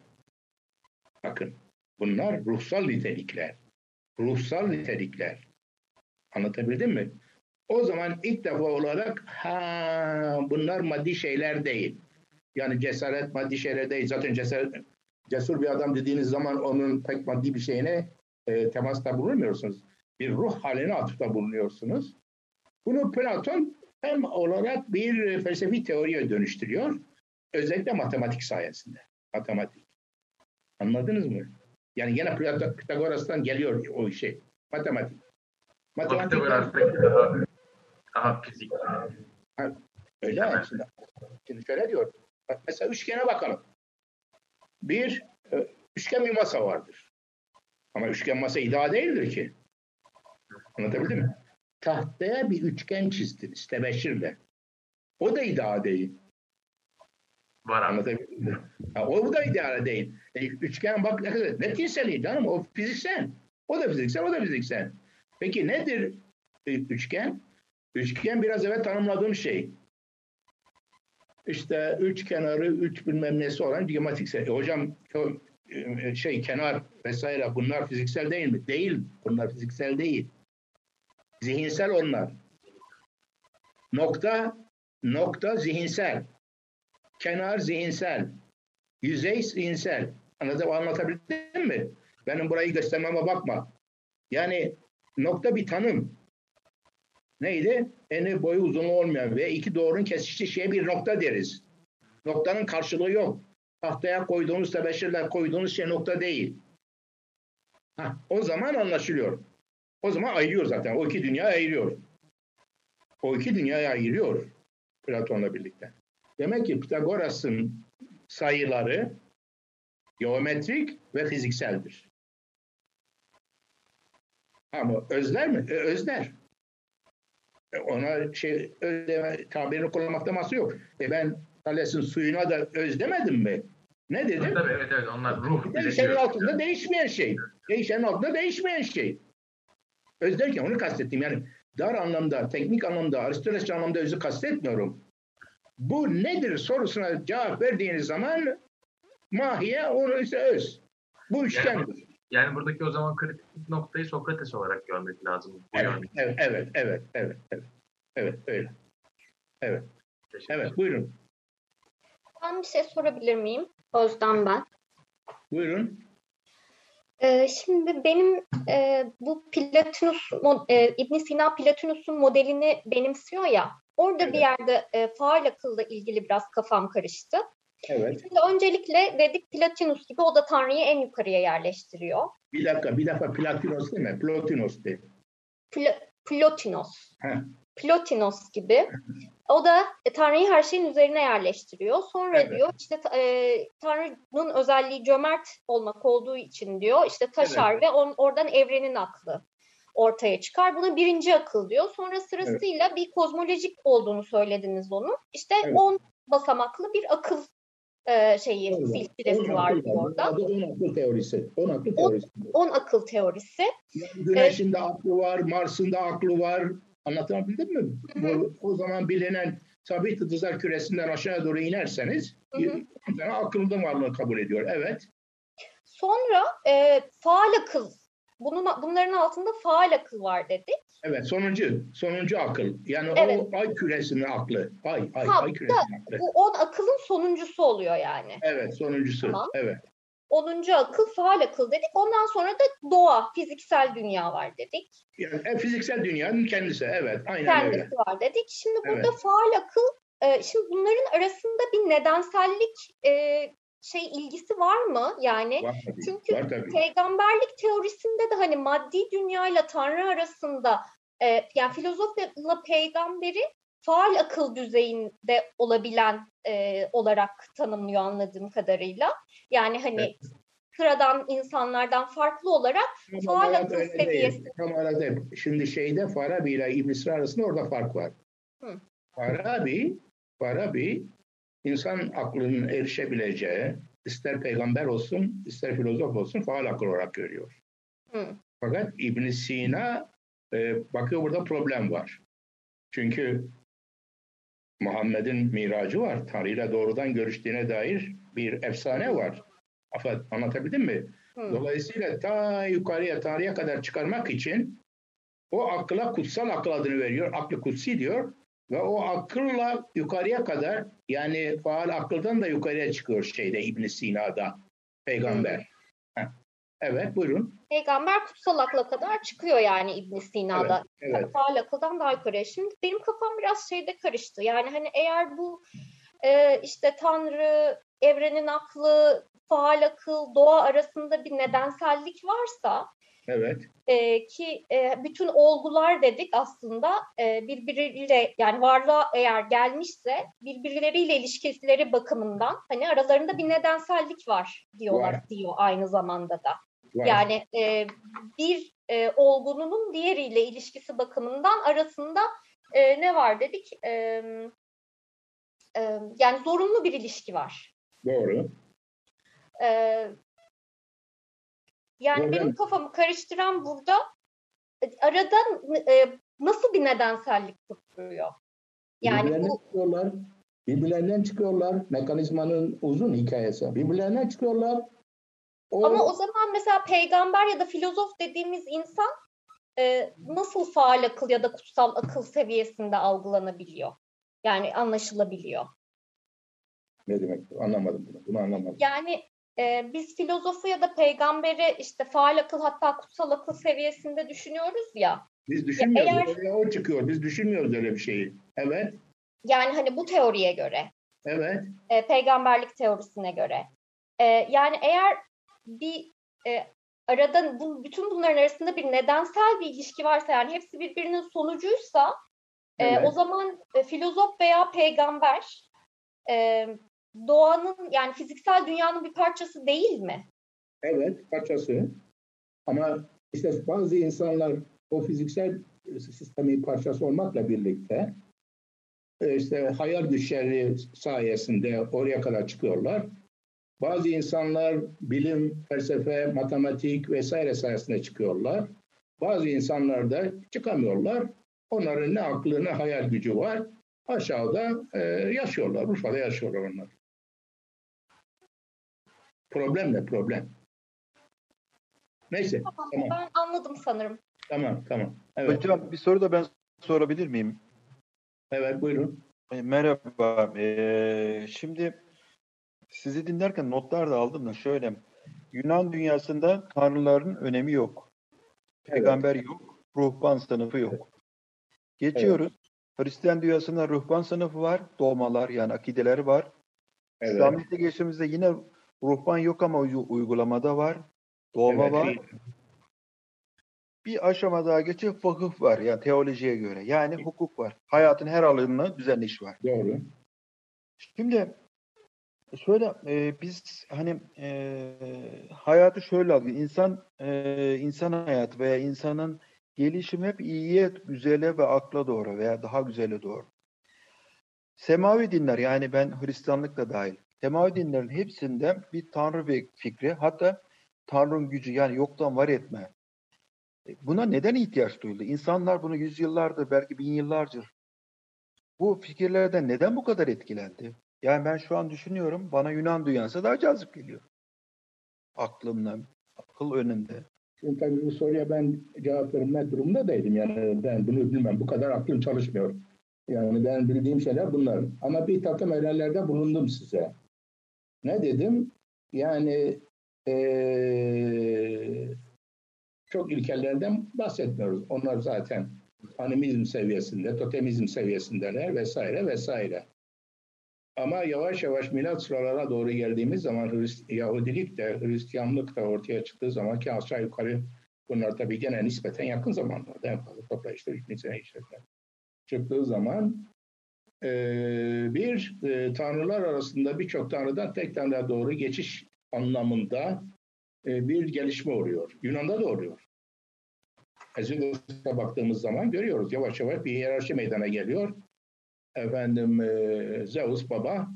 bakın bunlar ruhsal nitelikler. Ruhsal nitelikler. Anlatabildim mi? O zaman ilk defa olarak ha bunlar maddi şeyler değil. Yani cesaret maddi şeyler değil. Zaten cesaret cesur bir adam dediğiniz zaman onun pek maddi bir şeyine e, temasta bulunmuyorsunuz. Bir ruh haline atıfta bulunuyorsunuz. Bunu Platon hem olarak bir felsefi teoriye dönüştürüyor. Özellikle matematik sayesinde. Matematik. Anladınız mı? Yani yine Plato- Pitagoras'tan geliyor o şey. Matematik. Matematik Pitagoras'taki daha, daha fizik. öyle aslında. Şimdi şöyle diyor. Mesela üçgene bakalım. Bir, e, üçgen bir masa vardır. Ama üçgen masa ideal değildir ki. Anlatabildim mi? Tahtaya bir üçgen çizdiniz tebeşirle. O da ideal değil. Var abi. Anlatabildim mi? Ha, o da ideal değil. E, üçgen bak ne kadar netinsel canım o fiziksel. O da fiziksel, o da fiziksel. Peki nedir e, üçgen? Üçgen biraz evvel tanımladığım şey. İşte üç kenarı, üç bilmem nesi olan geometriksel. E, hocam o, e, şey kenar vesaire bunlar fiziksel değil mi? Değil. Bunlar fiziksel değil. Zihinsel onlar. Nokta, nokta zihinsel. Kenar zihinsel. Yüzey zihinsel. Anladım, anlatabildim mi? Benim burayı göstermeme bakma. Yani nokta bir tanım. Neydi? Eni boyu uzunluğu olmayan ve iki doğrunun kesiştiği şeye bir nokta deriz. Noktanın karşılığı yok. Tahtaya koyduğunuz tebeşirle koyduğunuz şey nokta değil. Hah, o zaman anlaşılıyor. O zaman ayırıyor zaten. O iki dünya ayırıyor. O iki dünyayı ayırıyor Platon'la birlikte. Demek ki Pitagoras'ın sayıları geometrik ve fizikseldir. Ama özler mi? E, özler. E, ona şey özleme tabirini kullanmakta mahsur yok. E ben Thales'in suyuna da öz demedim mi? Ne dedim? Tabii evet evet onlar ruh. Değişenin altında değişmeyen şey. Değişenin altında değişmeyen şey. Öz derken onu kastettim. Yani dar anlamda, teknik anlamda, Aristotelesçi anlamda özü kastetmiyorum. Bu nedir sorusuna cevap verdiğiniz zaman mahiye onu ise öz. Bu üçgendir. Yani buradaki o zaman kritik noktayı Sokrates olarak görmek lazım. Evet, evet, evet, evet, evet, evet. Evet, öyle. Teşekkür Evet, buyurun. Ben bir şey sorabilir miyim? Özden ben. Buyurun. Ee, şimdi benim e, bu Platinus, e, ibn Sina Platinus'un modelini benimsiyor ya. Orada bir Evet. yerde e, faal akılla ilgili biraz kafam karıştı. Evet. Şimdi öncelikle dedik Platinus gibi o da Tanrı'yı en yukarıya yerleştiriyor. Bir dakika, bir dakika Platinos değil mi? Plotinos de. Pl- Plotinos. Heh. Plotinos gibi. O da e, Tanrı'yı her şeyin üzerine yerleştiriyor. Sonra Evet. diyor işte e, Tanrı'nın özelliği cömert olmak olduğu için diyor işte taşar ve on, oradan evrenin aklı ortaya çıkar. Buna birinci akıl diyor. Sonra sırasıyla bir kozmolojik olduğunu söylediniz onun. İşte Evet. 10 basamaklı bir akıl e, şeyi On- silsilesi on var diyor orada. Adı on akıl teorisi. On akıl On- teorisi. 10 akıl teorisi. Yani Güneş'in de aklı var, Mars'ın da aklı var. Anlatabildim mi? Bu, o zaman bilinen sabit yıldızlar küresinden aşağı doğru inerseniz tane akıllı varlığı kabul ediyor. Evet. Sonra e, faal akıl. Bunun, bunların altında faal akıl var dedik. Evet. Sonuncu. Sonuncu akıl. Yani Evet. o ay küresinin aklı. Ay, ay, Ha, ay küresinin aklı. Bu 10 akılın sonuncusu oluyor yani. Evet. Sonuncusu. Tamam. Evet. 10. akıl faal akıl dedik. Ondan sonra da doğa, fiziksel dünya var dedik. Yani e, fiziksel dünyanın kendisi. Evet. Aynen Kendisi öyle. var dedik. Şimdi burada Evet. faal akıl, e, şimdi bunların arasında bir nedensellik e, şey ilgisi var mı? Yani Var tabii. Çünkü Var tabii. peygamberlik teorisinde de hani maddi dünyayla Tanrı arasında e, yani filozofla peygamberi faal akıl düzeyinde olabilen e, olarak tanımlıyor anladığım kadarıyla. Yani hani Evet. sıradan insanlardan farklı olarak Tam faal akıl seviyesi. değil. Tam değil. Şimdi şeyde Farabi ile İbn Sina arasında orada fark var. Hı. Farabi, Farabi insan aklının erişebileceği ister peygamber olsun ister filozof olsun faal akıl olarak görüyor. Hı. Fakat İbn Sina e, bakıyor burada problem var. Çünkü Muhammed'in miracı var. Tanrı ile doğrudan görüştüğüne dair bir efsane var. Afat, anlatabildim mi? Hı. Dolayısıyla ta yukarıya Tanrı'ya kadar çıkarmak için o akla kutsal akıl adını veriyor. Aklı kutsi diyor. Ve o akılla yukarıya kadar yani faal akıldan da yukarıya çıkıyor şeyde İbn Sina'da peygamber. Heh. Evet buyurun. Peygamber kutsal akla kadar çıkıyor yani İbn Sina'da. Evet. faal akıldan daha yukarıya. Şimdi benim kafam biraz şeyde karıştı. Yani hani eğer bu e, işte Tanrı, evrenin aklı, faal akıl, doğa arasında bir nedensellik varsa Evet. e, ki e, bütün olgular dedik aslında e, birbiriyle yani varlığa eğer gelmişse birbirleriyle ilişkileri bakımından hani aralarında bir nedensellik var diyorlar Var. diyor aynı zamanda da. Var. Yani e, bir e, olgunun diğeriyle ilişkisi bakımından arasında e, ne var dedik? E, e, yani zorunlu bir ilişki var. Doğru. E, yani Doğru. benim kafamı karıştıran burada arada e, nasıl bir nedensellik tutturuyor? Yani birbirlerinden bu çıkıyorlar. Birbirlerinden çıkıyorlar. Mekanizmanın uzun hikayesi. Birbirlerinden çıkıyorlar. O, ama o zaman mesela peygamber ya da filozof dediğimiz insan e, nasıl faal akıl ya da kutsal akıl seviyesinde algılanabiliyor? Yani anlaşılabiliyor. ne demek? bu? Anlamadım bunu. Bunu anlamadım. Yani e, biz filozofu ya da peygamberi işte faal akıl hatta kutsal akıl seviyesinde düşünüyoruz ya. Biz düşünmüyoruz. eğer- Oraya o çıkıyor. Biz düşünmüyoruz öyle bir şeyi. Evet. Yani hani bu teoriye göre, Evet. e, peygamberlik teorisine göre. E, yani eğer bir e, arada bu, bütün bunların arasında bir nedensel bir ilişki varsa yani hepsi birbirinin sonucuysa e, o zaman e, filozof veya peygamber e, doğanın yani fiziksel dünyanın bir parçası değil mi? Evet. Parçası. Ama işte bazı insanlar o fiziksel sistemin parçası olmakla birlikte e, işte hayal güçleri sayesinde oraya kadar çıkıyorlar. Bazı insanlar bilim, felsefe, matematik vesaire sayesinde çıkıyorlar. Bazı insanlar da çıkamıyorlar. Onların ne aklı ne hayal gücü var. Aşağıda e, yaşıyorlar. Urfa'da yaşıyorlar onlar. Problem ne? Problem. Neyse. Tamam, Tamam. ben anladım sanırım. Tamam. Tamam. Evet. Hocam bir soru da ben sorabilir miyim? Evet. Buyurun. Merhaba. E, şimdi sizi dinlerken notlar da aldım da şöyle. Yunan dünyasında tanrıların önemi yok. Peygamber yok. Ruhban sınıfı yok. Geçiyoruz. Hristiyan dünyasında ruhban sınıfı var. Doğmalar yani akideleri var. Evet. İslamiyet'e geçtiğimizde yine ruhban yok ama uy- uygulamada var. Doğma Evet, var. Bir aşama daha geçiyor. Fıkıh var yani teolojiye göre. Yani hukuk var. Hayatın her alanına düzenleyiş var. Doğru. Şimdi şöyle e, biz hani e, hayatı şöyle algılıyoruz. İnsan e, insan hayatı veya insanın gelişimi hep iyiye, güzele ve akla doğru veya daha güzele doğru. Semavi dinler yani ben Hristiyanlık da dahil. Semavi dinlerin hepsinde bir tanrı fikri hatta tanrının gücü yani yoktan var etme. E, Buna neden ihtiyaç duyuldu? İnsanlar bunu yüzyıllardır belki bin yıllardır bu fikirlerden neden bu kadar etkilendi? Yani ben şu an düşünüyorum bana Yunan dünyası daha cazip geliyor. Aklımla, akıl önünde. Şimdi tabii bu soruya ben cevap vermek durumunda değilim. Yani ben bunu bilmem. Bu kadar aklım çalışmıyor. Yani ben bildiğim şeyler bunlar. Ama bir takım önerilerde bulundum size. Ne dedim? Yani Ee, çok ilkellerden bahsetmiyoruz. Onlar zaten animizm seviyesinde, totemizm seviyesindeler vesaire vesaire. Ama yavaş yavaş milat sıralara doğru geldiğimiz zaman Hrist Yahudilik de, Hristiyanlık da ortaya çıktığı zaman ki aşağı yukarı bunlar tabii gene nispeten yakın zamanlarda en fazla toplayıştır 2000 sene içerisinde çıktığı zaman e, bir e, tanrılar arasında birçok tanrıdan tek tanrıya doğru geçiş anlamında e, bir gelişme oluyor. Yunan'da da oluyor. Hezidos'a baktığımız zaman görüyoruz yavaş yavaş bir hiyerarşi meydana geliyor. Efendim e, Zeus baba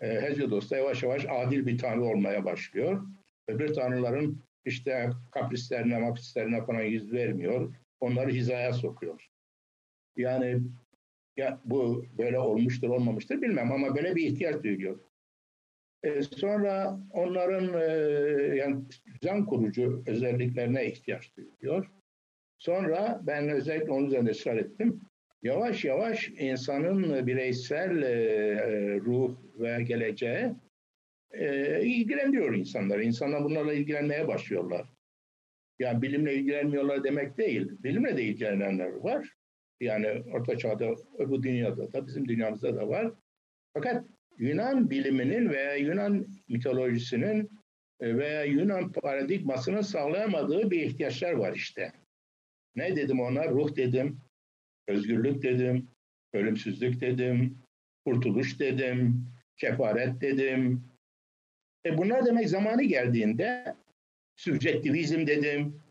e, Hezidos'ta yavaş yavaş adil bir tanrı olmaya başlıyor. Öbür tanrıların işte kaprislerine, maprislerine falan yüz vermiyor. Onları hizaya sokuyor. Yani ya bu böyle olmuştur olmamıştır bilmem ama böyle bir ihtiyaç duyuyor. E, sonra onların e, yani düzen kurucu özelliklerine ihtiyaç duyuyor. Sonra ben özellikle onun üzerinde ısrar ettim. Yavaş yavaş insanın bireysel e, e, ruh ve geleceğe e, ilgilendiriyor insanlar. İnsanlar bunlarla ilgilenmeye başlıyorlar. Yani bilimle ilgilenmiyorlar demek değil. Bilimle de ilgilenenler var. Yani Orta Çağ'da, bu dünyada da, bizim dünyamızda da var. Fakat Yunan biliminin veya Yunan mitolojisinin e, veya Yunan paradigmasının sağlayamadığı bir ihtiyaçlar var işte. Ne dedim ona? Ruh dedim, özgürlük dedim, ölümsüzlük dedim, kurtuluş dedim, kefaret dedim. E bunlar demek zamanı geldiğinde sübjektivizm dedim.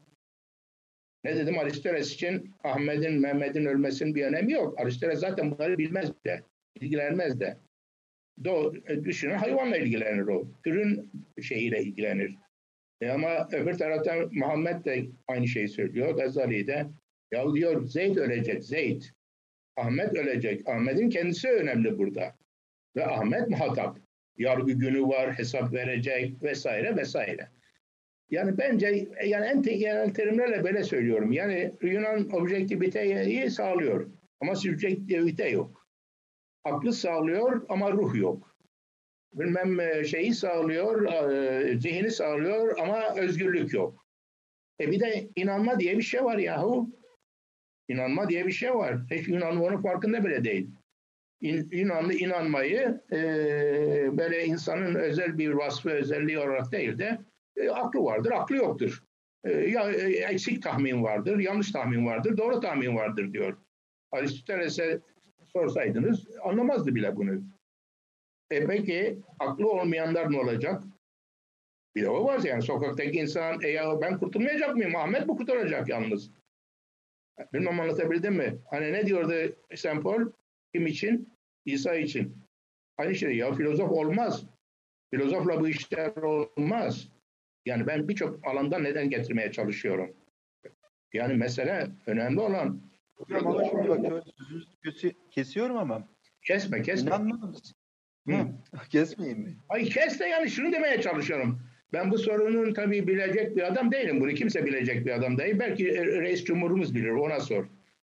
Ne dedim? Aristoteles için Ahmet'in, Mehmet'in ölmesinin bir önemi yok. Aristoteles zaten bunları bilmez de, ilgilenmez de. Do, düşünün hayvanla ilgilenir o. Türün şeyiyle ilgilenir. E ama öbür taraftan Muhammed de aynı şeyi söylüyor. Gazali de ya diyor Zeyd ölecek, Zeyd. Ahmet ölecek. Ahmet'in kendisi önemli burada. Ve Ahmet muhatap. Yargı günü var, hesap verecek vesaire vesaire. Yani bence yani en genel terimlerle böyle söylüyorum. Yani Yunan objektiviteyi sağlıyor ama subjektivite yok. Aklı sağlıyor ama ruh yok. Bilmem e, şeyi sağlıyor, e, zihni sağlıyor ama özgürlük yok. E bir de inanma diye bir şey var yahu. İnanma diye bir şey var. Hiç Yunan onun farkında bile değil. Yunanlı inanmayı e, böyle insanın özel bir vasfı, özelliği olarak değil de e, aklı vardır, aklı yoktur. E, ya e, eksik tahmin vardır, yanlış tahmin vardır, doğru tahmin vardır diyor. Aristoteles'e sorsaydınız anlamazdı bile bunu. E peki aklı olmayanlar ne olacak? Bir de o var yani sokaktaki insan e ya ben kurtulmayacak mıyım? Ahmet bu kurtulacak yalnız. Bilmem anlatabildim mi? Hani ne diyordu St. Paul? Kim için? İsa için. Aynı şey ya filozof olmaz. Filozofla bu işler olmaz. Yani ben birçok alandan neden getirmeye çalışıyorum. Yani mesele önemli olan. Hocam ama şimdi bak sözünüzü kesiyorum ama. Kesme kesme. İnanmadınız. Hı. Kesmeyeyim mi? Ay kes de yani şunu demeye çalışıyorum. Ben bu sorunun tabii bilecek bir adam değilim. Bunu kimse bilecek bir adam değil. Belki reis cumhurumuz bilir ona sor.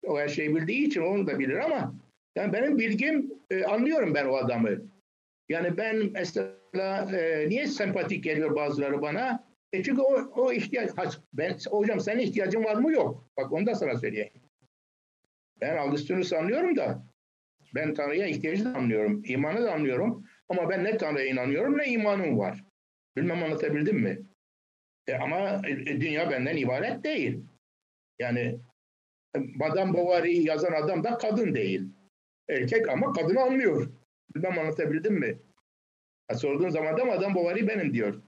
O her şeyi bildiği için onu da bilir ama yani benim bilgim e, anlıyorum ben o adamı. Yani ben mesela e, niye sempatik geliyor bazıları bana? E çünkü o, o ihtiyaç, ben, hocam senin ihtiyacın var mı? Yok. Bak onu da sana söyleyeyim. Ben Augustinus anlıyorum da ben Tanrı'ya ihtiyacı da anlıyorum. imanı da anlıyorum. Ama ben ne Tanrı'ya inanıyorum ne imanım var. Bilmem anlatabildim mi? E ama e, dünya benden ibaret değil. Yani Madame Bovary'i yazan adam da kadın değil. Erkek ama kadını anlıyor. Bilmem anlatabildim mi? Ha, sorduğun zaman da Madame Bovary benim diyor.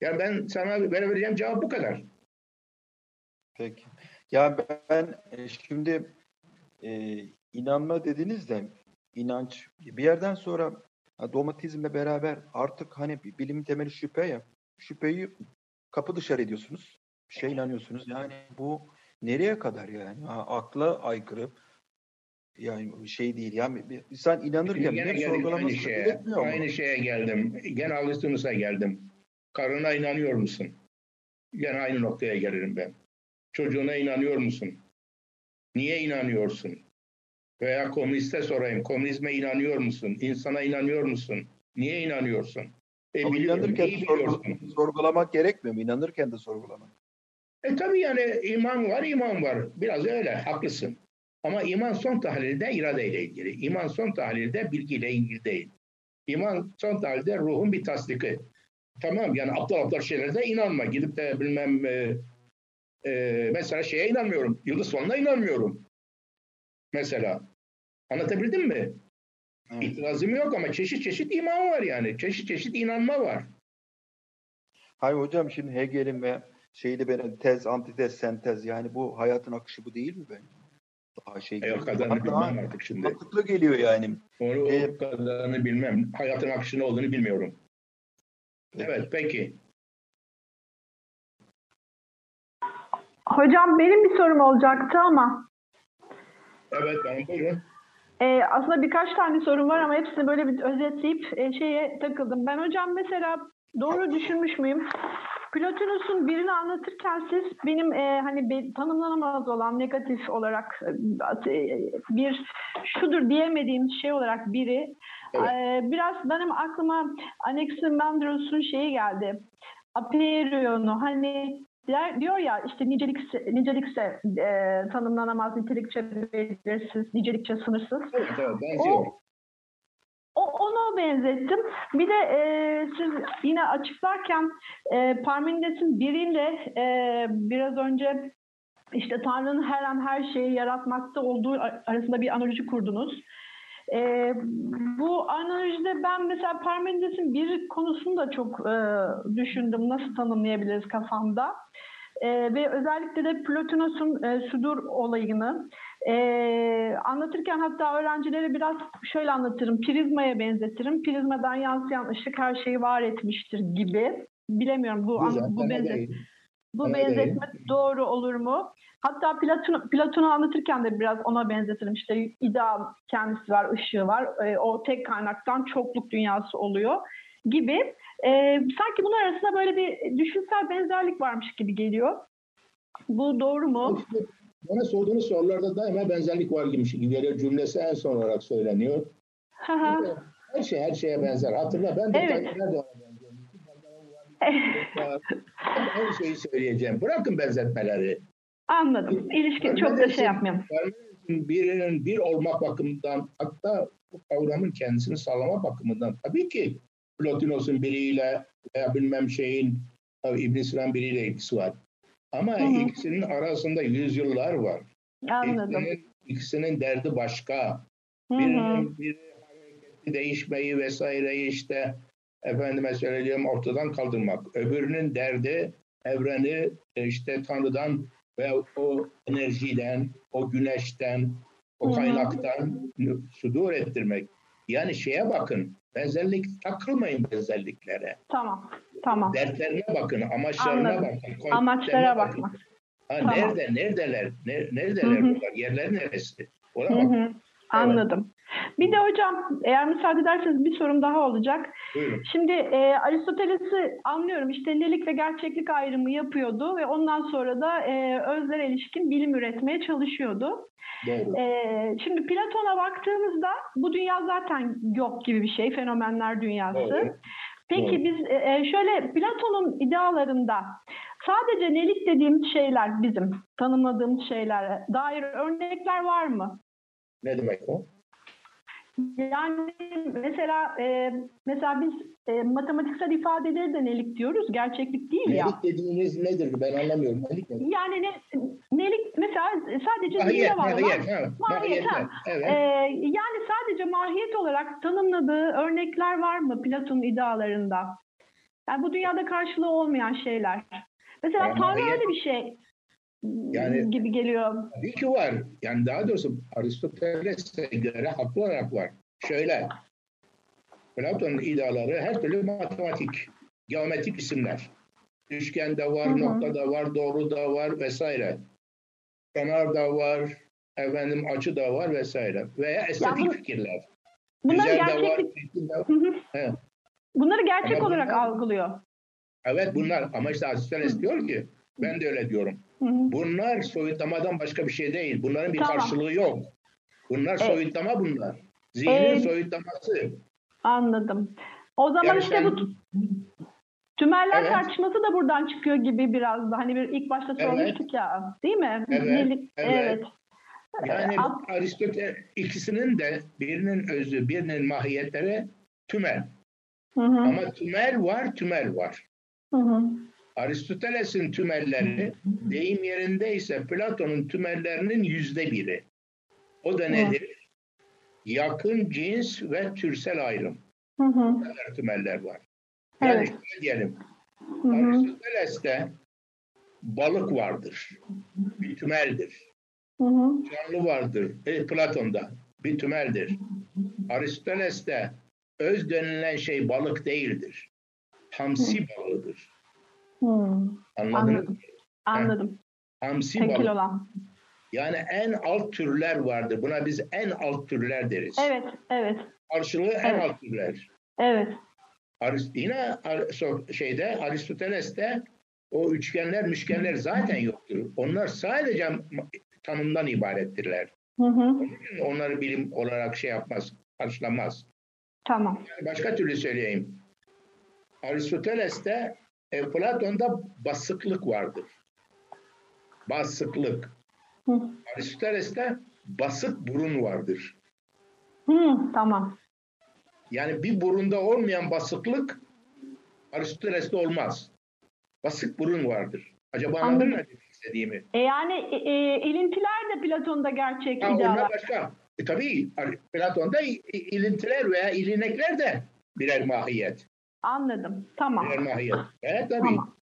Yani ben sana verebileceğim cevap bu kadar. Peki. Ya ben e, şimdi e, inanma dediniz de inanç bir yerden sonra dogmatizmle beraber artık hani bilim temeli şüphe ya şüpheyi kapı dışarı ediyorsunuz. Şey inanıyorsunuz. Yani bu nereye kadar yani? Akla aykırı. Yani şey değil. Yani insan inanırken Yine geldim aynı şeye. Aynı şeye geldim. Gene Augustinus'a geldim. Karına inanıyor musun? Gene aynı noktaya gelirim ben. Çocuğuna inanıyor musun? Niye inanıyorsun? Veya komüniste sorayım. Komünizme inanıyor musun? İnsana inanıyor musun? Niye inanıyorsun? E, Ama biliyorum, inanırken iyi sorgul- biliyorsun. sorgulamak gerekmiyor mu? İnanırken de sorgulamak. E tabii yani iman var, iman var. Biraz öyle, haklısın. Ama iman son tahlilde iradeyle ilgili. İman son tahlilde bilgiyle ilgili değil. İman son tahlilde ruhun bir tasdiki. Tamam yani aptal aptal şeylere inanma. Gidip de bilmem e, e, mesela şeye inanmıyorum. Yıldız sonuna inanmıyorum. Mesela. Anlatabildim mi? Evet. İtirazım yok ama çeşit çeşit iman var yani. Çeşit çeşit inanma var. Hayır hocam şimdi Hegel'in ve şeyde benim tez, antitez, sentez yani bu hayatın akışı bu değil mi ben? Daha şey E, o geliyor. kadarını Daha- bilmem artık şimdi. mantıklı geliyor yani. Onu E, o kadarını bilmem. Hayatın akışı ne olduğunu bilmiyorum. Evet peki. Hocam benim bir sorum olacaktı ama Evet ben buyurun. e, aslında birkaç tane sorum var ama hepsini böyle bir özetleyip e, şeye takıldım. Ben hocam mesela doğru düşünmüş müyüm? Plotinus'un birini anlatırken siz benim e, hani be- tanımlanamaz olan negatif olarak e, bir şudur diyemediğim şey olarak biri Evet. e, biraz benim aklıma Anaximandros'un şeyi geldi. Aperionu hani der, diyor ya işte nicelikse, nicelikse e, tanımlanamaz, nitelikçe belirsiz, nicelikçe sınırsız. Evet, evet benziyor. O, onu benzettim. Bir de e, siz yine açıklarken e, Parmenides'in biriyle e, biraz önce işte Tanrı'nın her an her şeyi yaratmakta olduğu ar- arasında bir analoji kurdunuz. E, bu analojide ben mesela Parmenides'in bir konusunu da çok e, düşündüm. Nasıl tanımlayabiliriz kafamda? E, ve özellikle de Plotinos'un e, sudur olayını e, anlatırken hatta öğrencilere biraz şöyle anlatırım. Prizmaya benzetirim. Prizmadan yansıyan ışık her şeyi var etmiştir gibi. Bilemiyorum bu Güzel, bu benzet bu benzetme doğru olur mu? Hatta Platon, Platon'u anlatırken de biraz ona benzetirim. İşte ideal kendisi var, ışığı var. E, o tek kaynaktan çokluk dünyası oluyor gibi. E, sanki bunlar arasında böyle bir düşünsel benzerlik varmış gibi geliyor. Bu doğru mu? Bana sorduğunuz sorularda daima benzerlik var gibi geliyor. Cümlesi en son olarak söyleniyor. Hı. Her şey her şeye benzer. Hatırla ben de Evet. Ben Aynı şeyi söyleyeceğim. Bırakın benzetmeleri. Anladım. İlişki çok da şey. Parmenides'in birinin bir olmak bakımından hatta bu kavramın kendisini sağlama bakımından tabii ki Plotinos'un biriyle veya bilmem şeyin tabii İbn Sina'nın biriyle ilgisi var. Ama Hı hı. ikisinin arasında yüzyıllar var. Anladım. İkisinin, ikisinin derdi başka. Birinin biri değişmeyi vesaireyi işte efendime söyleyeyim ortadan kaldırmak. Öbürünün derdi evreni e, işte Tanrı'dan ve o enerjiden, o güneşten, o kaynaktan sudur ettirmek. Yani şeye bakın, benzerlik takılmayın benzerliklere. Tamam. Tamam. Dertlerine bakın, amaçlarına Anladım. bakın. Amaçlara bakın. bakmak. Ha, Tamam. Nerede, neredeler, ne- neredeler Hı hı. bunlar, yerleri neresi? Ona Hı bakın. hı. Anladım. Bir de hocam eğer müsaade ederseniz bir sorum daha olacak. Buyurun. Şimdi e, Aristoteles'i anlıyorum işte nelik ve gerçeklik ayrımı yapıyordu ve ondan sonra da e, özlere ilişkin bilim üretmeye çalışıyordu. Doğru. E, şimdi Platon'a baktığımızda bu dünya zaten yok gibi bir şey, fenomenler dünyası. Doğru. Peki Doğru. biz e, e, şöyle Platon'un idealarında sadece nelik dediğimiz şeyler bizim tanımladığımız şeylere dair örnekler var mı? Ne demek o? Yani mesela e, mesela biz e, matematiksel ifadeleri de nelik diyoruz, gerçeklik değil ya. Nelik dediğiniz nedir? Ben anlamıyorum. Nelik nedir? Yani ne, nelik mesela sadece zihne var mahiyet. Ha, Mahiyet, ha. Evet. Ee, yani sadece mahiyet olarak tanımladığı örnekler var mı Platon'un idealarında? Yani bu dünyada karşılığı olmayan şeyler. Mesela Yani Tanrı öyle bir şey Yani- gibi geliyor. Tabii ki var. Yani daha doğrusu Aristoteles'e göre haklı olarak var. Şöyle, Platon'un ideaları her türlü matematik, geometrik isimler. Üçgen de var, Hı hı. nokta da var, doğru da var vesaire. Kenar da var, efendim açı da var vesaire. Veya estetik bu- fikirler. Bunları Güzel de var, gerçeklik de var. Hı. He. bunları gerçek Ama olarak bunlar- algılıyor. Evet bunlar ama işte Aristoteles diyor ki ben de öyle diyorum. Hı hı. Bunlar soyutlamadan başka bir şey değil. Bunların bir Tamam. karşılığı yok. Bunlar Evet. soyutlama bunlar. Zihnin Evet. soyutlaması. Anladım. O zaman Yani işte sen- bu tümeller Evet. tartışması da buradan çıkıyor gibi biraz da. Hani bir ilk başta Evet. sormuştuk ya. Değil mi? Evet, Birlik- evet. Yani Ab- Aristoteles ikisinin de birinin özü, birinin mahiyetleri tümel. Hı hı. Ama tümel var, tümel var. Hı hı. Aristoteles'in tümelleri deyim yerindeyse Platon'un tümellerinin yüzde biri. O da nedir? Yakın cins ve türsel ayrım. Hı hı. Kadar tümeller var. Yani Evet. şöyle diyelim. Hı hı. Aristoteles'te balık vardır. Bir tümeldir. Hı hı. Canlı vardır. E, Platon'da bir tümeldir. Aristoteles'te öz denilen şey balık değildir. Hamsi balığıdır. Mı? Anladım. Anladım. Hamsi Tekil balık. olan. Yani en alt türler vardır. Buna biz en alt türler deriz. Evet, evet, Karşılığı en Evet. alt türler. evet. Arist- Yine şeyde Aristoteles'te o üçgenler, müşgenler zaten yoktur. Onlar sadece tanımdan ibarettirler. Hı hı. Onları bilim olarak şey yapmaz, karşılamaz. Tamam. Yani başka türlü söyleyeyim. Aristoteles'te, Platon'da basıklık vardır. Basıklık. Hı. Aristoteles'te basık burun vardır. Hı, tamam. Yani bir burunda olmayan basıklık Aristoteles'te olmaz. Basık burun vardır. Acaba anladın mı istediğimi? E yani e, e, ilintiler de Platon'da gerçek Ha, onlar başka. E, tabii Platon'da ilintiler veya ilinekler de birer mahiyet. Anladım. Tamam. Birer mahiyet. Evet tabii. Tamam.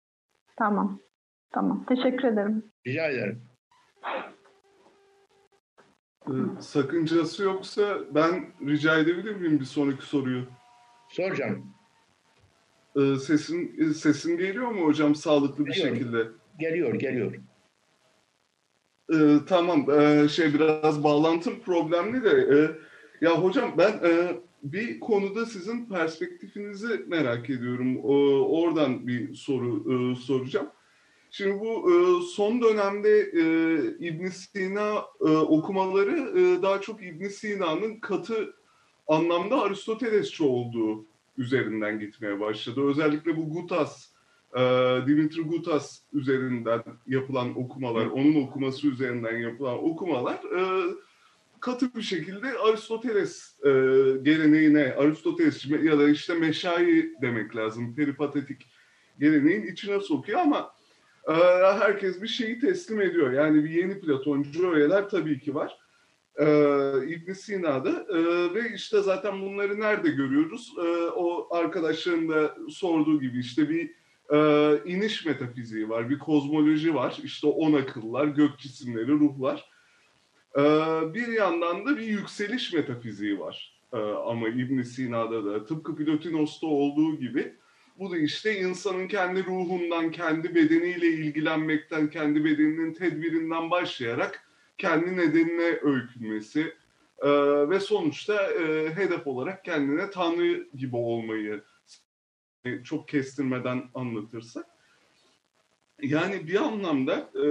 Tamam. Tamam. Teşekkür ederim. Rica ederim. Ee, sakıncası yoksa ben rica edebilir miyim bir sonraki soruyu? Sor canım. Ee, sesin sesim geliyor mu hocam sağlıklı bir Geliyor. şekilde? Geliyor, geliyor. Ee, tamam, ee, şey biraz bağlantım problemli de. ee, ya hocam ben ee, bir konuda sizin perspektifinizi merak ediyorum. O, oradan bir soru ee, soracağım. Şimdi bu ee, son dönemde ee, İbn Sina ee, okumaları ee, daha çok İbn Sina'nın katı anlamda Aristotelesçi olduğu üzerinden gitmeye başladı. Özellikle bu Gutas, e, Dimitri Gutas üzerinden yapılan okumalar, onun okuması üzerinden yapılan okumalar e, katı bir şekilde Aristoteles e, geleneğine, Aristoteles ya da işte meşayi demek lazım, peripatetik geleneğin içine sokuyor ama e, herkes bir şeyi teslim ediyor. Yani bir yeni Platoncu öğeler tabii ki var. Ee, İbn Sina'da Ee, ve işte zaten bunları nerede görüyoruz? Ee, o arkadaşların da sorduğu gibi işte bir e, iniş metafiziği var, bir kozmoloji var. İşte on akıllar, gök cisimleri, ruhlar. Ee, bir yandan da bir yükseliş metafiziği var. Ee, ama İbn Sina'da da tıpkı Plotinos'ta olduğu gibi bu da işte insanın kendi ruhundan, kendi bedeniyle ilgilenmekten, kendi bedeninin tedbirinden başlayarak kendi nedenine öykünmesi e, ve sonuçta e, hedef olarak kendine Tanrı gibi olmayı e, çok kestirmeden anlatırsak. Yani bir anlamda e,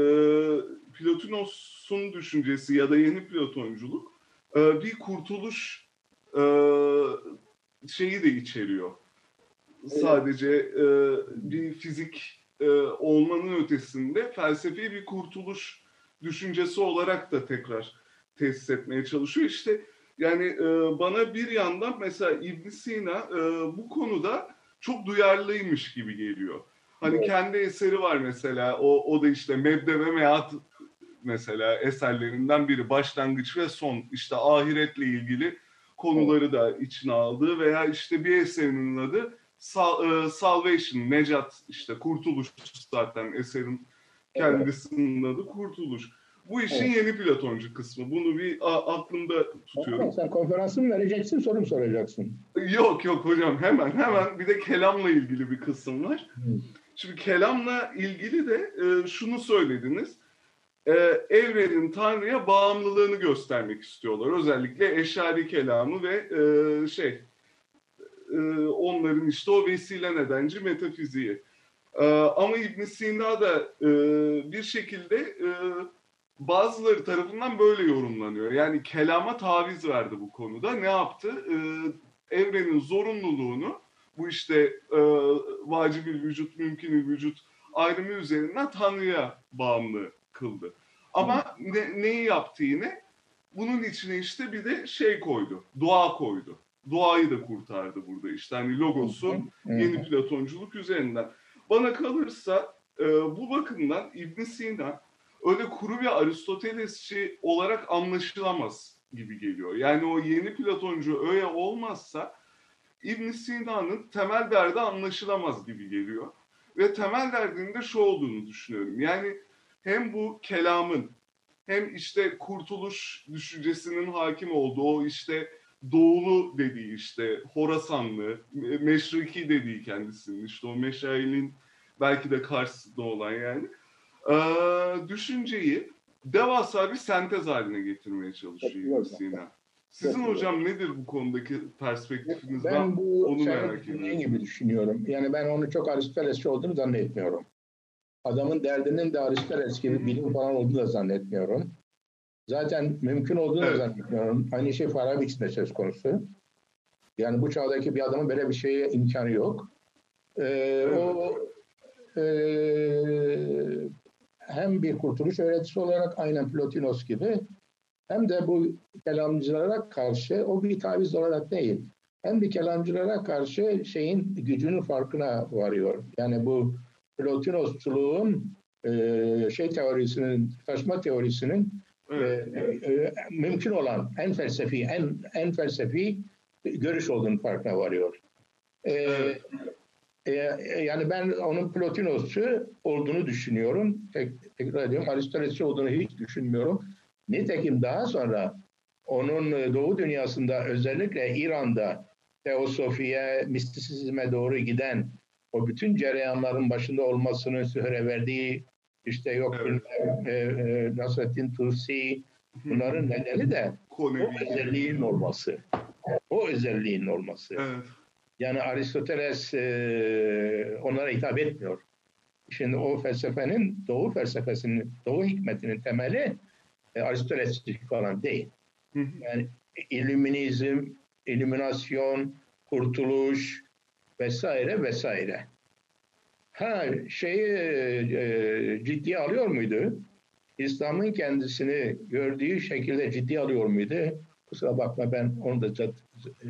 Plotinos'un düşüncesi ya da yeni Platonculuk e, bir kurtuluş e, şeyi de içeriyor. Sadece e, bir fizik e, olmanın ötesinde felsefi bir kurtuluş düşüncesi olarak da tekrar tesis etmeye çalışıyor. İşte yani e, bana bir yandan mesela İbn Sina e, bu konuda çok duyarlıymış gibi geliyor. Hani Evet. kendi eseri var mesela o, o da işte Mebde ve Meat mesela eserlerinden biri başlangıç ve son işte ahiretle ilgili konuları da içine aldığı veya işte bir eserinin adı e, Salvation, Necat işte kurtuluş zaten eserin kendisinin adı kurtuluş. Bu işin Evet. yeni Platoncu kısmı. Bunu bir aklımda tutuyorum. Ama sen konferansı mı vereceksin, soru mu soracaksın? Yok yok hocam hemen hemen bir de kelamla ilgili bir kısım var. Şimdi kelamla ilgili de e, şunu söylediniz. E, evrenin Tanrı'ya bağımlılığını göstermek istiyorlar. Özellikle eşari kelamı ve e, şey e, onların işte o vesile nedenci metafiziği. E, ama İbn Sina da e, bir şekilde e, bazıları tarafından böyle yorumlanıyor. Yani kelama taviz verdi bu konuda. Ne yaptı? E, evrenin zorunluluğunu bu işte e, vacibil vücut, mümkünül vücut ayrımı üzerinden Tanrı'ya bağımlı kıldı. Ama ne, neyi yaptı yine? Bunun içine işte bir de şey koydu, dua koydu. Duayı da kurtardı burada işte. Hani logosu yeni Platonculuk üzerinden. Bana kalırsa e, bu bakımdan ibn Sina öyle kuru bir Aristotelesçi olarak anlaşılamaz gibi geliyor. Yani o yeni Platoncu öyle olmazsa ibn Sina'nın temel derdi anlaşılamaz gibi geliyor. Ve temel derdinin de şu olduğunu düşünüyorum. Yani hem bu kelamın hem işte kurtuluş düşüncesinin hakim olduğu o işte doğulu dediği işte Horasanlı, Meşriki dediği kendisinin işte o Meşail'in belki de karşısında olan yani ee, düşünceyi devasa bir sentez haline getirmeye çalışıyor Sina. Sizin hocam nedir bu konudaki perspektifiniz? Ben bu onu senin merak ediyorum. gibi düşünüyorum. Yani ben onu çok Aristotelesçi olduğunu zannetmiyorum. Adamın derdinin de Aristoteles gibi bilim falan olduğunu da zannetmiyorum. Zaten mümkün olduğunu da zannetmiyorum. Aynı şey Farabi için de söz konusu. Yani bu çağdaki bir adamın böyle bir şeye imkanı yok. Ee, o e, hem bir kurtuluş öğretisi olarak aynen Plotinos gibi hem de bu kelamcılara karşı o bir taviz olarak değil. Hem bir kelamcılara karşı şeyin gücünün farkına varıyor. Yani bu Plotinosçuluğun e, şey teorisinin, taşma teorisinin e, e, mümkün olan en felsefi, en en felsefi görüş olduğunu farkına varıyor. E, e, yani ben onun Plotinosçu olduğunu düşünüyorum. Tek, tekrar ediyorum. Aristotelesçi olduğunu hiç düşünmüyorum. Nitekim daha sonra onun e, Doğu dünyasında özellikle İran'da teosofiye, mistisizme doğru giden o bütün cereyanların başında olmasını süre verdiği işte yok bilmem, e, e, Nasrettin Tusi bunların nedeni de o özelliğin olması. O özelliğin olması. Yani Aristoteles e, onlara hitap etmiyor. Şimdi o felsefenin, Doğu felsefesinin, Doğu hikmetinin temeli e, Aristotelesçilik falan değil. Yani illuminizm, illüminasyon, kurtuluş vesaire vesaire. Ha şeyi e, ciddiye alıyor muydu? İslam'ın kendisini gördüğü şekilde ciddi alıyor muydu? Kusura bakma ben onu da zat, e,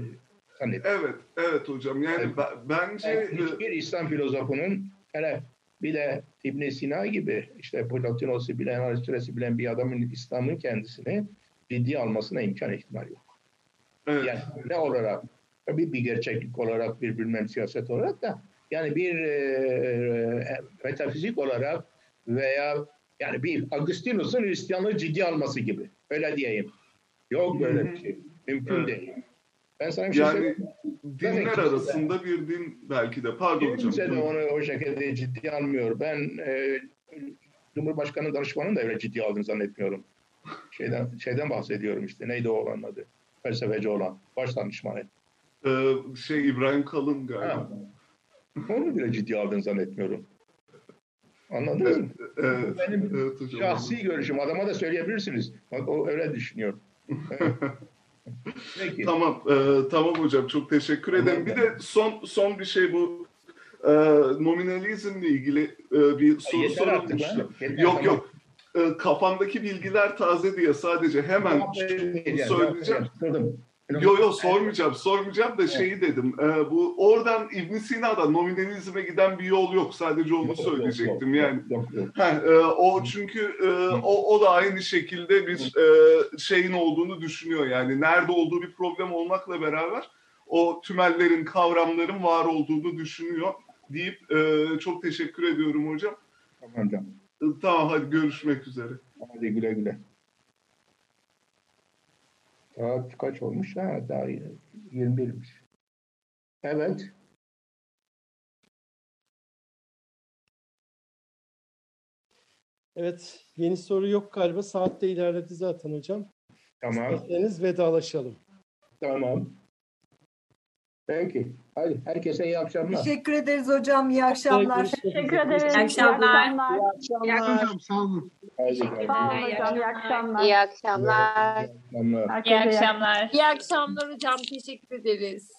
zannetmiyorum. Evet, evet hocam. Yani be- bence Yani hiçbir İslam filozofunun hele bir de İbn Sina gibi işte Platonos'u bilen, Aristoteles'i bilen bir adamın İslam'ın kendisini ciddiye almasına imkan ihtimal yok. Yani ne olarak? Tabii bir gerçeklik olarak, bir bilmem siyaset olarak da yani bir e, e, metafizik olarak veya yani bir Agustinus'un Hristiyanlığı ciddiye alması gibi. Öyle diyeyim. Yok böyle bir şey. Mümkün Evet. değil. Ben sana bir şey yani söyleyeyim. dinler kimse de- arasında bir din belki de. Pardon hocam. Kimse de onu o şekilde ciddiye almıyor. Ben e, Cumhurbaşkanı danışmanın da öyle ciddiye aldığını zannetmiyorum. Şeyden şeyden bahsediyorum işte. Neydi o olan adı? Felsefeci olan. Baş danışmanı. Ee, şey İbrahim Kalın galiba. Onu bile ciddiye aldığını zannetmiyorum. Anladınız mı? Evet, Benim evet hocam. şahsi görüşüm. Adama da söyleyebilirsiniz. Bak o öyle düşünüyor. Evet. Peki. Tamam, e, tamam hocam. Çok teşekkür ederim. Bir de son son bir şey bu e, nominalizmle ilgili e, bir soru yeter artık sorulmuştu. Yeter, yok tamam. yok. E, kafamdaki bilgiler taze diye sadece hemen şunu söyleyeceğim. Yo yo sormayacağım, sormayacağım da şeyi dedim. e, bu oradan İbn Sina'da nominalizme giden bir yol yok. Sadece onu söyleyecektim yani. E, o çünkü e, o, o da aynı şekilde bir e, şeyin olduğunu düşünüyor yani nerede olduğu bir problem olmakla beraber o tümellerin kavramların var olduğunu düşünüyor deyip e, çok teşekkür ediyorum hocam. Tamam hocam. Tamam hadi görüşmek üzere. Hadi güle güle. Saat kaç olmuş? Ha, daha 21'miş. Evet. Evet, yeni soru yok galiba. Saat de ilerledi zaten hocam. Tamam. İsterseniz vedalaşalım. Tamam. Peki. Hadi herkese iyi akşamlar. Teşekkür ederiz hocam. İyi akşamlar. Teşekkür ederiz. İyi akşamlar. İyi akşamlar. Hocam sağ olun. Hadi. Sağ olun hocam. İyi akşamlar. İyi akşamlar. iyi akşamlar. İyi akşamlar hocam. Teşekkür ederiz.